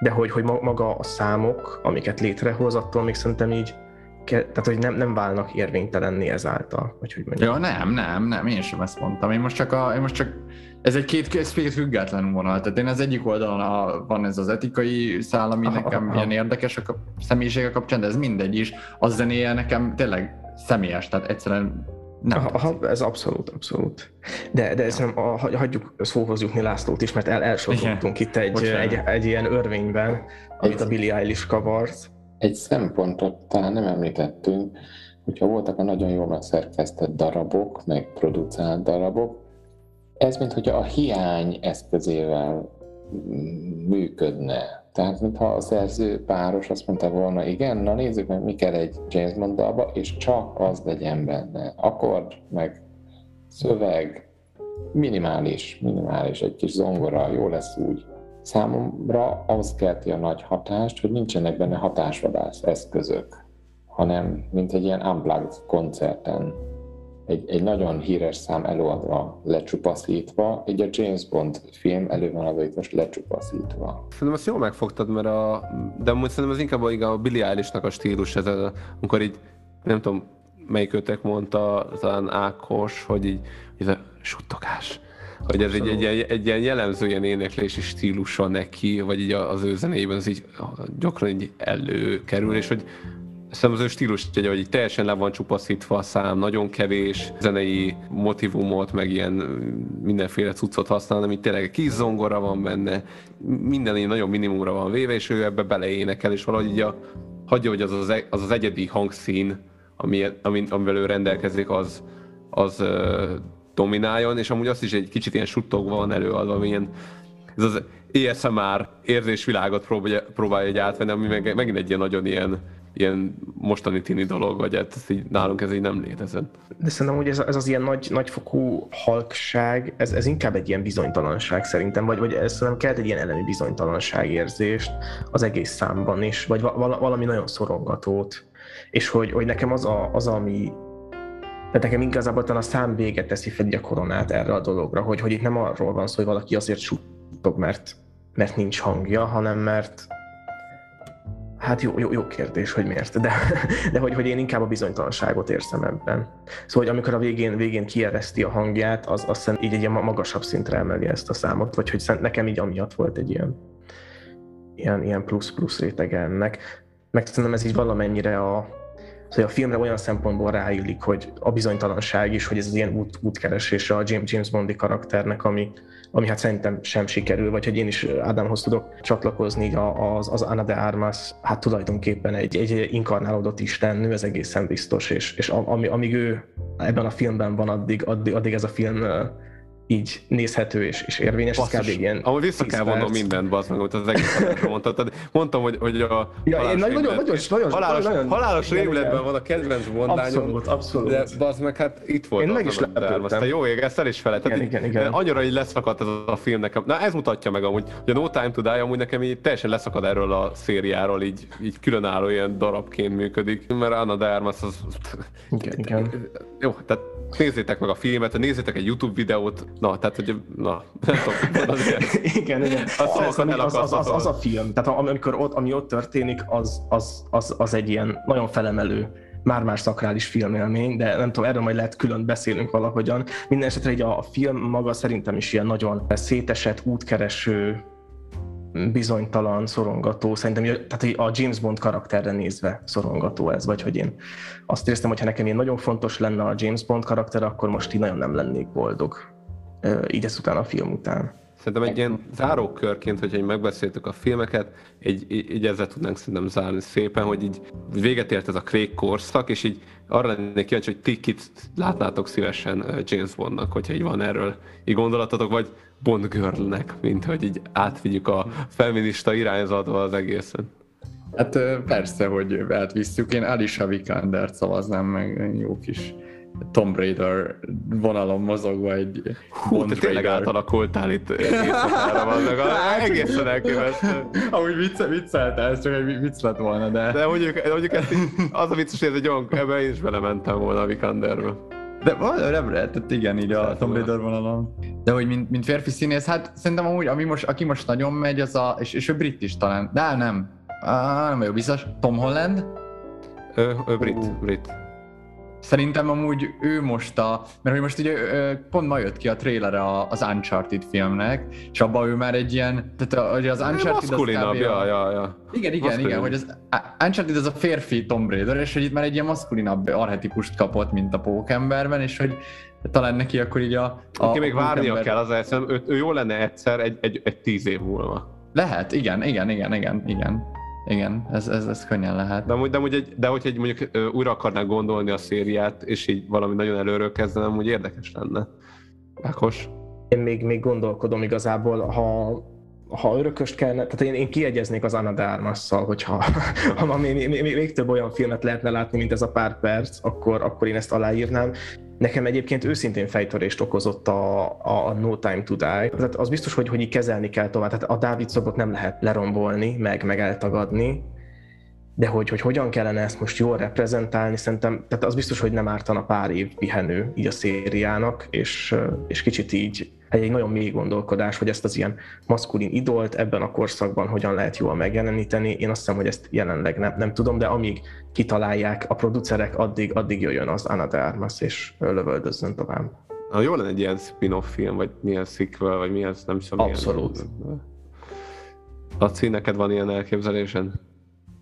de hogy, hogy maga a számok, amiket létrehoz, attól még szerintem így tehát hogy nem, nem válnak érvénytelenni ezáltal, vagy hogy mondjam. Ja, nem, nem, nem, én sem ezt mondtam. Én most csak, a, én most csak ez egy két, ez két független vonal. Tehát én az egyik oldalon a, van ez az etikai szál, ami aha, nekem aha. ilyen érdekes a személyisége kapcsán, de ez mindegy is. Az zenéje nekem tényleg személyes, tehát egyszerűen nem aha, aha, ez abszolút, abszolút. De, de ezt nem, a, hagyjuk szóhoz jutni Lászlót is, mert el, elsodottunk itt egy, egy, egy, ilyen örvényben, amit egy, a Billie Eilish kavart. Egy szempontot talán nem említettünk, hogyha voltak a nagyon jól megszerkesztett darabok, meg producerált darabok, ez mint hogy a hiány eszközével működne. Tehát, mintha a szerző páros azt mondta volna, igen, na nézzük meg, mi kell egy James Bond dalba, és csak az legyen benne. Akkord, meg szöveg, minimális, minimális, egy kis zongora, jó lesz úgy. Számomra az kelti a nagy hatást, hogy nincsenek benne hatásvadász eszközök, hanem mint egy ilyen unplugged koncerten egy, egy nagyon híres szám előadva, lecsupaszítva, egy a James Bond film elő van adva itt most lecsupaszítva. Szerintem ezt jól megfogtad, mert a, de amúgy szerintem ez inkább a, a Billy Eilish-nak a stílus, ez a, amikor így, nem tudom, melyik ötek mondta, talán Ákos, hogy így, ez a suttogás hogy ez egy, egy, egy, egy ilyen jellemző ilyen éneklési stílusa neki, vagy így az ő zenéjében ez így gyakran így előkerül, és hogy Szerintem az ő stílus hogy teljesen le van csupaszítva a szám, nagyon kevés zenei motivumot, meg ilyen mindenféle cuccot használ, hanem itt tényleg kis zongora van benne, minden így nagyon minimumra van véve, és ő ebbe beleénekel, és valahogy így a, hagyja, hogy az az, e, az, az egyedi hangszín, ami, ami, amivel ő rendelkezik, az, az domináljon, és amúgy azt is egy kicsit ilyen suttogva van előadva, ami ilyen ez az ASMR érzésvilágot próbálja, próbálja egy átvenni, ami meg, megint egy ilyen nagyon ilyen ilyen mostani tini dolog, vagy hát ez így, nálunk ez így nem létezett. De szerintem, hogy ez, ez az ilyen nagy, nagyfokú halkság, ez, ez inkább egy ilyen bizonytalanság szerintem, vagy, vagy ez szerintem kelt egy ilyen elemi bizonytalanság érzést az egész számban is, vagy val- valami nagyon szorongatót, és hogy, hogy nekem az, a, az ami tehát nekem igazából a szám véget teszi fel a koronát erre a dologra, hogy, hogy itt nem arról van szó, hogy valaki azért suttog, mert, mert nincs hangja, hanem mert Hát jó, jó, jó kérdés, hogy miért, de, de hogy, hogy én inkább a bizonytalanságot érzem ebben. Szóval, hogy amikor a végén, végén kiereszti a hangját, az azt hiszem így egy ilyen magasabb szintre emeli ezt a számot, vagy hogy nekem így amiatt volt egy ilyen, ilyen, ilyen plusz-plusz rétege ennek. Meg szerintem ez így valamennyire a, Szóval a filmre olyan szempontból ráillik, hogy a bizonytalanság is, hogy ez az ilyen út, útkeresése a James, James Bondi karakternek, ami, ami hát szerintem sem sikerül, vagy hogy én is Ádámhoz tudok csatlakozni, az, az Ana de Armas hát tulajdonképpen egy, egy inkarnálódott istennő, ez egészen biztos, és, és ami, amíg ő ebben a filmben van, addig, addig, addig ez a film így nézhető és, és érvényes. Basszus, ez kb. ilyen Ahol vissza kell vonnom mindent, bazd meg, amit az egész mondtad. Mondtam, hogy, hogy a ja, én nagyon, nagyon, nagyon, halálos, nagyon, halálos rémületben van a kedvenc mondányom. Abszolút, abszolút. De bazd meg, hát itt volt. Én meg is lepődtem. Jó ég, ezt el is felett. Igen, igen, igen. Annyira így leszakadt ez a film nekem. Na ez mutatja meg amúgy, hogy a No Time to Die amúgy nekem így teljesen leszakad erről a szériáról, így, így különálló ilyen darabként működik, mert Anna de Armas az... Igen, igen. Jó, tehát nézzétek meg a filmet, nézzétek egy YouTube videót, na, tehát, hogy, na, nem tudom, igen, igen. Az, az, az, az, az, az, a film, tehát amikor ott, ami ott történik, az, az, az, az egy ilyen nagyon felemelő már más szakrális filmélmény, de nem tudom, erről majd lehet külön beszélünk valahogyan. Minden esetre így a, a film maga szerintem is ilyen nagyon szétesett, útkereső, bizonytalan, szorongató, szerintem tehát a James Bond karakterre nézve szorongató ez, vagy hogy én azt éreztem, hogy ha nekem ilyen nagyon fontos lenne a James Bond karakter, akkor most így nagyon nem lennék boldog, így ezután a film után. Szerintem egy ilyen zárókörként, hogyha így megbeszéltük a filmeket, egy, így ezzel tudnánk szerintem zárni szépen, hogy így véget ért ez a Craig korszak, és így arra lennék kíváncsi, hogy ti kit látnátok szívesen James Bondnak, hogyha így van erről így gondolatotok, vagy Bond Girlnek, mint hogy így átvigyük a feminista irányzatba az egészen. Hát persze, hogy átvisszük. Én Alicia Vikander szavaznám meg, jó kis Tomb Raider vonalon mozogva egy Hú, Bond te tényleg átalakultál itt éjszakára van, meg egészen elképesztő. Amúgy vicce, viccelte, ez csak egy vicc lett volna, de... De mondjuk, mondjuk ezt, az a vicces, hogy ez egy olyan, ebben én is belementem volna a Vikanderbe. De nem lehetett, igen, így a Tomb Raider vonalon. De hogy mint, mint férfi színész, hát szerintem amúgy, ami most, aki most nagyon megy, az a, és, és ő brit is talán, de nem, ah, nem vagyok biztos, Tom Holland? Ő, ő brit, uh. brit. Szerintem amúgy ő most a, mert hogy most ugye pont ma jött ki a trailer az Uncharted filmnek, és abban ő már egy ilyen, tehát hogy az Uncharted az kb. ja, ja, ja. Igen, igen, igen, hogy az Uncharted az a férfi Tomb Raider, és hogy itt már egy ilyen maszkulinabb arhetipust kapott, mint a pókemberben, és hogy talán neki akkor így a... a Neki még várnia kell az eszem, ő, ő jó lenne egyszer egy, egy, egy tíz év múlva. Lehet, igen, igen, igen, igen, igen. Igen, ez, ez, ez könnyen lehet. De, de, de, de hogyha egy, mondjuk újra akarnák gondolni a szériát, és így valami nagyon előről kezdenem, úgy érdekes lenne. Ákos? Én még, még gondolkodom igazából, ha ha örököst kellene, tehát én, én kiegyeznék az Anna de Armas-szal, hogyha ha még, még, még, még több olyan filmet lehetne látni, mint ez a pár perc, akkor, akkor én ezt aláírnám. Nekem egyébként őszintén fejtörést okozott a, a No Time to Die. Tehát az biztos, hogy, hogy így kezelni kell tovább. Tehát a Dávid szobot nem lehet lerombolni, meg, meg eltagadni, de hogy, hogy hogyan kellene ezt most jól reprezentálni, szerintem, tehát az biztos, hogy nem ártana pár év pihenő így a szériának, és, és kicsit így egy, nagyon mély gondolkodás, hogy ezt az ilyen maszkulin idolt ebben a korszakban hogyan lehet jól megjeleníteni. Én azt hiszem, hogy ezt jelenleg nem, nem tudom, de amíg kitalálják a producerek, addig, addig jöjjön az Anna de Armas, és lövöldözzön tovább. Na, jó lenne egy ilyen spin-off film, vagy milyen sequel, vagy milyen, nem tudom. Abszolút. Milyen... Laci, neked van ilyen elképzelésen?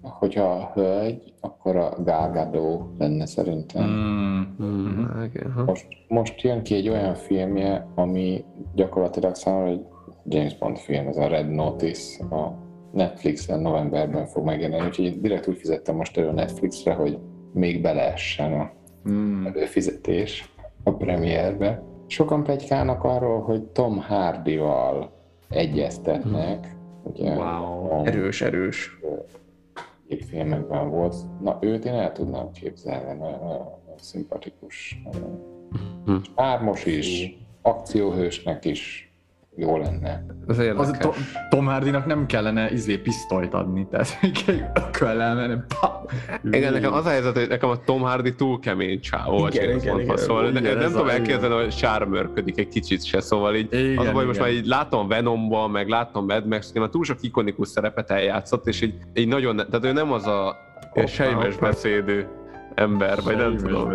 Hogyha a hölgy, akkor a Gágadó lenne szerintem. Mm, mm, okay, most, most jön ki egy olyan filmje, ami gyakorlatilag számomra egy James Bond film, ez a Red Notice, a Netflixen novemberben fog megjelenni, úgyhogy direkt úgy fizettem most elő a Netflixre, hogy még beleessen a mm. előfizetés a premierbe. Sokan plegykálnak arról, hogy Tom Hardy-val egyeztetnek. Mm. Ugye, wow. Erős, erős filmekben volt. Na, őt én el tudnám képzelni, mert szimpatikus. Ármos is, akcióhősnek is jó lenne. Ez Az to- Tom Hardynak nem kellene izé pisztolyt adni, tehát egy ököl elmenni. Igen, nekem az a helyzet, hogy nekem a Tom Hardy túl kemény csávó, Igen, igen, Bondhoz, igen. szóval Igen, nem, tudom elképzelni, hogy sármörködik egy kicsit se, szóval így Igen, az a baj, hogy most igen. már így látom Venomban, meg látom Mad max már túl sok ikonikus szerepet eljátszott, és így, így nagyon, tehát ő nem az a sejmes hoppá. Ember, vagy nem tudom.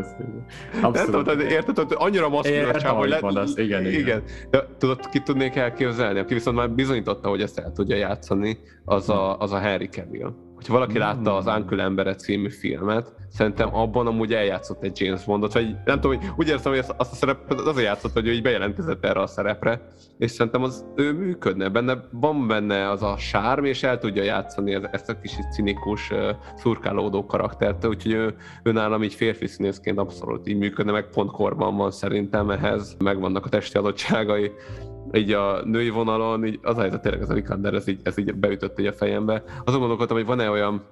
Nem tudom, tehát érted, hogy annyira maszkulin a csávó, hogy amit mondasz. Igen, igen. igen. De tudod, ki tudnék elképzelni, aki viszont már bizonyította, hogy ezt el tudja játszani, az a, az a Henry Cavill. Hogyha valaki látta az Uncle Embere című filmet, szerintem abban amúgy eljátszott egy James Bondot, vagy nem tudom, hogy úgy érzem, hogy azt, a szerepet azért játszott, hogy ő így bejelentkezett erre a szerepre, és szerintem az ő működne, benne, van benne az a sárm, és el tudja játszani ezt, a kicsit cinikus, szurkálódó karaktert, úgyhogy ő, ő nálam így férfi színészként abszolút így működne, meg pont korban van szerintem ehhez, megvannak a testi adottságai, így a női vonalon, így az a helyzet tényleg ez a ez így, ez így beütött így a fejembe. Azon gondolkodtam, hogy van-e olyan,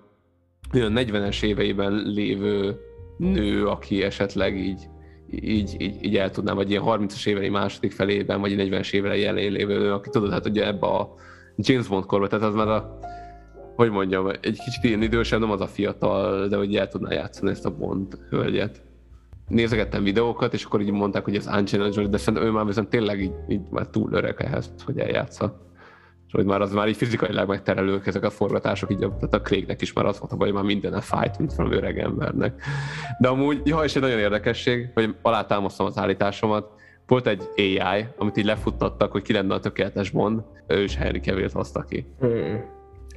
olyan 40-es éveiben lévő nő, aki esetleg így, így, így, így el tudná, vagy ilyen 30-as évei második felében, vagy 40-es évei elején lévő aki tudod, hát ugye ebbe a James Bond korban, tehát az már a, hogy mondjam, egy kicsit ilyen idősebb, nem az a fiatal, de hogy el tudná játszani ezt a Bond hölgyet. Nézegettem videókat, és akkor így mondták, hogy ez Angelina Jolie, de szerintem ő már viszont tényleg így, így már túl öreg ehhez, hogy eljátsza. És hogy már az már így fizikailag megterelők ezek a forgatások, így a, tehát a Craignek is már az volt a baj, hogy már minden fájt, mint valami öreg embernek. De amúgy, ja, és egy nagyon érdekesség, hogy alátámasztom az állításomat, volt egy AI, amit így lefuttattak, hogy ki lenne a tökéletes Bond, ő is Henry Cavill-t hozta ki. Hmm.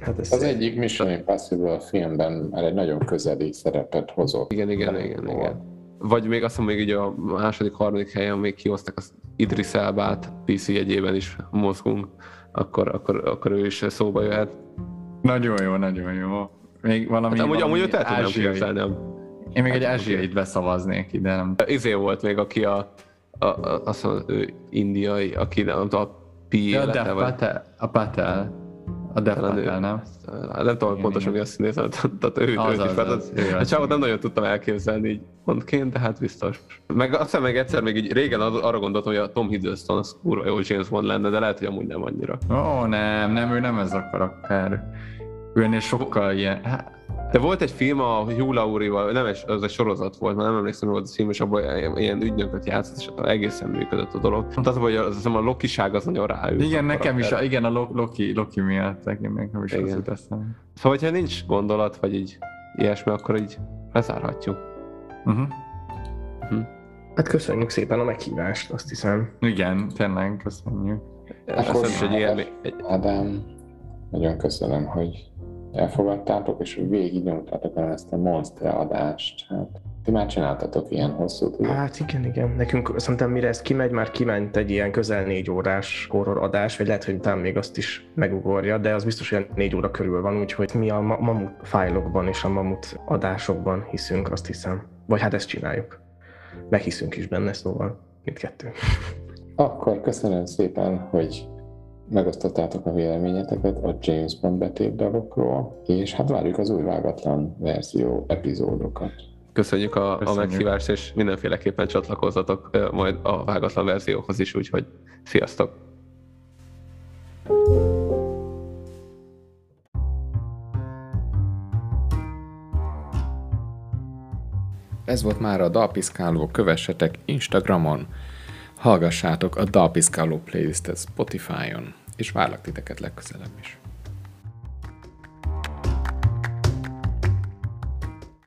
Hát ez Az egyik Mission Impossible filmben már egy nagyon közeli szerepet hozott. Igen, igen, igen, igen. Vagy még azt mondom, még így a második, harmadik helyen még kihoztak az Idris Elbát, PC jegyében is mozgunk, akkor, akkor, akkor ő is szóba jöhet. Nagyon jó, nagyon jó. Még valami, Hát amúgy, valami amúgy őt el ázsiai- képzelni. Én még egy Hát, ázsiait beszavaznék ide, nem Izé volt még, aki a, a, a azt mondom, ő indiai, aki nem tudom, a Pi Ja, a Dev vagy Patel, a Patel. A Patel, nem? nem tudom pontosan mi a színész, tehát ő, Az, őt az, az, A csávot nem nagyon tudtam elképzelni így pontként, de hát biztos. Meg aztán meg egyszer még így régen ar- arra gondoltam, hogy a Tom Hiddleston az kurva jó James Bond lenne, de lehet, hogy amúgy nem annyira. Ó, nem, nem, ő nem ez a karakter. Ő ennél sokkal ilyen... De volt egy film a Hugh Laurie-val, nem egy, az egy sorozat volt, már nem emlékszem, mi volt a cím, és abban ilyen- ügynököt játszott, és egészen működött a dolog. Tehát az, hogy az, az a lokiság az nagyon ráült. igen, a nekem is, a, igen, a Lo- Loki, Loki miatt, nekem nekem is az Igen. jut eszembe. Szóval, hogyha nincs gondolat, vagy így ilyesmi, akkor így lezárhatjuk. Uh-huh. Hát köszönjük szépen a meghívást, azt hiszem. Igen, tényleg, köszönjük. Hiszem, egy élmény. Egy, Ádám, nagyon köszönöm, hogy elfogadtátok, és hogy végig nyomtátok el ezt a monster adást. Hát, ti már csináltatok ilyen hosszú tudod? Hát igen, igen. Nekünk szerintem mire ez kimegy, már kiment egy ilyen közel négy órás horror adás, vagy lehet, hogy talán még azt is megugorja, de az biztos, hogy négy óra körül van, úgyhogy mi a ma- mamut fájlokban és a mamut adásokban hiszünk, azt hiszem. Vagy hát ezt csináljuk. Meghiszünk is benne, szóval mindkettő. Akkor köszönöm szépen, hogy megosztottátok a véleményeteket a James Bond betétdalokról, és hát várjuk az új vágatlan verzió epizódokat. köszönjük a, a Köszönjük. meghívást, és mindenféleképpen csatlakozzatok majd a vágatlan verzióhoz is, úgyhogy sziasztok! Ez volt már a Dalpiszkáló, kövessetek Instagramon, hallgassátok a Dalpiszkáló playlistet Spotify-on, és várlak titeket legközelebb is.